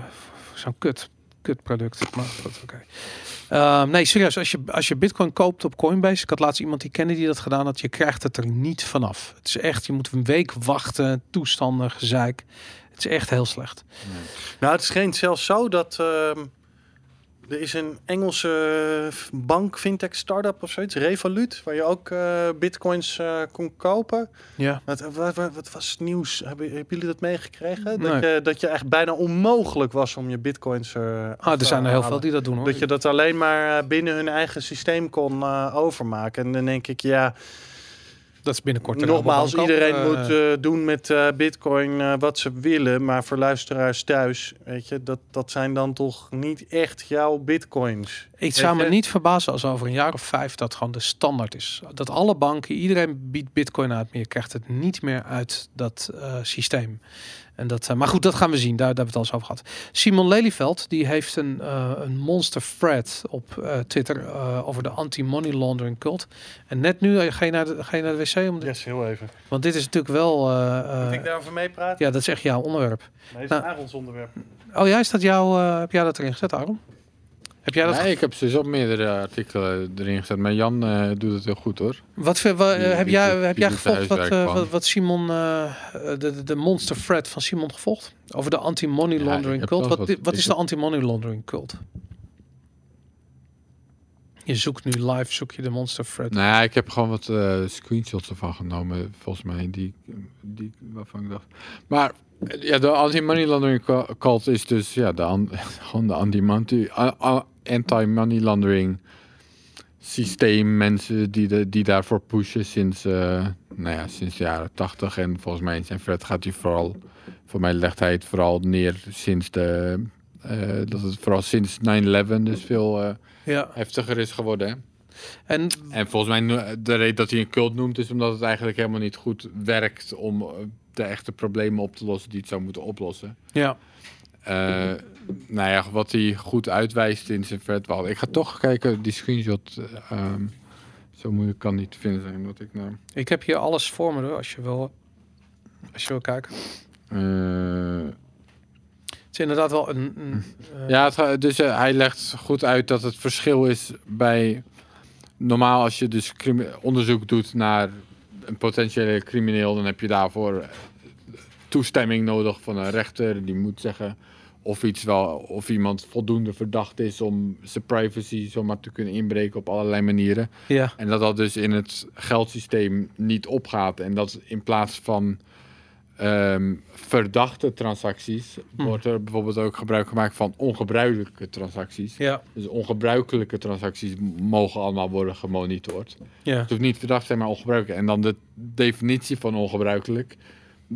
zo'n kut, kut product. Maar goed, oké. Ehm, nee, serieus. Als je, als je bitcoin koopt op Coinbase. Ik had laatst iemand die kende die dat gedaan had. Je krijgt het er niet vanaf. Het is echt, je moet een week wachten. Toestanden, gezeik. Het is echt heel slecht. Nou, het schijnt zelfs zo dat ehm, er is een Engelse bank, fintech startup of zoiets, Revolut, waar je ook eh, bitcoins eh, kon kopen. Ja. Wat, wat, wat, wat was het nieuws? Hebben, hebben jullie dat meegekregen? Dat, je, dat je echt bijna onmogelijk was om je bitcoins eh af Ah, er zijn er heel veel die dat doen hoor. Dat je dat alleen maar eh, binnen hun eigen systeem kon eh, overmaken. En dan denk ik, ja, dat is binnenkort. Nogmaals, iedereen eh, moet eh, doen met eh, Bitcoin wat ze willen. Maar voor luisteraars thuis, weet je, dat, dat zijn dan toch niet echt jouw Bitcoins. Ik zou me niet verbazen als over een jaar of vijf dat gewoon de standaard is. Dat alle banken, iedereen biedt bitcoin uit, maar je krijgt het niet meer uit dat eh, systeem. En dat, eh, maar goed, dat gaan we zien. Daar, daar hebben we het al eens over gehad. Simon Lelyveld die heeft een, eh, een monster thread op eh, Twitter eh, over de anti-money laundering cult. En net nu ga je naar de, ga je naar de wc, om de- Yes, heel even. want dit is natuurlijk wel... eh, eh, Moet ik daarover meepraten? ja, dat is echt jouw onderwerp. Nee, is Nou. een ons onderwerp. Oh ja, is dat jouw... eh, heb jij dat erin gezet, Aaron? Heb jij dat Nee, ik heb dus op meerdere artikelen erin gezet. Maar Jan eh, doet het heel goed hoor. Wat, voor- wa- Die- heb die jij, heb die jij gevolgd wat, wat, wat Simon, eh, de, de- monster thread van Simon gevolgd? Over de anti-money laundering cult. Wat, wat- wat is de anti-money laundering cult? Je zoekt nu live, zoek je de monster thread. Nou ja, ik heb gewoon wat eh, screenshots ervan genomen, volgens mij, die, die, waarvan ik dacht. Maar ja, de anti-money laundering cult is dus ja, de, an- gewoon de anti-money anti-money laundering systeem. Mensen die, de, die daarvoor pushen sinds, eh, nou ja, sinds de jaren tachtig. En volgens mij in zijn vet gaat hij vooral, voor mij legt hij het vooral neer sinds de, eh, dat het vooral sinds 9-11 dus veel... eh, Ja. heftiger is geworden. Hè? En En volgens mij, de reden dat hij een cult noemt, is omdat het eigenlijk helemaal niet goed werkt om de echte problemen op te lossen die het zou moeten oplossen. ja, nou ja, wat hij goed uitwijst in zijn vetwal. Ik ga toch kijken, die screenshot. eh, ehm, zo moeilijk kan niet te vinden zijn. Dat ik nou. ik heb hier alles voor me hoor, als je wil, als je wil kijken. eh, Het is inderdaad wel een... een eh, ja, dus eh, hij legt goed uit dat het verschil is bij. Normaal, als je dus onderzoek doet naar een potentiële crimineel, dan heb je daarvoor eh, toestemming nodig van een rechter. Die moet zeggen of iets wel, of iemand voldoende verdacht is om zijn privacy zomaar te kunnen inbreken op allerlei manieren. ja, En dat dat dus in het geldsysteem niet opgaat. En dat in plaats van ehm, verdachte transacties, Hm. wordt er bijvoorbeeld ook gebruik gemaakt van ongebruikelijke transacties. ja, Dus ongebruikelijke transacties mogen allemaal worden gemonitord. ja, Het hoeft niet verdacht te zijn, maar ongebruikelijk. En dan de definitie van ongebruikelijk,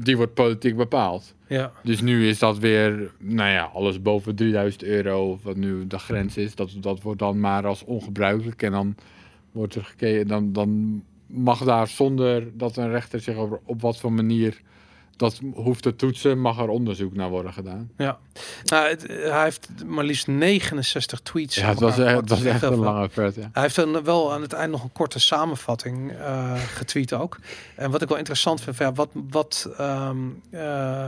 die wordt politiek bepaald. ja, Dus nu is dat weer, nou ja, alles boven 3000 euro, wat nu de grens is, dat, dat wordt dan maar als ongebruikelijk. En dan wordt er gekeken, dan, dan mag daar zonder dat een rechter zich over op wat voor manier dat hoeft te toetsen, mag er onderzoek naar worden gedaan. ja. Nou, het- hij heeft maar liefst 69 tweets. Ja, het was, het was gepakt. echt een lange vet, ja. Hij heeft dan wel aan het eind nog een korte samenvatting eh, getweet ook. En wat ik wel interessant vind, ja, wat, wat, ehm, eh,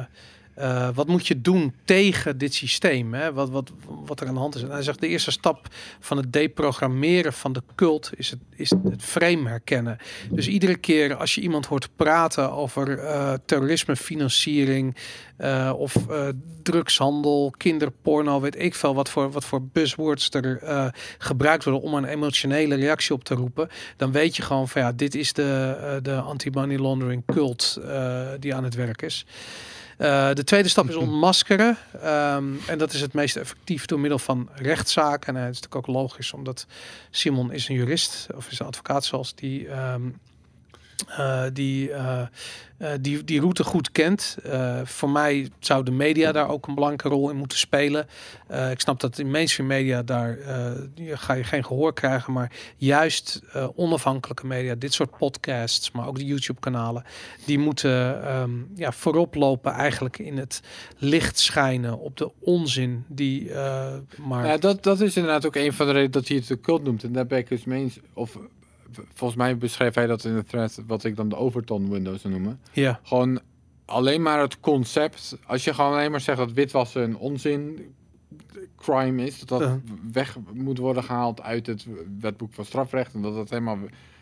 eh, wat moet je doen tegen dit systeem? Hè? Wat, wat, wat er aan de hand is. En hij zegt de eerste stap van het deprogrammeren van de cult is het, is het frame herkennen. Dus iedere keer als je iemand hoort praten over eh terrorisme, financiering eh, of eh, drugshandel, kinderporno, weet ik veel wat voor, wat voor buzzwords er eh, gebruikt worden om een emotionele reactie op te roepen, dan weet je gewoon van ja, dit is de, eh, de anti-money laundering cult eh, die aan het werk is. Eh, de tweede stap is ontmaskeren. Ehm, en dat is het meest effectief door middel van rechtszaken. En het is natuurlijk ook logisch, omdat Simon is een jurist, of is een advocaat zelfs, die, ehm, eh, die, eh, eh, die die route goed kent. Voor mij zou de media daar ook een belangrijke rol in moeten spelen. Ik snap dat in mainstream media daar ga je geen gehoor krijgen, maar juist onafhankelijke media, dit soort podcasts, maar ook de YouTube-kanalen, die moeten ehm, ja, voorop lopen eigenlijk in het licht schijnen op de onzin die maar Ja, dat, dat is inderdaad ook een van de redenen dat hij het de cult noemt. En daar ben ik dus eens. Of volgens mij beschreef hij dat in de thread, wat ik dan de overton window zou noemen. ja, Gewoon alleen maar het concept. Als je gewoon alleen maar zegt dat witwassen een onzin crime is, dat dat weg moet worden gehaald uit het wetboek van strafrecht en dat dat helemaal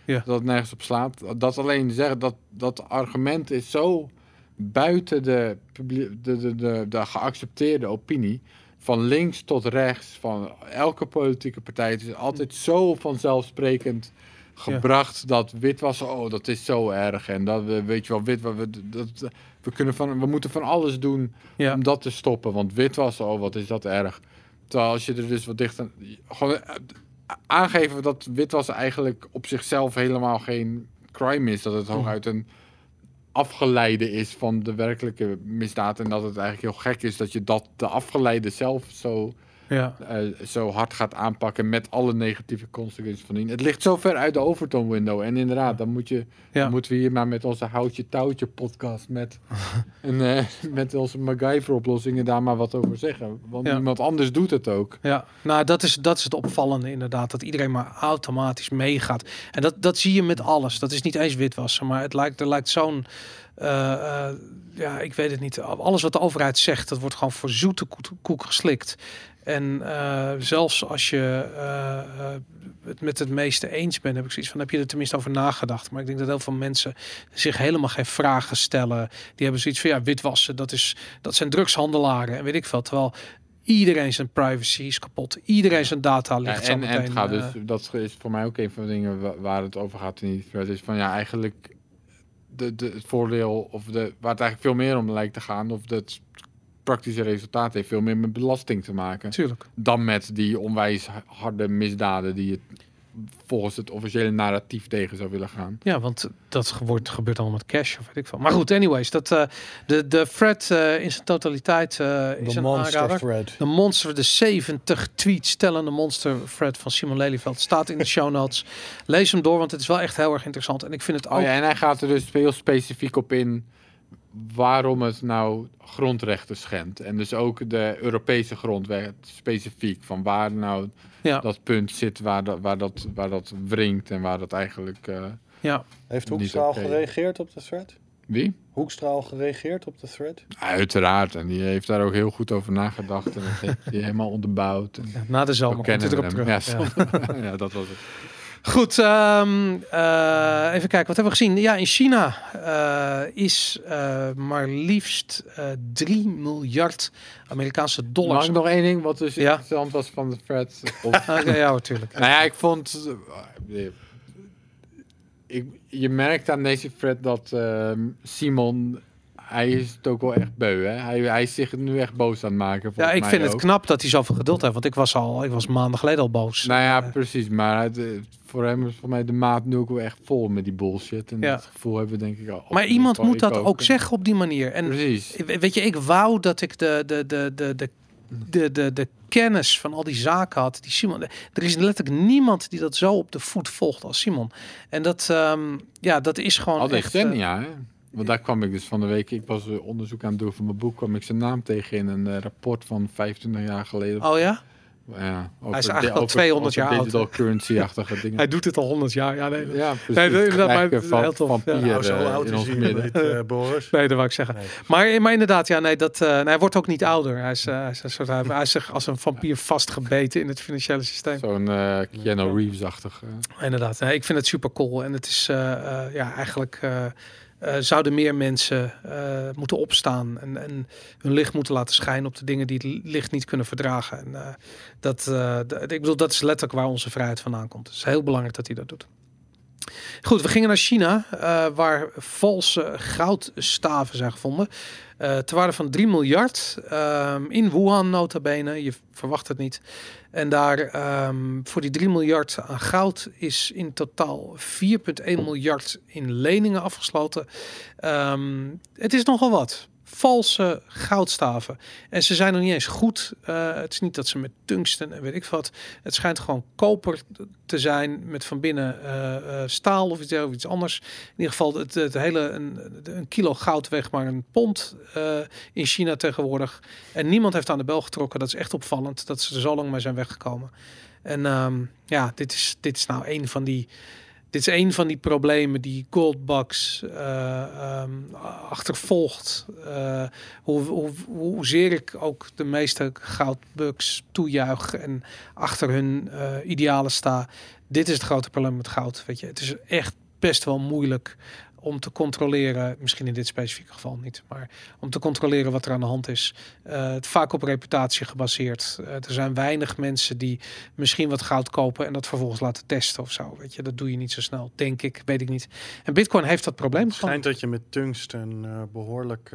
Ja. dat het nergens op slaat. Dat alleen zeggen dat dat argument is zo buiten de, de, de, de, de geaccepteerde opinie. Van links tot rechts, van elke politieke partij. Het is altijd zo vanzelfsprekend gebracht dat witwassen, oh, dat is zo erg. En dat we, weet je wel, wit, we, dat, we, kunnen van, we moeten van alles doen ja, om dat te stoppen. Want witwassen, oh, wat is dat erg. Terwijl als je er dus wat dichter... Gewoon eh, aangeven dat witwassen eigenlijk op zichzelf helemaal geen crime is. Dat het hooguit een afgeleide is van de werkelijke misdaad. En dat het eigenlijk heel gek is dat je dat de afgeleide zelf zo, ja. eh, zo hard gaat aanpakken met alle negatieve consequenties van dien. Het ligt zo ver uit de Overton window. En inderdaad, dan, moet je, dan moeten we hier maar met onze houtje touwtje podcast met, en, eh, met onze MacGyver oplossingen daar maar wat over zeggen. Want Ja. niemand anders doet het ook. Ja, nou dat is, dat is het opvallende inderdaad. Dat iedereen maar automatisch meegaat. En dat, dat zie je met alles. Dat is niet eens witwassen, maar het lijkt, er lijkt zo'n... eh, ja, ik weet het niet. Alles wat de overheid zegt, dat wordt gewoon voor zoete koek geslikt. En eh, zelfs als je eh, eh, het met het meeste eens bent, heb ik zoiets van, heb je er tenminste over nagedacht. Maar ik denk dat heel veel mensen zich helemaal geen vragen stellen. Die hebben zoiets van, ja, witwassen, dat, is, dat zijn drugshandelaren en weet ik veel. Terwijl iedereen zijn privacy is kapot. Iedereen zijn data ligt en, en meteen. het gaat dus, dat is voor mij ook een van de dingen wa- waar het over gaat in die thread. Is van ja, eigenlijk de, de, het voordeel, of de, waar het eigenlijk veel meer om lijkt te gaan, of het praktische resultaat heeft veel meer met belasting te maken. Tuurlijk. Dan met die onwijs harde misdaden die het volgens het officiële narratief tegen zou willen gaan. Ja, want dat wordt, gebeurt allemaal met cash of weet ik veel. Maar goed, anyways, dat, eh, de, de thread eh, in zijn totaliteit eh, is De een monster aanrader. thread. De monster, de 70 tweets stellende monster thread van Simon Lelyveld staat in de show notes. Lees hem door, want het is wel echt heel erg interessant. En ik vind het ook... Oh ja, en hij gaat er dus heel specifiek op in waarom het nou grondrechten schendt. En dus ook de Europese grondwet specifiek. Van waar nou ja, dat punt zit waar dat, waar dat, waar dat wringt en waar dat eigenlijk... eh, ja. Heeft Hoekstra al gereageerd op de thread? wie? Hoekstra al gereageerd op de thread? Uiteraard. En die heeft daar ook heel goed over nagedacht. En dat heeft hij helemaal onderbouwd. En Ja, na de zomer komt hij kennen erop terug. Ja, ja, dat was het. Goed, ehm, eh, even kijken. Wat hebben we gezien? Ja, in China eh, is eh, maar liefst eh 3 miljard Amerikaanse Mag dollars. ik nog één ding wat dus Ja. interessant was van de thread? Of, ja, natuurlijk. nou ja, ik vond... ik, je merkt aan deze thread dat ehm, Simon... Hij is het ook wel echt beu, hè? Hij, hij is zich nu echt boos aan het maken. Ja, ik vind het knap dat hij zoveel geduld heeft. Want ik was al, ik was maanden geleden al boos. Nou ja, Eh, precies. Maar het, eh, voor hem is voor mij de maat nu ook wel echt vol met die bullshit. En Ja. dat gevoel hebben we denk ik al. maar iemand moet dat ook zeggen op die manier. En Precies. We- Weet je, ik wou dat ik de, de, de, de, de, de, de, de kennis van al die zaken had. Die Simon, er is letterlijk niemand die dat zo op de voet volgt als Simon. En dat, ehm, ja, dat is gewoon Al echt... hè? Want daar kwam ik dus van de week, ik was eh, onderzoek aan het doen voor mijn boek, kwam ik zijn naam tegen in een eh, rapport van 25 jaar geleden. oh ja? Ja, over is eigenlijk al over- 200 over jaar oud, Digital currency-achtige dingen. Hij doet het al honderd jaar. Ja, nee, Ja, precies. Nee, maar Kijken van, heel tof. van Ja. Pier, Nou, zo eh, oud in is ons hij eh, Boris. nee, dat wou ik zeggen. Nee. Maar, maar inderdaad, ja, nee, dat, eh, nee, hij wordt ook niet ouder. Hij is, eh, hij is, een soort, hij, hij is zich als een vampier vastgebeten in het financiële systeem. Zo'n eh Keanu Reeves-achtig. eh. Inderdaad, nee, ik vind het super cool. En het is eh, eh, ja, eigenlijk eh, eh, zouden meer mensen eh, moeten opstaan en, en hun licht moeten laten schijnen op de dingen die het licht niet kunnen verdragen. En uh, dat, uh, ik bedoel, dat is letterlijk waar onze vrijheid vandaan komt. Het is heel belangrijk dat hij dat doet. Goed, we gingen naar China, uh, waar valse goudstaven zijn gevonden. Uh, ter waarde van 3 miljard. Um, in Wuhan nota bene. Je verwacht het niet. En daar um, voor die 3 miljard aan goud is in totaal 4,1 miljard in leningen afgesloten. Um, het is nogal wat. Valse goudstaven. En ze zijn nog niet eens goed. Uh, het is niet dat ze met tungsten en weet ik wat. Het schijnt gewoon koper te zijn met van binnen uh, uh, staal of iets, of iets anders. In ieder geval het, het hele een, een kilo goud weegt maar een pond in China tegenwoordig. En niemand heeft aan de bel getrokken. Dat is echt opvallend dat ze er zo lang mee zijn weggekomen. En um, ja, dit is, dit is nou een van die dit is een van die problemen die Goldbugs uh, um, achtervolgt. Uh, hoe, hoe, hoezeer ik ook de meeste goudbugs toejuich en achter hun uh, idealen sta. Dit is het grote probleem met goud. Weet je, het is echt best wel moeilijk om te controleren, misschien in dit specifieke geval niet, maar om te controleren wat er aan de hand is. Uh, het vaak op reputatie gebaseerd. Uh, er zijn weinig mensen die misschien wat goud kopen en dat vervolgens laten testen of zo. Weet je, dat doe je niet zo snel, denk ik, weet ik niet. En Bitcoin heeft dat probleem. Het schijnt dat je met tungsten uh, behoorlijk.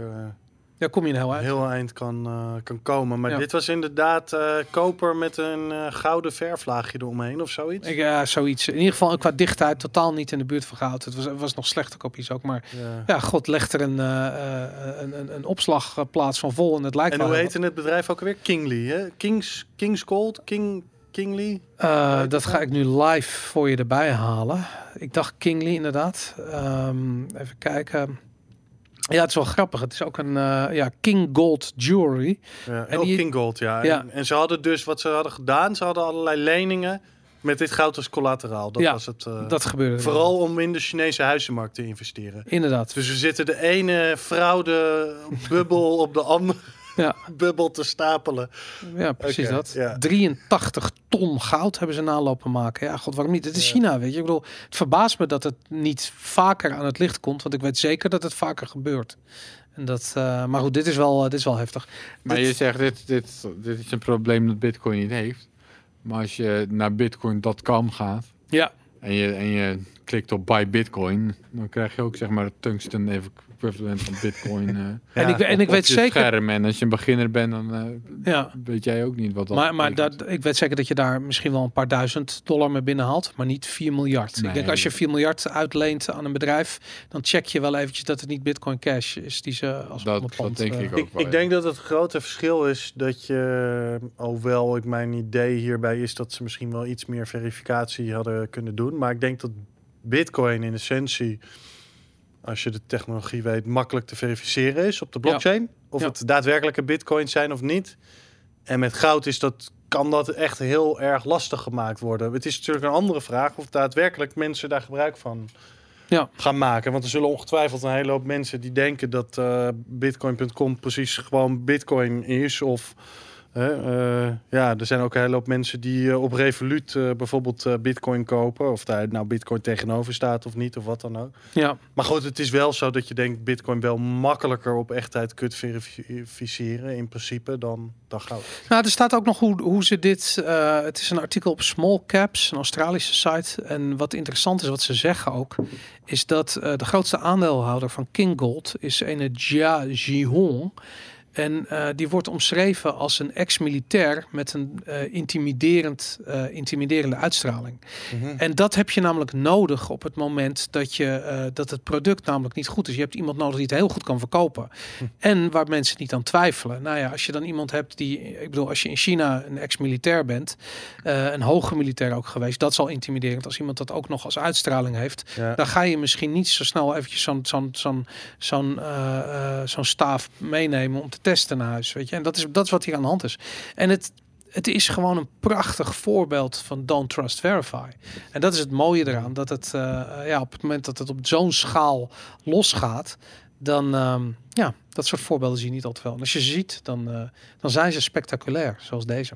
Ja, kom je een heel eind. Heel eind kan, uh, kan komen. Maar Ja. dit was inderdaad uh, koper met een uh, gouden verflaagje eromheen of zoiets. Ja, zoiets. In ieder geval qua dichtheid totaal niet in de buurt van goud. Het was, het was nog slechte kopies ook. Maar Ja. ja, god, legt er een, een, een, een opslagplaats van vol en het lijkt En hoe heette het bedrijf ook alweer? Kingly, hè? Kings, Kings Gold? King, Kingly? Uh, dat ga ik nu live voor je erbij halen. Ik dacht Kingly inderdaad. Um, even kijken. Ja, het is wel grappig. Het is ook een uh, ja, King Gold Jewelry. Ja, En oh, die- King Gold, ja. Ja. En, en ze hadden dus wat ze hadden gedaan. Ze hadden allerlei leningen met dit goud als collateraal. Dat Ja, was het. eh, Dat gebeurde. vooral om in de Chinese huizenmarkt te investeren. Inderdaad. Dus we zitten de ene fraude bubbel op de andere Ja. bubbel te stapelen. Ja, precies dat. ja. 83 ton goud hebben ze nalopen maken. Ja, god, waarom niet? Het is Ja. China, weet je. Ik bedoel, het verbaast me dat het niet vaker aan het licht komt. Want ik weet zeker dat het vaker gebeurt. En dat, uh, maar goed, dit is wel, uh, dit is wel heftig. Maar Dit- je zegt, dit, dit, dit is een probleem dat Bitcoin niet heeft. Maar als je naar bitcoin.com gaat Ja, en je, en je klikt op buy bitcoin, dan krijg je ook zeg maar het tungsten equivalent van bitcoin. eh, en ik, en ik op weet je zeker... Scherm. En als je een beginner bent, dan eh, Ja, weet jij ook niet wat dat maar, maar dat, ik weet zeker dat je daar misschien wel een paar duizend dollar mee binnenhaalt, maar niet 4 miljard. Ik denk als je 4 miljard uitleent aan een bedrijf, dan check je wel eventjes dat het niet Bitcoin Cash is die ze als Dat- dat denk eh, ik ook. Ik, wel, ik ja. denk dat het grote verschil is dat je, hoewel ik mijn idee hierbij is dat ze misschien wel iets meer verificatie hadden kunnen doen, maar ik denk dat Bitcoin in essentie, als je de technologie weet, makkelijk te verificeren is op de blockchain. Of Ja. het daadwerkelijke Bitcoins zijn of niet. En met goud is dat, kan dat echt heel erg lastig gemaakt worden. Het is natuurlijk een andere vraag of daadwerkelijk mensen daar gebruik van Ja. gaan maken. Want er zullen ongetwijfeld een hele hoop mensen die denken dat eh, bitcoin.com precies gewoon bitcoin is. Of eh, ja, er zijn ook een hele hoop mensen die eh, op Revolut eh, bijvoorbeeld bitcoin kopen. Of daar nou bitcoin tegenover staat of niet, of wat dan ook. Ja, Maar goed, het is wel zo dat je denkt bitcoin wel makkelijker op echtheid kunt verificeren in principe dan, dan goud. Nou, er staat ook nog hoe, hoe ze dit. het is een artikel op Small Caps, een Australische site. En wat interessant is, wat ze zeggen ook, is dat de grootste aandeelhouder van King Gold is een Jia Jihong. En eh, die wordt omschreven als een ex-militair met een eh, intimiderend, eh, intimiderende uitstraling. En dat heb je namelijk nodig op het moment dat, je, dat het product namelijk niet goed is. Je hebt iemand nodig die het heel goed kan verkopen. En waar mensen niet aan twijfelen. Nou ja, als je dan iemand hebt die, ik bedoel, als je in China een ex-militair bent, een hoge militair ook geweest, dat is al intimiderend. Als iemand dat ook nog als uitstraling heeft, Ja. dan ga je misschien niet zo snel eventjes zo'n zo'n zo'n zo'n zo'n staaf meenemen om te testen naar huis. Weet je, en dat is, dat is wat hier aan de hand is. En het, het is gewoon een prachtig voorbeeld van don't trust verify. En dat is het mooie eraan, dat het eh, ja, op het moment dat het op zo'n schaal losgaat, dan ehm, ja, dat soort voorbeelden zie je niet altijd wel. En als je ziet, dan, eh, dan zijn ze spectaculair, zoals deze.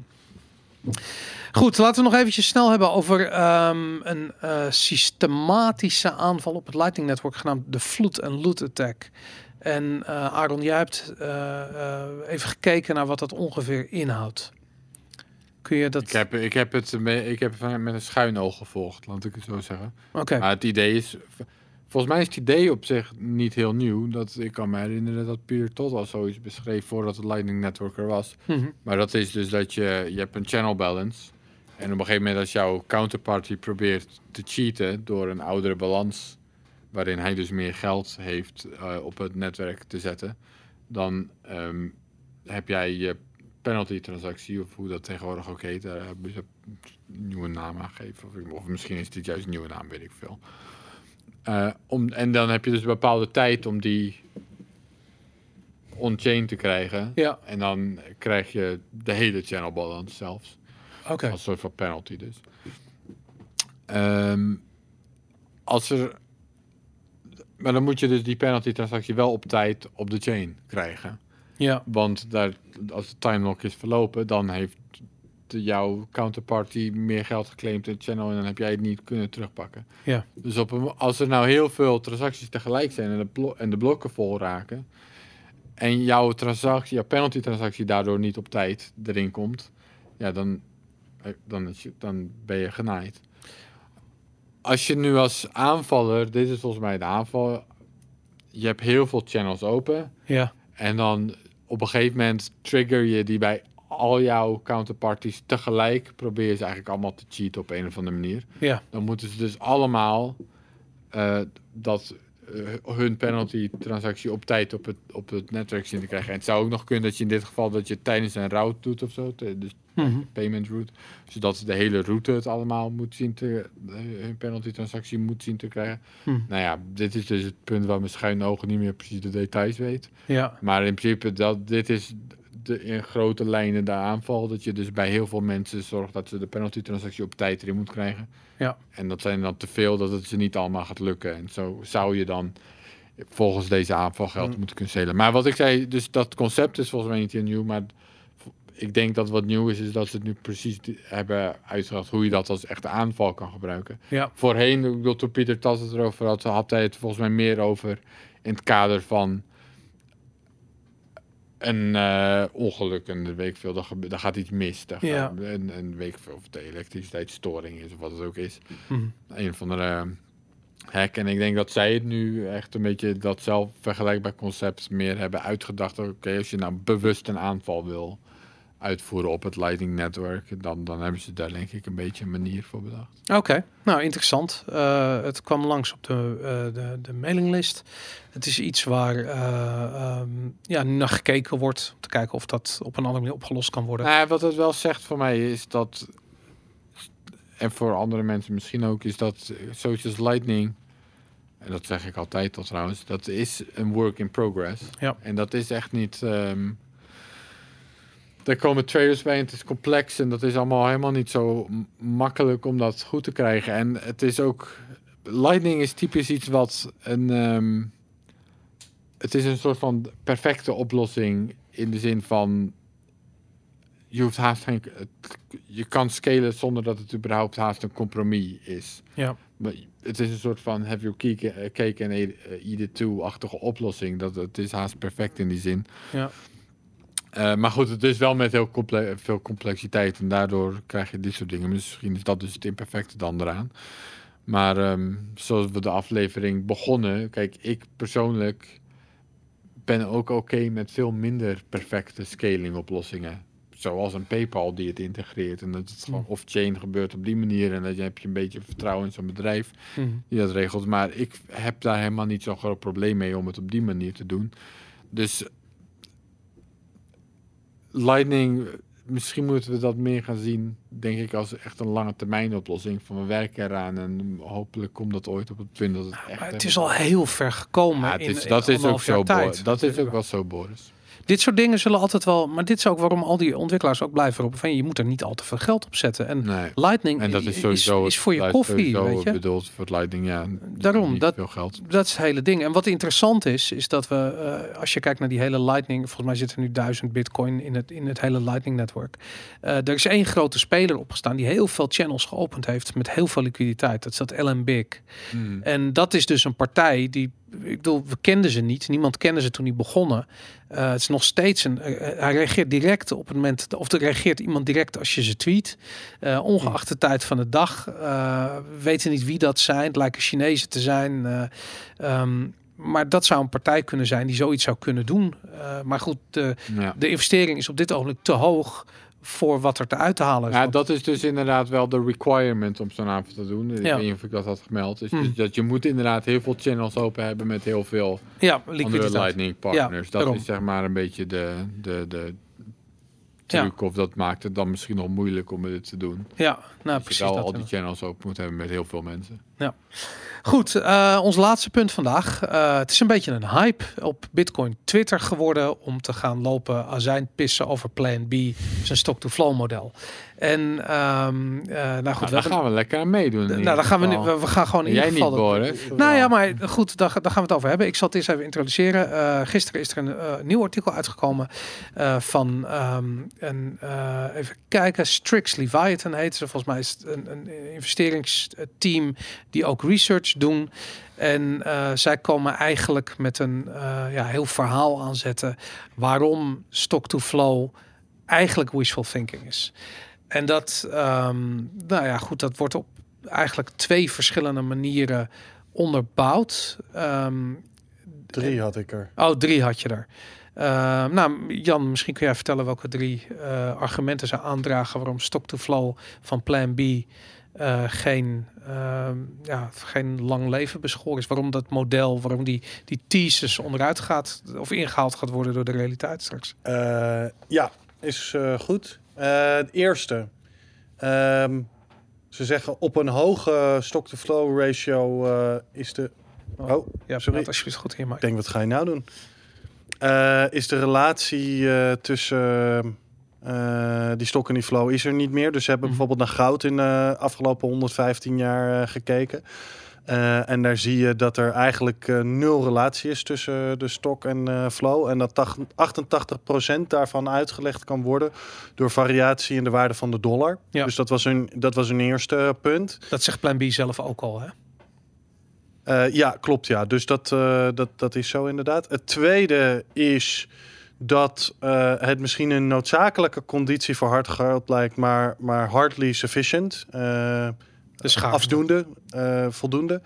Goed, laten we nog eventjes snel hebben over ehm, een eh, systematische aanval op het Lightning Network genaamd de Flood and Loot Attack. En eh Aaron, jij hebt eh, eh, even gekeken naar wat dat ongeveer inhoudt. Kun je dat... Ik heb, ik heb het ik heb het met een schuin oog gevolgd, laat ik het zo zeggen. Oké, Maar het idee is, volgens mij is het idee op zich niet heel nieuw. Dat, ik kan me herinneren dat Peter Todd al zoiets beschreef voordat het Lightning Network er was. Mhm. Maar dat is dus dat je, je hebt een channel balance. En op een gegeven moment als jouw counterparty probeert te cheaten door een oudere balans, waarin hij dus meer geld heeft eh, op het netwerk te zetten, dan ehm, heb jij je penalty transactie, of hoe dat tegenwoordig ook heet, daar hebben ze een nieuwe naam aangegeven. Of, of misschien is dit juist een nieuwe naam, weet ik veel. Eh, om, en dan heb je dus een bepaalde tijd om die on-chain te krijgen. Ja, En dan krijg je de hele channel balance zelfs. oké. Als soort van penalty dus. Ehm, als er... Maar dan moet je dus die penalty transactie wel op tijd op de chain krijgen. Ja, Want daar, als de timelock is verlopen, dan heeft de, jouw counterparty meer geld geclaimd in de channel en dan heb jij het niet kunnen terugpakken. Ja. Dus op een, als er nou heel veel transacties tegelijk zijn en de, blo- en de blokken vol raken en jouw transactie, jouw penalty transactie daardoor niet op tijd erin komt, ja, dan, eh, dan, je, dan ben je genaaid. Als je nu als aanvaller, dit is volgens mij de aanval, je hebt heel veel channels open. ja, En dan op een gegeven moment trigger je die bij al jouw counterparties tegelijk. Probeer je ze eigenlijk allemaal te cheaten op een of andere manier. ja. Dan moeten ze dus allemaal eh, dat eh, hun penalty transactie op tijd op het, op het netwerk zien te krijgen. En het zou ook nog kunnen dat je in dit geval dat je tijdens een route doet of zo. te- Mhm. payment route. Zodat de hele route het allemaal moet zien te, eh, hun penalty transactie moet zien te krijgen. Hm. Nou ja, dit is dus het punt waar mijn schuine ogen niet meer precies de details weet. ja. Maar in principe, dat, dit is de, in grote lijnen de aanval. Dat je dus bij heel veel mensen zorgt dat ze de penalty transactie op tijd erin moet krijgen. Ja. En dat zijn dan te veel dat het ze niet allemaal gaat lukken. En zo zou je dan volgens deze aanval geld Mm. moeten kunnen stelen. Maar wat ik zei, dus dat concept is volgens mij niet heel nieuw. Maar ik denk dat wat nieuw is, is dat ze het nu precies hebben uitgedacht hoe je dat als echte aanval kan gebruiken. Ja. Voorheen, ik bedoel, toen Pieter Tas het erover had, had hij het volgens mij meer over in het kader van een eh, ongeluk en de week veel, dan gaat iets mis. Ja. gaat, en, ik veel of de elektriciteitsstoring is of wat het ook is. Mhm. Een van de hack. En ik denk dat zij het nu echt een beetje dat zelf vergelijkbaar concept meer hebben uitgedacht. Oké, als je nou bewust een aanval wil uitvoeren op het Lightning Network, dan, dan hebben ze daar denk ik een beetje een manier voor bedacht. Oké, nou interessant. Eh, het kwam langs op de, eh, de, de mailinglist. Het is iets waar eh, ehm, ja, naar gekeken wordt. Om te kijken of dat op een andere manier opgelost kan worden. Nou, wat het wel zegt voor mij is dat, en voor andere mensen misschien ook, is dat zoiets Lightning, en dat zeg ik altijd al trouwens, dat is een work in progress. Ja. En dat is echt niet. ehm daar komen trailers bij en het is complex en dat is allemaal helemaal niet zo makkelijk om dat goed te krijgen. En het is ook. Lightning is typisch iets wat een. ehm, het is een soort van perfecte oplossing in de zin van. Je hoeft haast geen. Je kan scalen zonder dat het überhaupt haast een compromis is. Ja. Maar het is een soort van have your cake, eh, cake and eh, eat it too-achtige oplossing. Dat, het is haast perfect in die zin. Ja. Eh, maar goed, het is wel met heel comple veel complexiteit. En daardoor krijg je dit soort dingen. Misschien is dat dus het imperfecte dan eraan. Maar ehm, zoals we de aflevering begonnen. Kijk, ik persoonlijk ben ook oké met veel minder perfecte scaling oplossingen. Zoals een PayPal die het integreert. En dat het gewoon Hmm. off-chain gebeurt op die manier. En dat je heb je een beetje vertrouwen in zo'n bedrijf Mhm. die dat regelt. Maar ik heb daar helemaal niet zo'n groot probleem mee om het op die manier te doen. Dus Lightning, misschien moeten we dat meer gaan zien, denk ik, als echt een lange termijn oplossing. Van we werken eraan en hopelijk komt dat ooit op het punt dat het echt... Maar het is al heel ver gekomen. Ja, het in, is, in dat is ook zo, tijd. dat is ook wel zo, Boris. Dit soort dingen zullen altijd wel. Maar dit is ook waarom al die ontwikkelaars ook blijven roepen van je moet er niet al te veel geld op zetten. En Nee. Lightning En dat is sowieso is, voor je koffie, weet je. bedoeld voor Lightning, ja. Daarom, dat- veel geld. Dat is het hele ding. En wat interessant is, is dat we, eh, als je kijkt naar die hele Lightning, volgens mij zitten er nu duizend bitcoin in het, in het hele Lightning netwerk. Eh, er is één grote speler opgestaan die heel veel channels geopend heeft met heel veel liquiditeit. Dat is dat LM Big. Hmm. En dat is dus een partij die, ik bedoel, we kenden ze niet. Niemand kende ze toen die begonnen. Eh, het is nog steeds een, eh, hij reageert direct op het moment, of er reageert iemand direct als je ze tweet. Eh, ongeacht de tijd van de dag. Eh, we weten niet wie dat zijn. Het lijken Chinezen te zijn. Eh, ehm, maar dat zou een partij kunnen zijn die zoiets zou kunnen doen. Eh, maar goed, de, Ja. de investering is op dit ogenblik te hoog voor wat er te uit te halen is. Ja, dat is dus inderdaad wel de requirement om zo'n avond te doen. Ik Ja. weet niet of ik dat had gemeld. Is Hmm. dus dat je moet inderdaad heel veel channels open hebben met heel veel ja, andere. Lightning partners. dat daarom. is zeg maar een beetje de, de, de truc. Of dat maakt het dan misschien nog moeilijk om het te doen. Ja, nou Dat je precies. wel dat al die channels open moet hebben met heel veel mensen. Goed, eh, ons laatste punt vandaag. Eh, het is een beetje een hype op Bitcoin Twitter geworden om te gaan lopen azijn pissen over Plan B, zijn stock-to-flow model. En ehm, eh, nou goed, Nou, daar gaan we lekker aan meedoen. nou, dan gaan we nu, we, we gaan gewoon in Jij ieder niet, geval. Boris. Nou ja, maar goed, daar, daar gaan we het over hebben. Ik zal het eerst even introduceren. Eh, gisteren is er een eh, nieuw artikel uitgekomen van ehm, een, even kijken, Strix Leviathan heet ze. Volgens mij is het een, een investeringsteam die ook research doen. En zij komen eigenlijk met een ja, heel verhaal aanzetten waarom stock-to-flow eigenlijk wishful thinking is. En dat, ehm, nou ja, goed, dat wordt op eigenlijk twee verschillende manieren onderbouwd. Ehm, Drie had ik er. oh, drie had je er. Ehm, nou, Jan, misschien kun jij vertellen welke drie eh, argumenten ze aandragen waarom stock-to-flow van Plan B eh, geen, ja, geen lang leven beschoren is. Waarom dat model, waarom die, die thesis onderuit gaat of ingehaald gaat worden door de realiteit straks. Eh, ja, is goed. Eh, het eerste. Ehm, ze zeggen op een hoge stock-to-flow ratio eh, is de... Oh, Ja, sorry. praat alsjeblieft goed in, Ik denk, wat ga je nou doen? Eh, is de relatie tussen die stok en die flow is er niet meer. Dus ze hebben Mhm. bijvoorbeeld naar goud in de afgelopen 115 jaar gekeken. Eh, en daar zie je dat er eigenlijk eh, nul relatie is tussen de stok en eh, flow. En dat tach- 88% daarvan uitgelegd kan worden door variatie in de waarde van de dollar. Ja. Dus dat was, hun, dat was hun eerste punt. Dat zegt Plan B zelf ook al, hè? Eh, ja, klopt. Ja, dus dat, eh, dat, dat is zo inderdaad. Het tweede is dat eh, het misschien een noodzakelijke conditie voor hard geld lijkt, maar, maar hardly sufficient. eh, Afdoende, eh, voldoende.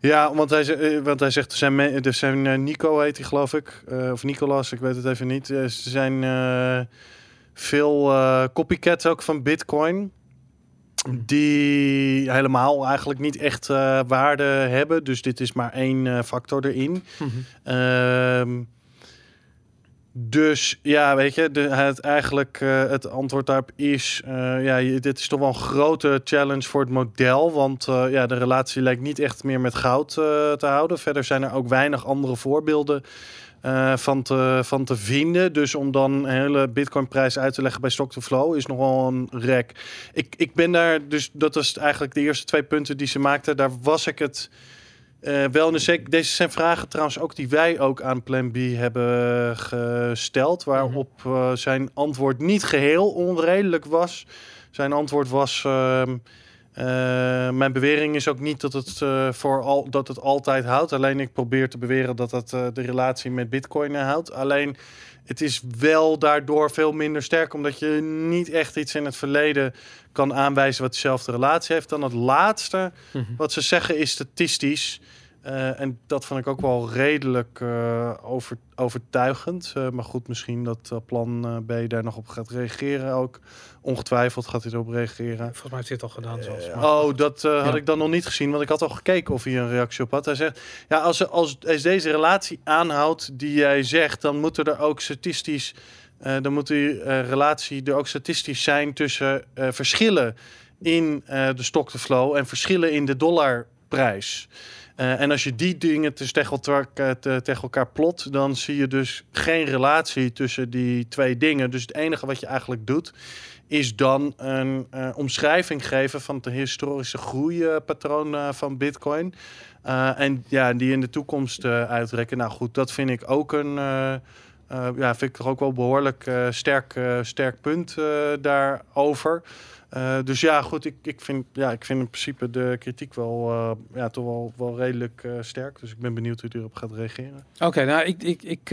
Ja, want hij, eh, want hij zegt, er zijn, er zijn eh, Nico heet hij geloof ik, of Nicolas, ik weet het even niet. Er zijn veel copycats ook van Bitcoin. Die helemaal eigenlijk niet echt waarde hebben. Dus dit is maar één factor erin. Ehm, dus ja, weet je, de, het, eigenlijk eh, het antwoord daarop is... eh, ja, dit is toch wel een grote challenge voor het model. Want eh, ja, de relatie lijkt niet echt meer met goud te houden. Verder zijn er ook weinig andere voorbeelden van, te, van te vinden. Dus om dan een hele bitcoinprijs uit te leggen bij stock to flow is nogal een rek. Ik, ik ben daar, dus dat was eigenlijk de eerste twee punten die ze maakte. Daar was ik het eh, wel in de zeker. Deze zijn vragen trouwens ook die wij ook aan Plan B hebben gesteld. Waarop eh, zijn antwoord niet geheel onredelijk was. Zijn antwoord was. ehm, eh, mijn bewering is ook niet dat het, voor al, dat het altijd houdt. Alleen ik probeer te beweren dat het eh, de relatie met Bitcoin houdt. Alleen het is wel daardoor veel minder sterk, omdat je niet echt iets in het verleden kan aanwijzen wat dezelfde relatie heeft. Dan het laatste wat ze zeggen is statistisch. Eh, en dat vond ik ook wel redelijk eh, over, overtuigend. Eh, maar goed, misschien dat plan eh, B daar nog op gaat reageren ook. Ongetwijfeld gaat hij erop reageren. Volgens mij heeft hij het al gedaan zelfs. maar- Oh, dat eh, had Ja. ik dan nog niet gezien, want ik had al gekeken of hij een reactie op had. Hij zegt, ja, als, als, als deze relatie aanhoudt die jij zegt, dan moeten er ook statistisch, eh, dan moet die relatie er ook statistisch zijn tussen eh, verschillen in eh, de stock to flow en verschillen in de dollarprijs. Eh, en als je die dingen dus tegen elkaar, eh, te- tegen elkaar plot, dan zie je dus geen relatie tussen die twee dingen. Dus het enige wat je eigenlijk doet, is dan een eh, omschrijving geven van de historische groeipatroon van Bitcoin. En ja, die in de toekomst uitrekken. Nou goed, dat vind ik ook een. ja, vind ik toch ook wel behoorlijk eh, sterk, sterk punt daarover. Eh, dus ja, goed, ik, ik, vind, ja, ik vind in principe de kritiek wel, eh, ja, toch wel, wel redelijk eh, sterk. Dus ik ben benieuwd hoe hij erop gaat reageren. Oké, nou, ik, ik, ik,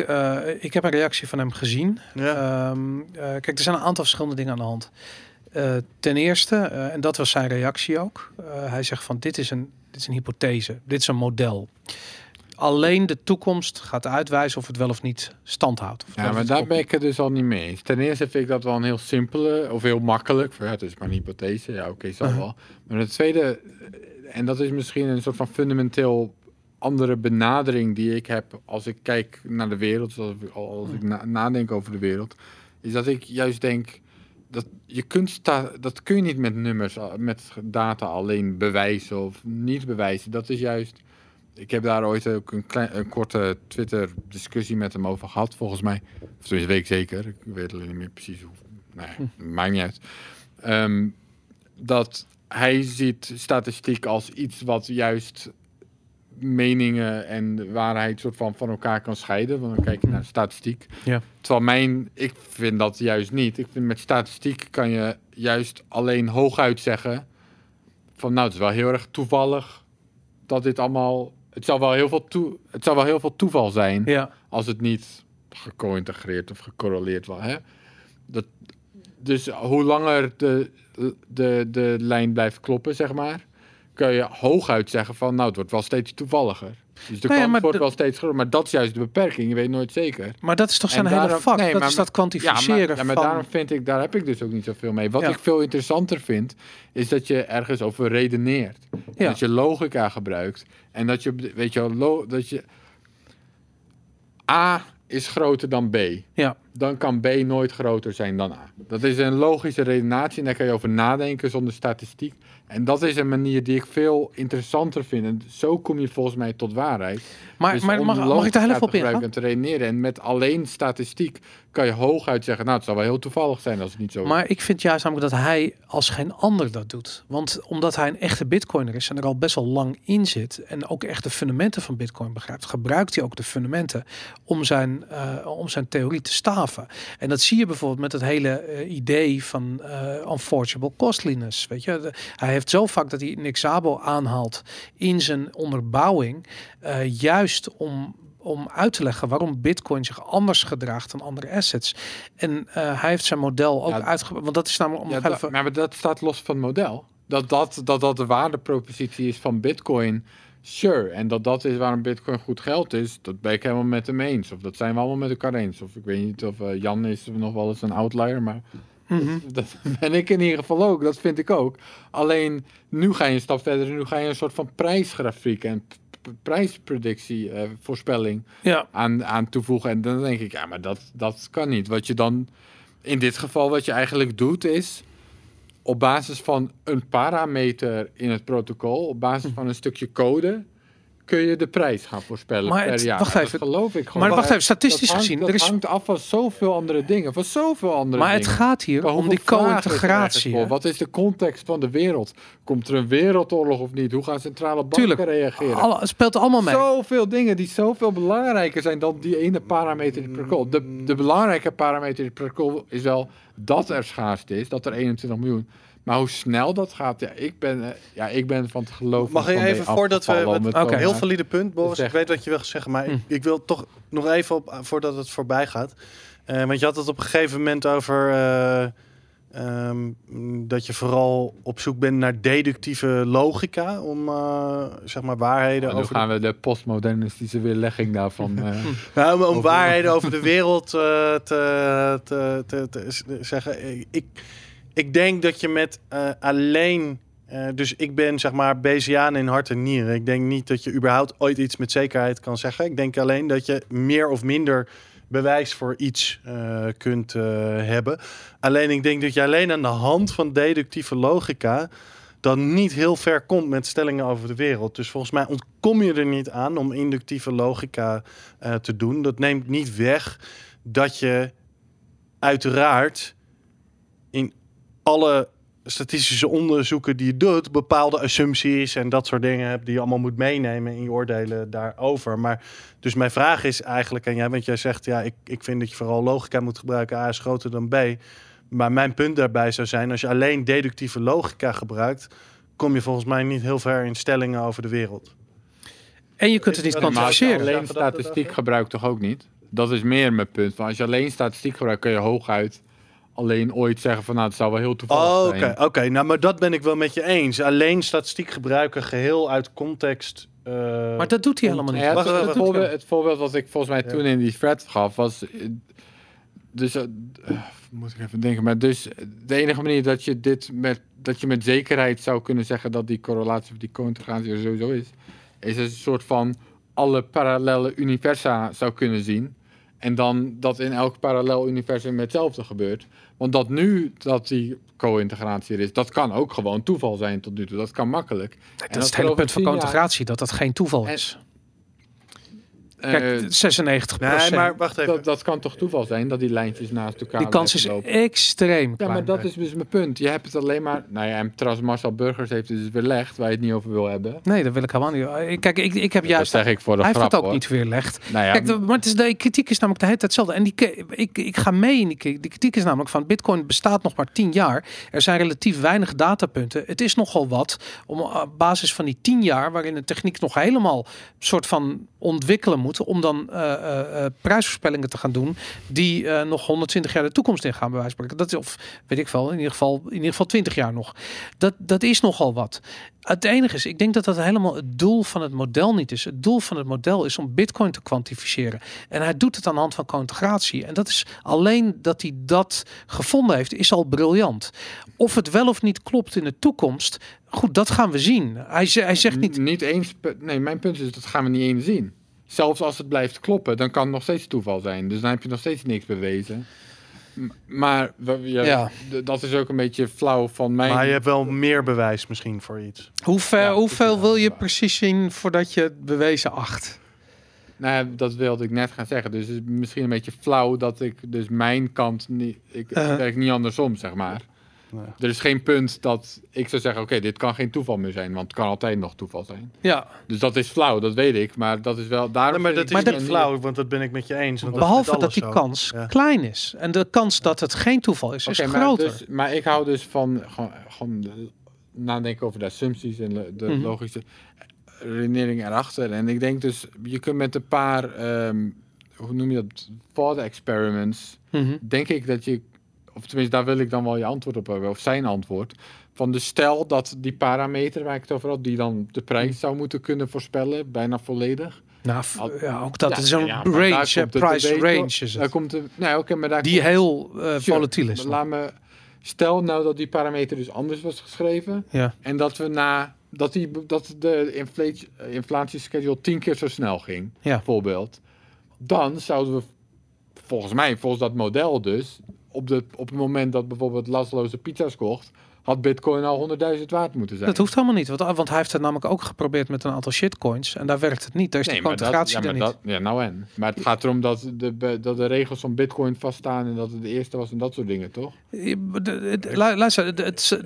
ik heb een reactie van hem gezien. Ja. Ehm, eh, kijk, er zijn een aantal verschillende dingen aan de hand. Ten eerste, en dat was zijn reactie ook. hij zegt van dit is, een, dit is een hypothese, dit is een model. Alleen de toekomst gaat uitwijzen of het wel of niet stand houdt. Of wel Ja, maar daar ben ik het dus al niet mee eens. Ten eerste vind ik dat wel een heel simpele of heel makkelijk. Ja, het is maar een hypothese. Ja, oké, zal Uh-huh. wel. Maar het tweede, eh, en dat is misschien een soort van fundamenteel andere benadering die ik heb als ik kijk naar de wereld, als ik, als ik na- nadenk over de wereld, is dat ik juist denk dat je kunt sta, dat kun je niet met nummers, a- met data alleen bewijzen of niet bewijzen. Dat is juist. Ik heb daar ooit ook een, klein, een korte Twitter-discussie met hem over gehad, volgens mij. Of tenminste, weet ik zeker. Ik weet alleen niet meer precies hoe. Nee, maakt niet uit. Ehm, dat hij ziet statistiek als iets wat juist meningen en waarheid soort van van elkaar kan scheiden. Want dan kijk je naar statistiek. Ja. Terwijl mijn, ik vind dat juist niet. Ik vind met statistiek kan je juist alleen hooguit zeggen van nou, het is wel heel erg toevallig dat dit allemaal. Het zou wel heel veel, toe, het zou wel heel veel toeval zijn Ja, als het niet geco-integreerd of gecorreleerd was. Hè? Dat, dus hoe langer de, de, de lijn blijft kloppen, zeg maar, kun je hooguit zeggen van, nou, het wordt wel steeds toevalliger. Dus de Nou ja, kans wordt wel steeds groter. Maar dat is juist de beperking. Je weet nooit zeker. maar dat is toch zijn En hele daarom- vak. nee, dat maar- is dat Ja, kwantificeren maar, ja, maar van... daarom vind ik, daar heb ik dus ook niet zoveel mee. Wat Ja. ik veel interessanter vind, is dat je ergens over redeneert. En Ja. Dat je logica gebruikt. En dat je, weet je, wel, dat je... A is groter dan B. Ja. Dan kan B nooit groter zijn dan A. Dat is een logische redenatie en daar kan je over nadenken zonder statistiek. En dat is een manier die ik veel interessanter vind. En zo kom je volgens mij tot waarheid. maar Dus maar mag, mag ik daar heel even op ingaan? En te redeneren. En met alleen statistiek kan je hooguit zeggen... nou, het zal wel heel toevallig zijn als het niet zo. Maar ik vind juist namelijk dat hij als geen ander dat doet. Want omdat hij een echte bitcoiner is en er al best wel lang in zit en ook echt de fundamenten van bitcoin begrijpt, gebruikt hij ook de fundamenten om zijn, eh, om zijn theorie te staven. En dat zie je bijvoorbeeld met het hele eh, idee van eh unforgeable costliness. Weet je, hij heeft zo vaak dat hij Nick Szabo aanhaalt in zijn onderbouwing, juist om om uit te leggen waarom Bitcoin zich anders gedraagt dan andere assets. En eh, hij heeft zijn model ook Ja, uitgebreid. Want dat is namelijk om Ja, dat, even. maar dat staat los van het model. Dat dat, dat dat de waardepropositie is van Bitcoin, Sure, en dat dat is waarom Bitcoin goed geld is, dat ben ik helemaal met hem eens. Of dat zijn we allemaal met elkaar eens. Of ik weet niet of eh, Jan is nog wel eens een outlier, maar Mhm. dat ben ik in ieder geval ook. Dat vind ik ook. Alleen nu ga je een stap verder. Nu ga je een soort van prijsgrafiek en p- p- prijspredictie, eh, voorspelling Ja. aan, aan toevoegen. En dan denk ik, ja, maar dat, dat kan niet. Wat je dan, in dit geval, wat je eigenlijk doet, is op basis van een parameter in het protocol, op basis van een stukje code, kun je de prijs gaan voorspellen Maar per het- jaar. wacht Dat even. geloof ik gewoon. Maar wacht Dat- even, statistisch dat hangt- gezien, Dat er is- hangt af van zoveel andere dingen. Van zoveel andere Maar het dingen. gaat hier om die co-integratie. Wat is de context van de wereld? Komt er een wereldoorlog of niet? Hoe gaan centrale banken Tuurlijk. reageren? Alle, het speelt allemaal mee. Zoveel dingen die zoveel belangrijker zijn dan die ene parameter het protocol. De, de belangrijke parameter het protocol is wel dat er schaarste is, dat er 21 miljoen. Maar hoe snel dat gaat, ja, ik ben, eh, ja, ik ben van het geloven. Mag je even, voordat we... Oké. Heel valide punt, Boris. Ik weet wat je wil zeggen, maar Hm. ik, ik wil toch nog even op, voordat het voorbij gaat. Eh, want je had het op een gegeven moment over eh, ehm, dat je vooral op zoek bent naar deductieve logica om eh, zeg maar waarheden En dan over gaan we de postmodernistische weerlegging daarvan. eh, Nou, om, om Over- waarheden over de wereld eh, te, te, te, te zeggen. Ik, ik denk dat je met eh, alleen. eh, dus ik ben zeg maar Bayesiaan in hart en nieren. Ik denk niet dat je überhaupt ooit iets met zekerheid kan zeggen. Ik denk alleen dat je meer of minder bewijs voor iets eh, kunt hebben. Alleen ik denk dat je alleen aan de hand van deductieve logica dan niet heel ver komt met stellingen over de wereld. Dus volgens mij ontkom je er niet aan om inductieve logica te doen. Dat neemt niet weg dat je uiteraard in alle statistische onderzoeken die je doet, bepaalde assumpties en dat soort dingen hebt die je allemaal moet meenemen in je oordelen daarover. Maar dus mijn vraag is eigenlijk aan jij, want jij zegt ja, ik, ik vind dat je vooral logica moet gebruiken, A is groter dan B. Maar mijn punt daarbij zou zijn, als je alleen deductieve logica gebruikt, kom je volgens mij niet heel ver in stellingen over de wereld. En je kunt het niet kwantificeren. alleen statistiek gebruikt toch ook niet? Dat is meer mijn punt. Van als je alleen statistiek gebruikt, kun je hooguit alleen ooit zeggen van nou, het zou wel heel toevallig Oh, Oké, zijn. oké. nou, maar dat ben ik wel met je eens. Alleen statistiek gebruiken geheel uit context. eh, Maar dat doet hij helemaal niet. Ja, Wacht, het, wacht, het wacht. voorbeeld, het voorbeeld wat ik volgens mij Ja. toen in die thread gaf was... eh, Dus, eh, moet ik even denken. Maar dus de enige manier dat je dit met, dat je met zekerheid zou kunnen zeggen dat die correlatie of die co-integratie er sowieso is, is een soort van alle parallele universa zou kunnen zien. En dan dat in elk parallel universum hetzelfde gebeurt. Want dat nu dat die co-integratie er is, dat kan ook gewoon toeval zijn tot nu toe. Dat kan makkelijk. Dat En is het hele punt van co-integratie, dat dat geen toeval En- is. Eh, Kijk, 96 Nee, maar wacht even. dat, dat kan toch toeval zijn dat die lijntjes naast elkaar Die kans is lopen? extreem Ja, klein. maar dat is dus mijn punt. Je hebt het alleen maar... Nou ja, en trouwens Marcel Burgers heeft het dus weerlegd... waar je het niet over wil hebben. Nee, dat wil ik helemaal niet. Eh, Kijk, ik, ik heb dat juist... zeg ik voor de Hij heeft grap, het ook hoor. niet weerlegd. Nou ja, Kijk, de, maar het is, de kritiek is namelijk de hele tijd hetzelfde. En die, ik, ik ga mee in die, ki- die kritiek is namelijk van Bitcoin bestaat nog maar 10 jaar. Er zijn relatief weinig datapunten. Het is nogal wat om op basis van die 10 jaar, waarin de techniek nog helemaal soort van ontwikkelen moet, om dan eh, eh, eh, prijsvoorspellingen te gaan doen die nog 120 jaar de toekomst in gaan spreken. Dat is, of weet ik wel, in ieder geval, in ieder geval 20 jaar nog. Dat, dat is nogal wat. Het enige is, ik denk dat dat helemaal het doel van het model niet is. Het doel van het model is om Bitcoin te kwantificeren. En hij doet het aan de hand van co-integratie. En dat is alleen dat hij dat gevonden heeft, is al briljant. Of het wel of niet klopt in de toekomst, goed, dat gaan we zien. Hij, hij zegt niet. Niet eens... Nee, mijn punt is, dat gaan we niet eens zien. Zelfs als het blijft kloppen, dan kan het nog steeds toeval zijn. Dus dan heb je nog steeds niks bewezen. M- Maar ja, dat is ook een beetje flauw van mij. Maar je hebt wel meer bewijs misschien voor iets. Hoe ver, Ja, hoeveel ja, wil je precies zien voordat je het bewezen acht? Nou, dat wilde ik net gaan zeggen. Dus het is misschien een beetje flauw dat ik dus mijn kant niet... Ik Uh-huh. werk niet andersom, zeg maar. Nee. Er is geen punt dat ik zou zeggen... Oké, dit kan geen toeval meer zijn. Want het kan altijd nog toeval zijn. Ja, Dus dat is flauw, dat weet ik. Maar dat is wel... Daarom Nee, maar dat is niet flauw, want dat ben ik met je eens. Want dat is behalve dat alles die zo. kans Ja. klein is. En de kans dat het geen toeval is, is maar, groter. dus, maar ik hou dus van gewoon, gewoon de- nadenken over de assumpties en de, de Mhm. logische redenering erachter. En ik denk dus, je kunt met een paar, ehm, hoe noem je dat, thought experiments, Mhm. denk ik dat je, of tenminste daar wil ik dan wel je antwoord op hebben, of zijn antwoord, van de stel dat die parameter waar ik het over had, die dan de prijs zou moeten kunnen voorspellen, bijna volledig. Nou, Al- ja, ook dat Ja, is een ja, range, hè, price range is Daar komt de, nee, oké, maar daar Die komt- heel eh, Sure, volatiel is. Laat me, stel nou dat die parameter dus anders was geschreven Ja. en dat we na dat, die, dat de inflatie, inflatieschedule tien keer zo snel ging, Ja. bijvoorbeeld, dan zouden we volgens mij, volgens dat model dus, op, de, op het moment dat bijvoorbeeld Laszlo zijn pizza's kocht, had Bitcoin al 100.000 waard moeten zijn. Dat hoeft helemaal niet, want, want hij heeft het namelijk ook geprobeerd met een aantal shitcoins en daar werkt het niet. Daar is Nee, de ja, er niet. dat, ja, nou en. Maar het gaat erom dat de, dat de regels van Bitcoin vaststaan en dat het de eerste was en dat soort dingen, toch? Luister,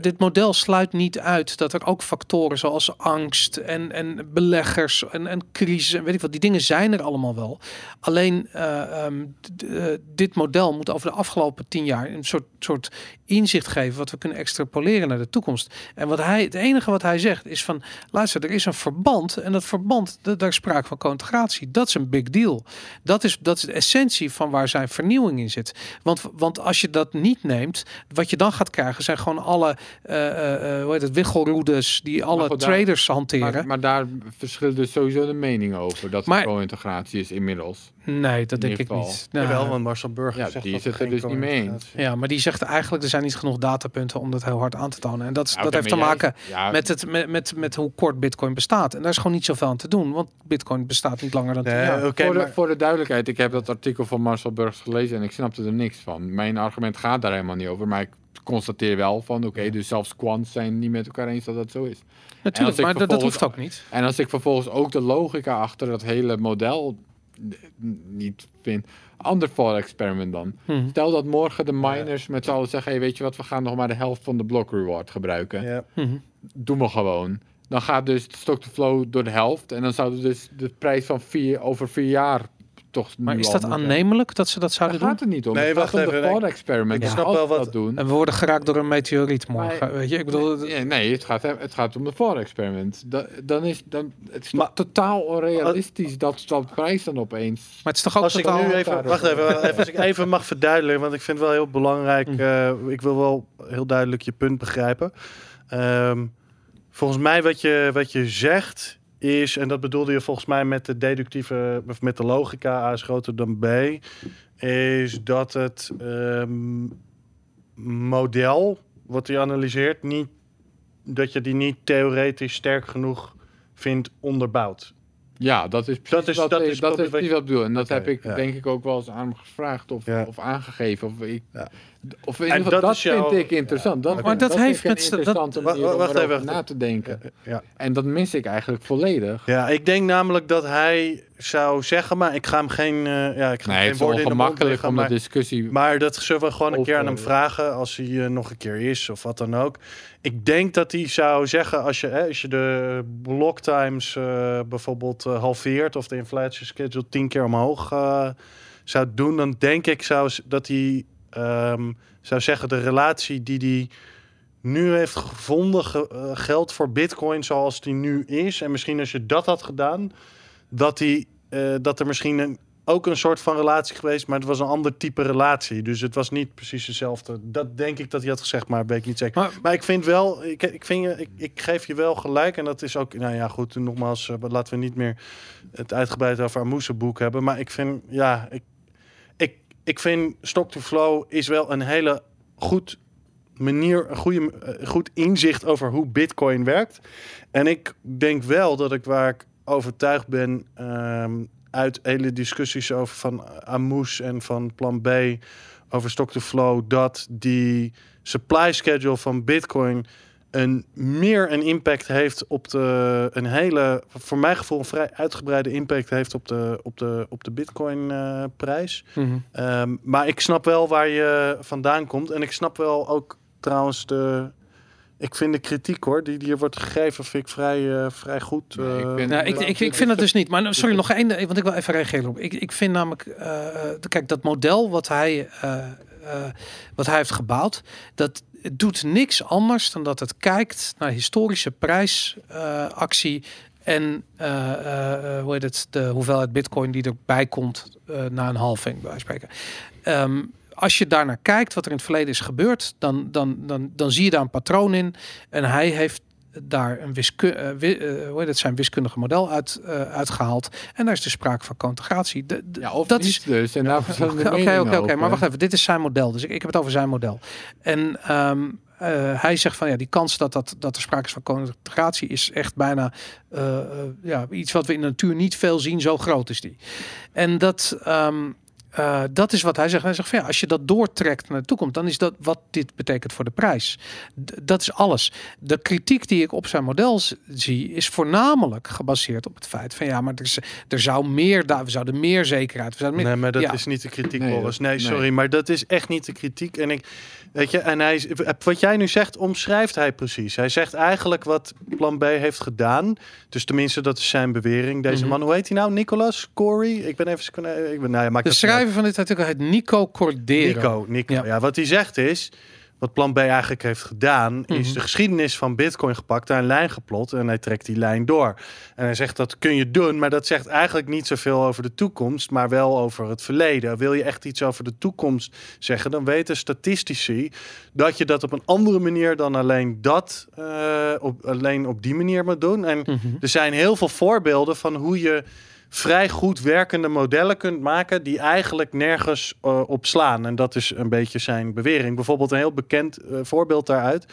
dit model sluit niet uit dat er ook factoren zoals angst en, en beleggers en, en crisis en weet ik wat, die dingen zijn er allemaal wel. Alleen eh, ehm, eh, dit model moet over de afgelopen tien jaar een soort, soort inzicht geven wat we kunnen extrapoleren naar de toekomst. En wat hij, het enige wat hij zegt is van, luister, er is een verband en dat verband, da- daar is sprake van concentratie. Dat is een big deal. Dat is, dat is de essentie van waar zijn vernieuwing in zit. Want, want als je dat niet neemt, wat je dan gaat krijgen zijn gewoon alle eh, hoe heet het, wiggelroedes die alle goed, daar- traders hanteren. Maar, maar daar verschillen dus sowieso de meningen over. Dat Maar- het pro-integratie is inmiddels. Nee, dat denk ik geval. niet. Nou, Jawel, want Marcel Burger Ja, zegt die dat er dus niet mee eens. ja, maar die zegt eigenlijk er zijn niet genoeg datapunten om dat heel hard aan te tonen. En dat, is, Ja, dat heeft te maken ja, met, het, met, met, met hoe kort Bitcoin bestaat. En daar is gewoon niet zoveel aan te doen, want Bitcoin bestaat niet langer dan tien Nee, jaar. oké, voor, de, maar- voor de duidelijkheid, ik heb dat artikel van Marcel Burgs gelezen en ik snapte er niks van. Mijn argument gaat daar helemaal niet over, maar ik constateer wel van, oké, dus zelfs quants zijn niet met elkaar eens dat dat zo is. Natuurlijk, maar dat, hoeft ook niet. En als ik vervolgens ook de logica achter dat hele model niet vind. Ander thought experiment dan. Mhm. Stel dat morgen de miners met z'n allen zeggen: hey, weet je wat, we gaan nog maar de helft van de block reward gebruiken. Ja. Doen we gewoon. Dan gaat dus de stock to flow door de helft. En dan zouden dus de prijs van vier, over vier jaar toch. Maar is dat aannemelijk dat ze dat zouden doen? gaat het niet om. Nee, het wacht de even, ik- experiment. ik snap wel we wat- dat doen. En we worden geraakt door een meteoriet morgen. Maar- weet je, ik bedoel, Nee, nee, het gaat, het gaat om de thought experiment. Da- dan is, dan, het is Maar- totaal onrealistisch dat dat prijs dan opeens maar het is toch ook Als ik nu even, daarop- wacht even, wacht even, als ik even mag verduidelijken, want ik vind het wel heel belangrijk. Mm. eh, ik wil wel heel duidelijk je punt begrijpen. Ehm, volgens mij wat je, wat je zegt is, en dat bedoelde je volgens mij met de deductieve, of met de logica A is groter dan B, is dat het ehm, model wat je analyseert niet, dat je die niet theoretisch sterk genoeg vindt onderbouwd. Ja, dat is precies Dat is- wat, dat ik- is dat is precies wat ik bedoel. En dat heb ik ja. denk ik ook wel eens aan hem gevraagd of, Ja. of aangegeven. Of, ik, Ja. of in ieder geval, dat dat, is jouw- vind ik interessant. Dat, Maar dat heeft met z'n- dat- interessante Wa- manier om wacht even, wacht na te denken. Ja. En dat mis ik eigenlijk volledig. Ja, ik denk namelijk dat hij zou zeggen, maar ik ga hem geen, eh, ja, ik ga hem Nee, het geen is woorden mond ongemakkelijk leggen, om de discussie... maar dat zullen we gewoon een keer aan hem Over- vragen als hij eh, nog een keer is of wat dan ook. Ik denk dat hij zou zeggen als je, hè, als je de block times eh, bijvoorbeeld eh, halveert of de inflatie schedule tien keer omhoog eh, zou doen, dan denk ik zou, dat hij ehm, zou zeggen de relatie die hij nu heeft gevonden ge- eh, geldt voor Bitcoin zoals die nu is. En misschien als je dat had gedaan, dat, die, eh, dat er misschien een, ook een soort van relatie geweest, maar het was een ander type relatie. Dus het was niet precies hetzelfde. Dat denk ik dat hij had gezegd, maar weet ik niet zeker. Maar- Maar, ik vind wel, ik, ik, vind je, ik, ik geef je wel gelijk. En dat is ook, nou ja, goed, nogmaals, eh, laten we niet meer het uitgebreid over Amoese boek hebben. Maar ik vind, ja, ik, ik, ik vind Stock to Flow is wel een hele goed manier, een goede, eh, goed inzicht over hoe Bitcoin werkt. En ik denk wel dat ik waar ik overtuigd ben ehm, uit hele discussies over van Amoes en van Plan B over Stock to Flow dat die supply schedule van Bitcoin een meer een impact heeft op de een hele voor mijn gevoel een vrij uitgebreide impact heeft op de op de op de Bitcoin eh, prijs. Mhm. Ehm, maar ik snap wel waar je vandaan komt. En ik snap wel ook trouwens de. Ik vind de kritiek hoor, die die hier wordt gegeven, vind ik vrij, eh, vrij goed. Nee, ik eh. vind- Nou, ik, ik, ik vind het dus niet. Maar nou, sorry, nog één, want ik wil even reageren op. Ik, ik vind namelijk, eh, eh, kijk, dat model wat hij, eh, eh, wat hij heeft gebouwd, dat doet niks anders dan dat het kijkt naar historische prijsactie en eh, eh, eh, hoe heet het, de hoeveelheid bitcoin die erbij komt eh, na een halving, bij wijze van spreken. Ehm, als je daarnaar kijkt, wat er in het verleden is gebeurd, dan, dan, dan, dan zie je daar een patroon in. En hij heeft daar een wisku uh, wi- eh, hoe heet het, zijn wiskundige model uit, eh, uitgehaald. En daar is de sprake van. De, de- Ja, of dat niet is, dus. En Oké, oké, oké. Maar wacht even, dit is zijn model. Dus ik, ik heb het over zijn model. En ehm, eh, hij zegt van ja, die kans dat, dat, dat er sprake is van conjugatie is echt bijna eh, eh, ja, iets wat we in de natuur niet veel zien. Zo groot is die. En dat. ehm, eh, dat is wat hij zegt. Hij zegt van ja, als je dat doortrekt naar de toekomst, dan is dat wat dit betekent voor de prijs. D- dat is alles. De kritiek die ik op zijn model zie, is voornamelijk gebaseerd op het feit van ja, maar er, is- er zou meer, daar, we zouden meer zekerheid. We zouden meer, Nee, maar dat ja. is niet de kritiek, Nee, Boris. Nee, nee. sorry, maar dat is echt niet de kritiek. En ik, weet je, en hij, wat jij nu zegt, omschrijft hij precies. Hij zegt eigenlijk wat Plan B heeft gedaan. Dus tenminste, dat is zijn bewering. Deze Mhm. man, hoe heet hij nou? Nicolas Corey? Ik ben even, ik ben, nou ja, maakt De. Schrijver van dit artikel heet Nico Cordero. Nico, Nico. Ja. Ja. wat hij zegt is, wat Plan B eigenlijk heeft gedaan, is Mhm. de geschiedenis van Bitcoin gepakt, daar een lijn geplot en hij trekt die lijn door. En hij zegt dat kun je doen, maar dat zegt eigenlijk niet zoveel over de toekomst, maar wel over het verleden. Wil je echt iets over de toekomst zeggen, dan weten statistici dat je dat op een andere manier dan alleen dat, eh, op, alleen op die manier moet doen. En Mhm. er zijn heel veel voorbeelden van hoe je vrij goed werkende modellen kunt maken die eigenlijk nergens eh, op slaan. En dat is een beetje zijn bewering. Bijvoorbeeld een heel bekend eh, voorbeeld daaruit,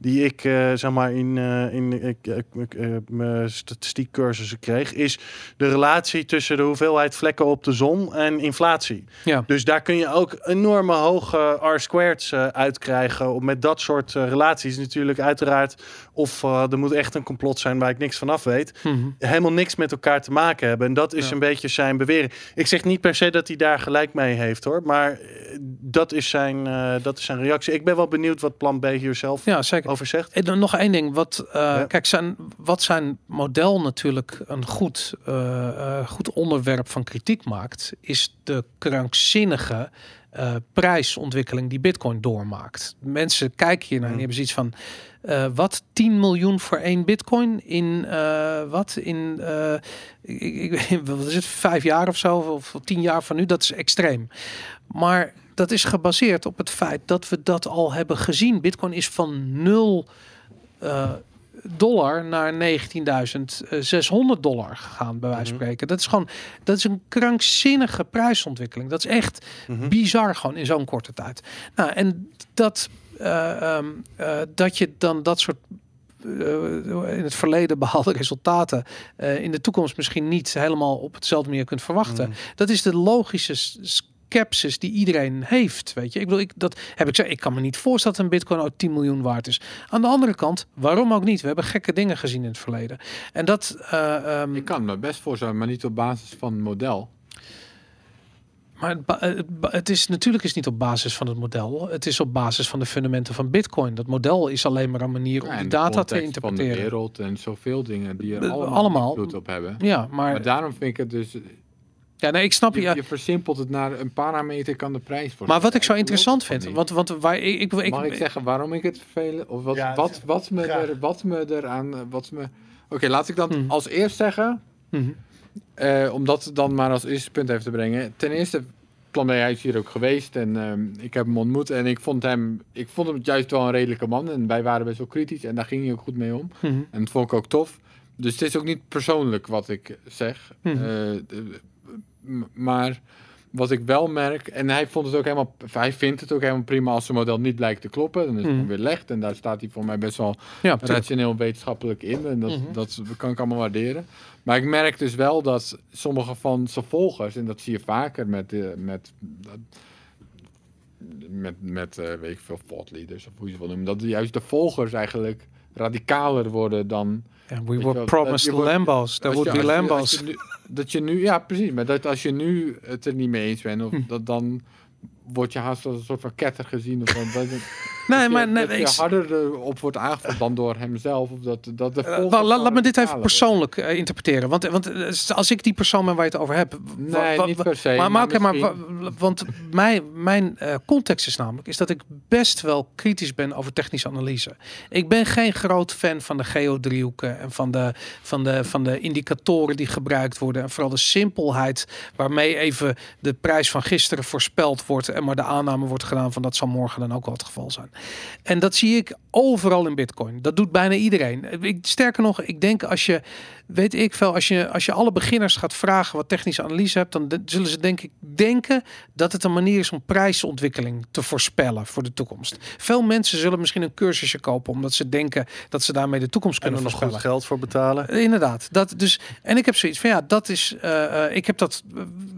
die ik eh, zeg maar in, eh, in eh, mijn statistiekcursussen kreeg, is de relatie tussen de hoeveelheid vlekken op de zon en inflatie. Ja. Dus daar kun je ook enorme hoge R-squareds uitkrijgen. Met dat soort relaties natuurlijk uiteraard... of er moet echt een complot zijn waar ik niks van af weet... Mhm. helemaal niks met elkaar te maken hebben. En dat is Ja. een beetje zijn bewering. Ik zeg niet per se dat hij daar gelijk mee heeft hoor. Maar dat is zijn, dat is zijn reactie. Ik ben wel benieuwd wat plan B hier zelf Ja, zeker. Over zegt. En dan nog één ding. Wat, eh, Ja. Kijk, zijn, wat zijn model natuurlijk een goed, eh, eh, goed onderwerp van kritiek maakt, is de krankzinnige prijsontwikkeling die Bitcoin doormaakt. Mensen kijken hier naar en die hebben zoiets van. wat 10 miljoen voor één bitcoin in wat in ik, ik, ik- wat is het vijf jaar of zo of tien jaar van nu dat is extreem maar dat is gebaseerd op het feit dat we dat al hebben gezien bitcoin is van 0 eh, dollar naar 19.600 dollar gegaan bij wijze van Mhm. spreken dat is gewoon dat is een krankzinnige prijsontwikkeling dat is echt Mhm. bizar gewoon in zo'n korte tijd. Nou, en dat, eh, ehm, eh, dat je dan dat soort in het verleden behaalde resultaten in de toekomst misschien niet helemaal op hetzelfde manier kunt verwachten. Mhm. Dat is de logische s- skepsis die iedereen heeft. Weet je, ik bedoel, ik, dat heb ik gezegd. Ik kan me niet voorstellen dat een bitcoin ook 10 miljoen waard is. Aan de andere kant, waarom ook niet? We hebben gekke dingen gezien in het verleden. En dat. eh, ehm, Ik kan me best voorstellen, maar niet op basis van het model. Maar het, ba- het, is natuurlijk is niet op basis van het model. Het is op basis van de fundamenten van Bitcoin. Dat model is alleen maar een manier om Ja, de data te context Van de interpreteren. wereld en zoveel dingen die er Eh, allemaal, allemaal. invloed op hebben. Ja, maar, Maar daarom vind ik het dus... ja, nee, ik snap je. Je, ja. je versimpelt het naar een parameter kan de prijs voor. Maar wat ik zo interessant vind, want, want waar ik, ik, ik, Mag ik zeggen waarom ik het vervelen? Of wat, Ja, wat, wat, me graag. er, wat me eraan... Wat me... Oké, laat ik dan Hmm. als eerst zeggen... Mhm. eh, om dat dan maar als eerste punt even te brengen. Ten eerste, Plan B, hij is hier ook geweest en ehm, ik heb hem ontmoet. En ik vond hem, ik vond hem juist wel een redelijke man. En wij waren best wel kritisch en daar ging hij ook goed mee om. Mhm. En dat vond ik ook tof. Dus het is ook niet persoonlijk wat ik zeg. Mhm. Eh, maar wat ik wel merk, en hij vond het ook helemaal, hij vindt het ook helemaal prima als zijn model niet blijkt te kloppen. Dan is het Mhm. weer legd. En daar staat hij voor mij best wel Ja, rationeel wetenschappelijk in. En dat, Mhm. dat kan ik allemaal waarderen. Maar ik merk dus wel dat sommige van zijn volgers, en dat zie je vaker met, eh, met, met, met eh, weet ik veel, thought leaders of hoe je het wil noemen, dat juist de volgers eigenlijk radicaler worden dan Ja, we were wel, promised wordt- Lambos. There would be je- Lambos. als je nu- dat je nu, ja, precies. Maar dat als je nu het er niet mee eens bent, of Hm. dat dan word je haast als een soort van ketter gezien. Of dat, Nee, maar nee, dat ik- je harder erop wordt aangevallen dan door hemzelf. Of dat, dat de Eh, wel, laat, me dit even persoonlijk eh, interpreteren. Want, want eh, als ik die persoon ben waar je het over hebt. Nee, niet per se, Maar, maar, maar maar want mijn, mijn eh, context is namelijk is dat ik best wel kritisch ben over technische analyse. Ik ben geen groot fan van de geodriehoeken en van de, van, de, van de indicatoren die gebruikt worden. En vooral de simpelheid waarmee even de prijs van gisteren voorspeld wordt. En maar de aanname wordt gedaan van dat zal morgen dan ook wel het geval zijn. En dat zie ik overal in Bitcoin. Dat doet bijna iedereen. Sterker nog, ik denk als je, weet ik veel, als je, als je alle beginners gaat vragen wat technische analyse hebt, dan de- zullen ze denk ik denken dat het een manier is om prijsontwikkeling te voorspellen voor de toekomst. Veel mensen zullen misschien een cursusje kopen omdat ze denken dat ze daarmee de toekomst En er kunnen nog goed geld voor betalen. Inderdaad, dat dus. En ik heb zoiets van ja, dat is. eh, eh, ik heb dat,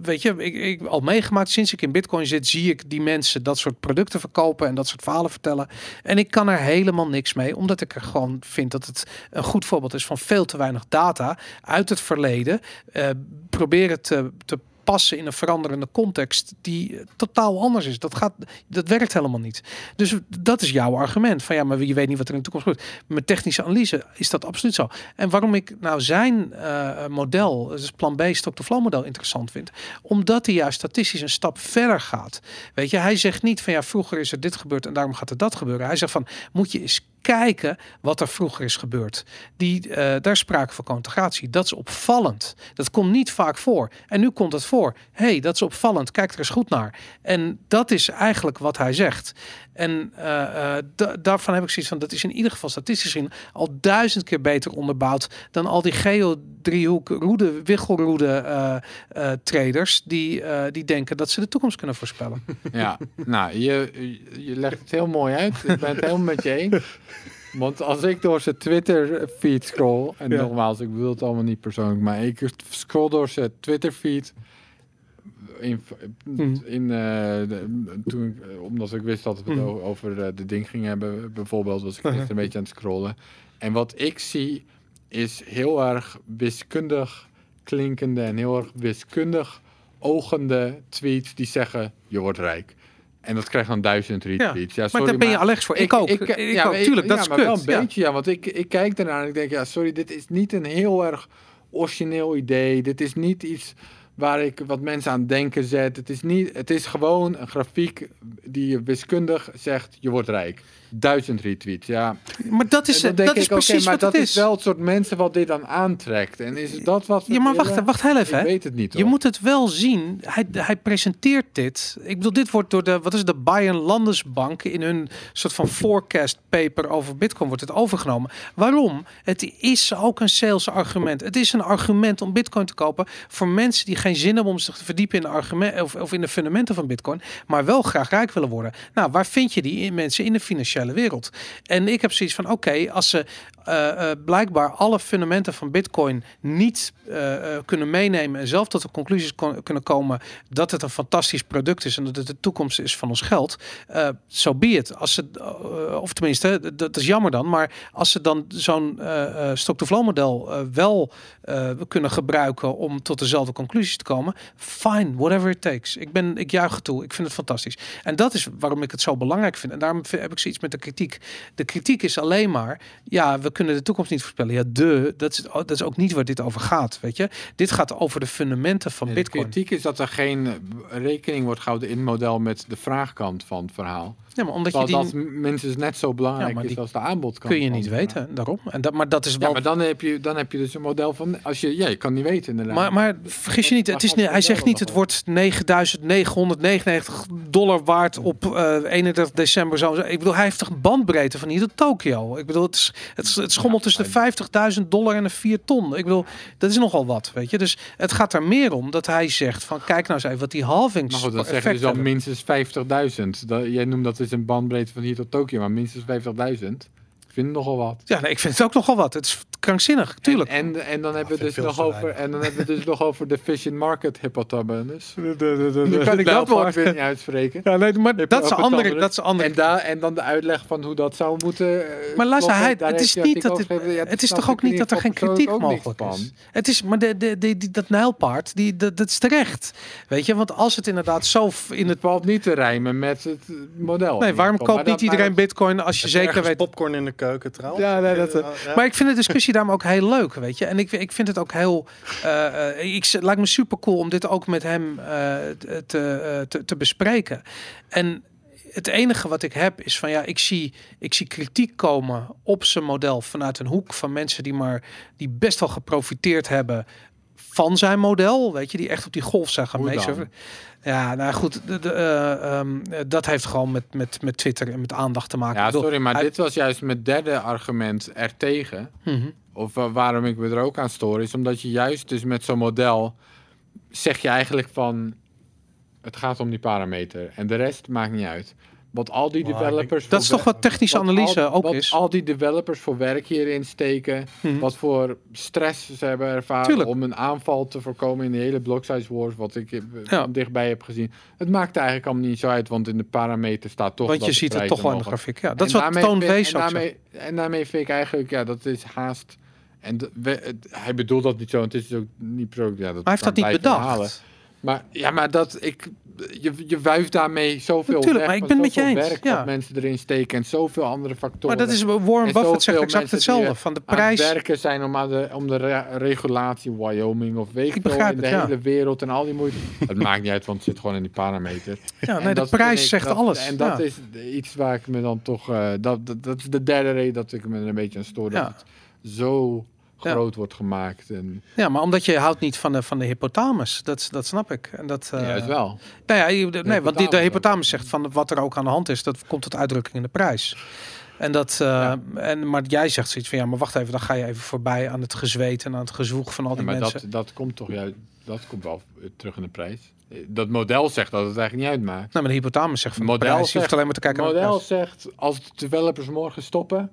weet je, ik, ik al meegemaakt sinds ik in Bitcoin zit, zie ik die mensen dat soort producten verkopen en dat soort verhalen vertellen. En ik kan er helemaal niks mee, omdat ik er gewoon vind dat het een goed voorbeeld is van veel te weinig data uit het verleden. eh proberen te, te passen in een veranderende context die eh, totaal anders is. Dat gaat, dat werkt helemaal niet. Dus dat is jouw argument van ja, maar je weet niet wat er in de toekomst gebeurt. Met technische analyse is dat absoluut zo. En waarom ik nou zijn eh, model, dus plan B, stock to flow model interessant vind, omdat hij juist statistisch een stap verder gaat. Weet je, hij zegt niet van ja, vroeger is er dit gebeurd en daarom gaat er dat gebeuren. Hij zegt van moet je eens kijken wat er vroeger is gebeurd. Die, eh, daar sprake van contegratie. Dat is opvallend. Dat komt niet vaak voor. En nu komt het voor. hey, dat is opvallend. Kijk er eens goed naar. En dat is eigenlijk wat hij zegt. En eh, eh, da- daarvan heb ik zoiets van, dat is in ieder geval statistisch gezien al duizend keer beter onderbouwd dan al die geodriehoek, roede, wiggelroede eh, traders die, die denken dat ze de toekomst kunnen voorspellen. Ja, nou, je, je legt het heel mooi uit. Ik ben het helemaal met je eens. Want als ik door zijn Twitter feed scroll, en Ja. nogmaals, ik bedoel het allemaal niet persoonlijk, maar ik scroll door zijn Twitter feed. In, Mhm. in, eh, de- toen, eh, omdat ik wist dat we het Mhm. over eh, de ding ging hebben, bijvoorbeeld, was ik gisteren een beetje aan het scrollen. En wat ik zie is heel erg wiskundig klinkende en heel erg wiskundig ogende tweets die zeggen je wordt rijk. En dat krijgt dan duizend retweets. Ja, maar sorry, daar ben je allergisch voor. Ik, ook. Ik, ja, ook. maar Tuurlijk, dat ja, is maar kut. wel een Ja. beetje, ja. Want ik, ik kijk ernaar en ik denk, ja, sorry, dit is niet een heel erg origineel idee. Dit is niet iets waar ik wat mensen aan denken zet. Het is, niet, het is gewoon een grafiek die je wiskundig zegt, je wordt rijk. Duizend retweets, ja. Maar dat is, dat is precies maar wat dat het is is. wel het soort mensen wat dit dan aantrekt. En is dat wat Ja, maar wacht, willen? wacht heel even. Ik Hè. weet het niet, Je hoor. moet het wel zien. Hij, hij presenteert dit. Ik bedoel, dit wordt door de, wat is de Bayern Landesbank in hun soort van forecast paper over Bitcoin wordt het overgenomen. Waarom? Het is ook een sales argument. Het is een argument om Bitcoin te kopen voor mensen die geen zin om zich te verdiepen in de argument of, of in de fundamenten van Bitcoin, maar wel graag rijk willen worden. Nou, waar vind je die mensen in de financiële wereld? En ik heb zoiets van, oké, als ze eh, eh, blijkbaar alle fundamenten van Bitcoin niet eh, kunnen meenemen en zelf tot de conclusies kunnen komen dat het een fantastisch product is en dat het de toekomst is van ons geld, zo be it. Als ze, of tenminste, dat, is jammer dan, maar als ze dan zo'n stock-to-flow model wel kunnen gebruiken om tot dezelfde conclusies te komen, fine, whatever it takes. Ik ben, ik juich het toe. Ik vind het fantastisch. En dat is waarom ik het zo belangrijk vind. En daarom heb ik zoiets met de kritiek. De kritiek is alleen maar, ja, we kunnen de toekomst niet voorspellen. Ja, de, dat is, dat is ook niet waar dit over gaat, weet je. Dit gaat over de fundamenten van Nee, de Bitcoin. kritiek is dat er geen eh, rekening wordt gehouden in het model met de vraagkant van het verhaal. Ja, maar omdat je die dat minstens net zo belangrijk Ja, maar is als de aanbodkant. kun je niet weten, daarom. En dat, maar dat is wel Ja, maar dan heb, je, dan heb je dus een model van... Als je, ja, je kan niet weten inderdaad. Maar, maar vergis je niet, het is, hij zegt niet het wordt 9999 dollar waard op eh 31 december. Zo. Ik bedoel, hij heeft toch een bandbreedte van hier tot Tokio. Ik bedoel, het, is, het, schommelt tussen de 50.000 dollar en de 4 ton. Ik bedoel, dat is nogal wat, weet je. Dus het gaat er meer om dat hij zegt van kijk nou eens even wat die halvings Maar goed, dan zeg je dus al minstens 50.000. Dat- Jij noemt dat dus een bandbreedte van hier tot Tokio, maar minstens 50.000. Ik vind het nogal wat. Ja, nee, ik vind het ook nogal wat. Het is krankzinnig, tuurlijk. En, en, en dan hebben we dus nog over en dan hebben we dus nog over de Market hypothalamus. De- de- de- Nu de- kan ik de dat woord nijlpaard. weer niet uitspreken. Ja, nee, maar dat is een andere. Dat is andere. En, daar, en dan de uitleg van hoe dat zou moeten. eh, Maar luister, hij, het is niet dat het, is toch ook in niet dat er geen kritiek mogelijk is. Het is, maar de, de, de, die, dat nijlpaard, die, dat, dat is terecht. Weet je, want als het inderdaad zo in het... Valt niet te rijmen met het model. Nee, waarom koopt niet iedereen bitcoin als je zeker weet... popcorn in de keuken trouwens. Ja, nee, dat. Maar ik vind de discussie daarom ook heel leuk, weet je. En ik, ik vind het ook heel... eh, eh, ik, het lijkt me super cool om dit ook met hem eh, te, te, te bespreken. En het enige wat ik heb is van ja, ik zie, ik zie kritiek komen op zijn model vanuit een hoek van mensen die maar die best wel geprofiteerd hebben van zijn model, weet je, die echt op die golf zijn gaan meesurfen. Ja, nou goed, de, de, eh, ehm, eh, dat heeft gewoon met, met, met Twitter en met aandacht te maken. Ja, bedoel, sorry, maar hij- dit was juist mijn derde argument ertegen. Mhm. Of wa- waarom ik me er ook aan stoor, is omdat je juist dus met zo'n model zeg je eigenlijk van het gaat om die parameter en de rest maakt niet uit. Wat al die developers. Dat is toch wat technische wat analyse al, ook wat is. al die developers voor werk hierin steken. Mhm. Wat voor stress ze hebben ervaren Tuurlijk. om een aanval te voorkomen in de hele block size wars. Wat ik eh, Ja. dichtbij heb gezien. Het maakt eigenlijk allemaal niet zo uit, want in de parameter staat toch. Want dat je ziet het toch wel in de grafiek. Ja, dat En is wat daarmee Toon vind- Wees en daarmee, en daarmee vind ik eigenlijk, ja, dat is haast. En de- we- het- hij bedoelt dat niet zo, het is ook niet pro. Ja, dat Maar hij heeft dat niet bedacht. Maar ja, maar dat ik. Je, je wuift daarmee zoveel Natuurlijk, maar ik ben het met je eens, werk ja. wat mensen erin steken en zoveel andere factoren. Maar dat is Warren En Buffett zegt exact hetzelfde. Van de prijs. werken zijn om, aan de, om de re- regulatie Wyoming of weet Ik in de ja. hele wereld en al die moeite. het maakt niet uit, want het zit gewoon in die parameter. Ja, En nee, de dat prijs ik- zegt dat- alles. En dat ja. is iets waar ik me dan toch... eh, dat, dat, dat is de derde reden dat ik me er een beetje aan stoor. Ja. Dat het zo. Groot wordt gemaakt. En ja, maar omdat je houdt niet van de, van de hypothalamus. Dat, dat snap ik. En dat, eh, juist wel. Nou ja, je- nee, want die, de hypothalamus zegt van wat er ook aan de hand is, dat komt tot uitdrukking in de prijs. En dat, eh, en, maar jij zegt zoiets van ja, maar wacht even, dan ga je even voorbij aan het gezweet en aan het gezwoeg van al Ja, die maar mensen. dat, dat komt toch juist... Dat komt wel eh, terug in de prijs. Eh, Dat model zegt dat het eigenlijk niet uitmaakt. Nou, maar de hypothalamus zegt van Het de model prijs. Je hoeft zegt- alleen maar te kijken Het naar model prijs. zegt, als de developers morgen stoppen,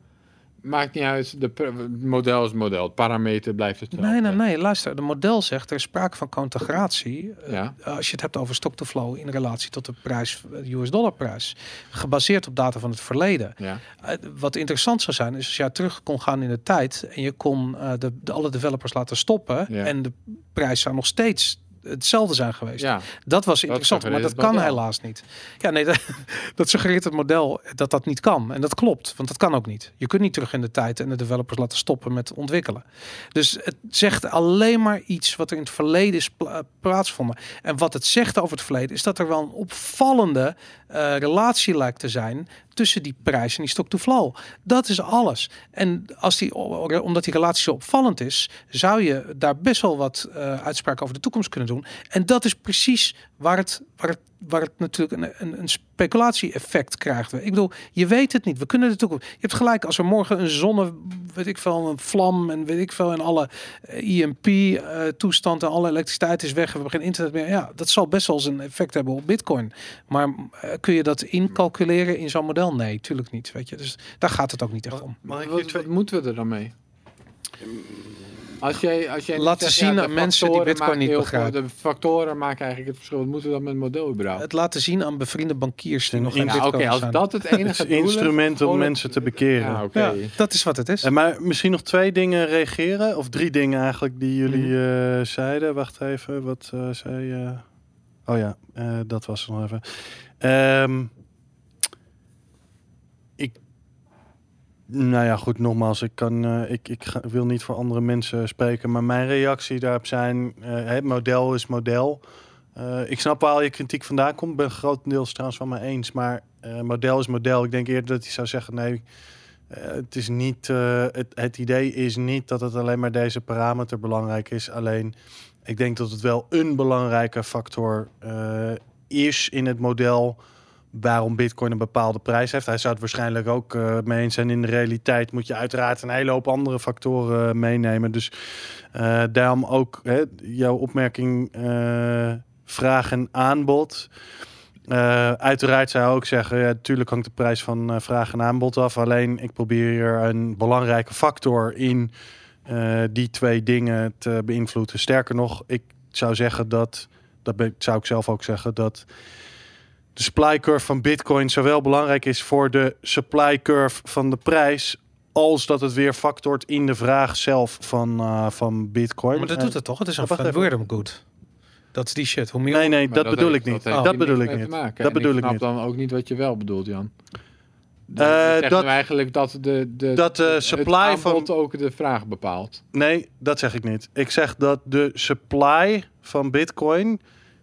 maakt niet uit. De model is model. Het parameter blijft hetzelfde. Nee, nee, nee. Luister, de model zegt er is sprake van contegratie. eh, Ja. Als je het hebt over stock-to-flow in relatie tot de prijs, de US dollar prijs, gebaseerd op data van het verleden. Ja. Eh, wat interessant zou zijn, is als jij terug kon gaan in de tijd en je kon eh, de, de, alle developers laten stoppen Ja. en de prijs zou nog steeds hetzelfde zijn geweest. ja. Dat was interessant, maar dat kan helaas niet. Ja, nee, dat, dat suggereert het model dat dat niet kan. En dat klopt, want dat kan ook niet. Je kunt niet terug in de tijd en de developers laten stoppen met ontwikkelen. Dus het zegt alleen maar iets wat er in het verleden is pla- plaatsvonden. En wat het zegt over het verleden is dat er wel een opvallende eh, relatie lijkt te zijn tussen die prijs en die stock-to-flow. Dat is alles. En als die, omdat die relatie zo opvallend is, zou je daar best wel wat eh, uitspraken over de toekomst kunnen doen. En dat is precies waar het, waar het, waar het natuurlijk een, een, een speculatie-effect krijgt. Ik bedoel, je weet het niet. We kunnen de toekomst. Je hebt gelijk, als er morgen een zonne, weet ik veel, een vlam en weet ik veel, en alle IMP-toestand en alle elektriciteit is weg, we hebben geen internet meer. Ja, dat zal best wel eens een effect hebben op Bitcoin. Maar eh, kun je dat incalculeren in zo'n model? Nee, tuurlijk niet. Weet je, dus daar gaat het ook niet echt om. Hier Wat, wat moeten we er dan mee? Als jij, als jij zegt, zien de aan mensen die Bitcoin niet heel begrijpen. De factoren maken eigenlijk het verschil. Wat moeten we dan met het model überhaupt? Het laten zien aan bevriende bankiers die nog in- Ja, Oké, Bitcoin als zijn. dat het Het enige is doel instrument om het- mensen te bekeren. Ja, oké. Ja, dat is wat het is. En maar misschien nog twee dingen reageren. Of drie dingen eigenlijk die jullie Mhm. eh, zeiden. Wacht even, wat eh, zei je? Oh ja, eh, dat was het nog even. Ehm, Nou ja, goed, nogmaals, ik, kan, eh, ik, ik wil niet voor andere mensen spreken. Maar mijn reactie daarop zijn, eh, het model is model. Eh, ik snap waar je kritiek vandaan komt. Ben grotendeels trouwens van me eens. Maar model is model. Ik denk eerder dat hij zou zeggen, nee... Het is niet. het, het idee is niet dat het alleen maar deze parameter belangrijk is. Alleen, ik denk dat het wel een belangrijke factor is in het model waarom Bitcoin een bepaalde prijs heeft. Hij zou het waarschijnlijk ook eh, mee eens zijn. In de realiteit moet je uiteraard een hele hoop andere factoren eh, meenemen. Dus eh, daarom ook hè, jouw opmerking vraag en aanbod. Uiteraard zou ik ook zeggen, ja, natuurlijk hangt de prijs van vraag en aanbod af. Alleen ik probeer hier een belangrijke factor in die twee dingen te beïnvloeden. Sterker nog, ik zou zeggen dat, dat zou ik zelf ook zeggen, dat de supply curve van Bitcoin zowel belangrijk is voor de supply curve van de prijs, als dat het weer factort in de vraag zelf van, eh, van Bitcoin. Maar dat En- doet het toch? Het is een Oh. Wordum goed. Dat is die shit. Hoe meer... Nee, nee, Maar dat, bedoel heeft- ik niet. Dat, hier bedoel niks ik niet. maken. Dat En bedoel ik ik snap niet. dan ook niet wat je wel bedoelt, Jan. Eh, Uh, dat dat- nu eigenlijk dat de, de, Dat de het supply aanbod van- ook de vraag bepaalt. Nee, dat zeg ik niet. Ik zeg dat de supply van Bitcoin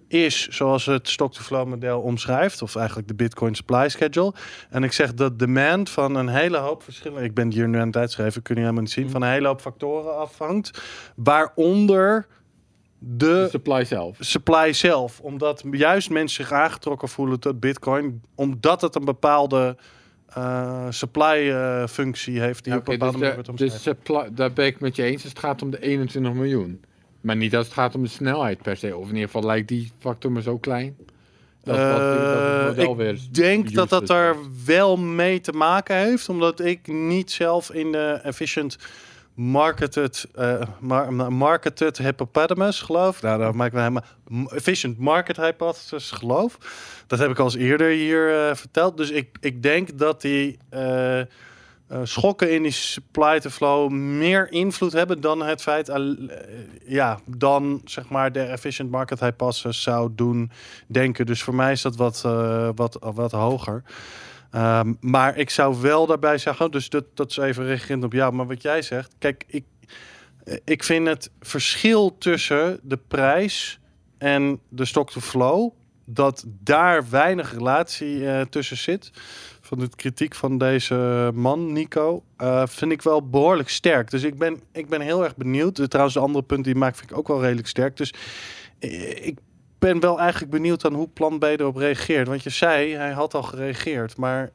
is zoals het stock-to-flow model omschrijft, of eigenlijk de Bitcoin supply schedule. En ik zeg dat demand van een hele hoop verschillende, ik ben hier nu aan het uitschrijven, kun je helemaal niet zien, van een hele hoop factoren afhangt, waaronder De de supply zelf. supply zelf. Omdat juist mensen zich aangetrokken voelen tot Bitcoin, omdat het een bepaalde eh, supply eh, functie heeft die Ja, op een bepaalde dus manier wordt supply, daar ben ik met je eens. als Het gaat om de 21 miljoen. Maar niet als het gaat om de snelheid per se. Of in ieder geval lijkt die factor me zo klein. Dat, dat, dat Eh, model ik weer denk dat dat wordt. wel mee te maken heeft, omdat ik niet zelf in de efficient marketed, mar- marketed hippopotamus geloof. Nou, daar maak ik me helemaal efficient market hypothesis geloof. Dat heb ik al eens eerder hier eh, verteld. Dus ik, ik denk dat die eh, schokken in die supply to flow meer invloed hebben dan het feit, eh, ja, dan zeg maar de efficient market hypothesis zou doen denken. Dus voor mij is dat wat, eh, wat, wat hoger. Ehm, maar ik zou wel daarbij zeggen, dus dat, dat is even reagerend op jou, maar wat jij zegt, kijk, ik, ik vind het verschil tussen de prijs en de stock to flow, dat daar weinig relatie tussen zit. Van de kritiek van deze man, Nico, eh, vind ik wel behoorlijk sterk. Dus ik ben, ik ben heel erg benieuwd. Trouwens, de andere punt die maakt vind ik ook wel redelijk sterk. Dus eh, ik ben wel eigenlijk benieuwd aan hoe Plan B erop reageert. Want je zei, hij had al gereageerd, maar...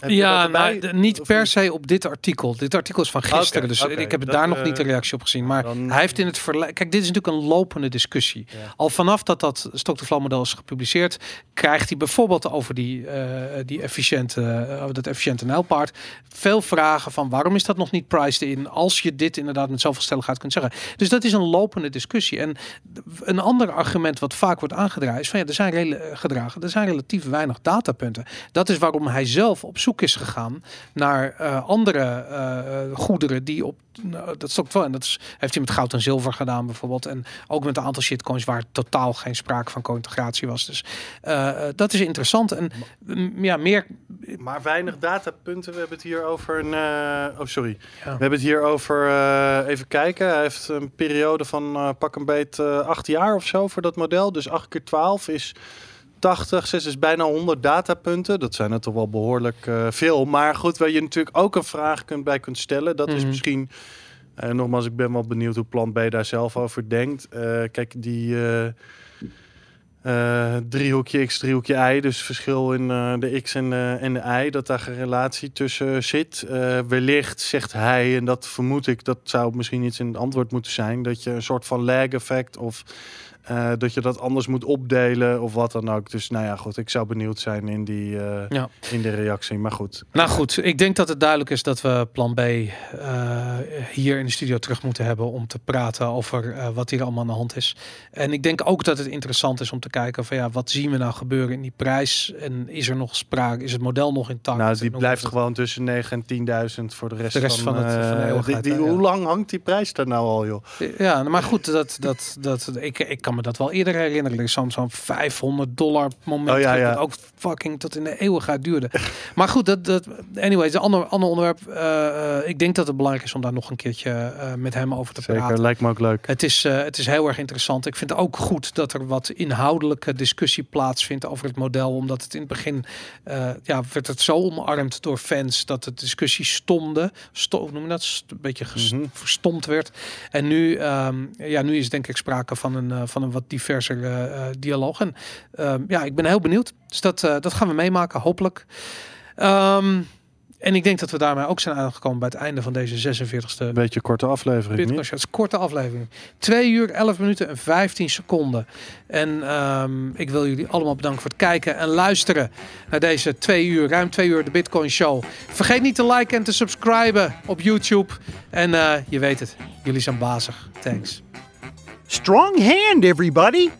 heb Ja, maar de- niet per se op dit artikel. Dit artikel is van gisteren, dus ik heb dat, daar nog eh, niet de reactie op gezien. Maar dan- hij heeft in het verleden... Kijk, dit is natuurlijk een lopende discussie. Ja. Al vanaf dat dat stock-to-flow model is gepubliceerd, krijgt hij bijvoorbeeld over die, eh, die efficiënte, eh, dat efficiënte nijlpaard veel vragen van waarom is dat nog niet priced in als je dit inderdaad met zoveel stelligheid kunt zeggen. Dus dat is een lopende discussie. En een ander argument wat vaak wordt aangedragen is van ja, er zijn, gedragen, er zijn relatief weinig datapunten. Dat is waarom hij zelf op zoek is gegaan naar eh, andere eh, goederen die op nou, dat stokt wel. En dat is, heeft hij met goud en zilver gedaan bijvoorbeeld. En ook met een aantal shitcoins waar totaal geen sprake van co-integratie was. Dus eh, dat is interessant. En mm, ja, meer. Maar weinig datapunten. We hebben het hier over een. oh, sorry. Ja. We hebben het hier over. even kijken. Hij heeft een periode van pak een beet acht jaar of zo voor dat model. Dus 8 keer 12 is 80. 6 is bijna 100 datapunten. Dat zijn er toch wel behoorlijk eh, veel. Maar goed, waar je natuurlijk ook een vraag kunt, bij kunt stellen. Dat is Mhm. misschien. eh, nogmaals, ik ben wel benieuwd hoe Plan B daar zelf over denkt. Eh, kijk, die. eh, eh, driehoekje X, driehoekje Y. Dus verschil in de X en, de en de Y. Dat daar een relatie tussen zit. Wellicht zegt hij, en dat vermoed ik, dat zou misschien iets in het antwoord moeten zijn. Dat je een soort van lag effect of eh, dat je dat anders moet opdelen of wat dan ook. Dus nou ja, goed. Ik zou benieuwd zijn in, die, eh, Ja. in de reactie. Maar goed. Nou goed, ik denk dat het duidelijk is dat we plan B eh, hier in de studio terug moeten hebben om te praten over wat hier allemaal aan de hand is. En ik denk ook dat het interessant is om te kijken van ja, wat zien we nou gebeuren in die prijs? En is er nog sprake? Is het model nog intact? Nou, die blijft gewoon tussen 9 en 10.000 voor de rest, De rest van het- van de eeuwigheid, die- die- hè, ja. Hoe lang hangt die prijs daar nou al, joh? Ja, maar goed, dat, dat, dat, ik, ik kan me dat wel eerder herinneren. Er is Zo'n zo'n 500 dollar moment Oh, ja, ja. dat ook fucking tot in de eeuwigheid duurde. maar goed, dat, dat, anyways, een ander, ander onderwerp. Eh, eh, ik denk dat het belangrijk is om daar nog een keertje eh, met hem over te praten. Zeker, lijkt me ook leuk. Het is, het is heel erg interessant. Ik vind het ook goed dat er wat inhoudelijke discussie plaatsvindt over het model. Omdat het in het begin ja, werd het zo omarmd door fans dat de discussie stomde. Sto noem je dat? Een beetje Mhm. verstomd werd. En nu, ehm, ja, nu is denk ik sprake van een, eh, van een wat diverser eh, eh, dialoog. En ehm, ja, ik ben heel benieuwd. Dus dat, eh, dat gaan we meemaken, hopelijk. Ehm, en ik denk dat we daarmee ook zijn aangekomen bij het einde van deze 46e Een beetje korte aflevering? Shots. Korte aflevering. 2 uur, 11 minuten en 15 seconden. En ehm, ik wil jullie allemaal bedanken voor het kijken en luisteren naar deze 2 uur, ruim 2 uur de Bitcoin Show. Vergeet niet te liken en te subscriben op YouTube. En je weet het. Jullie zijn bazig. Thanks. Strong hand, everybody.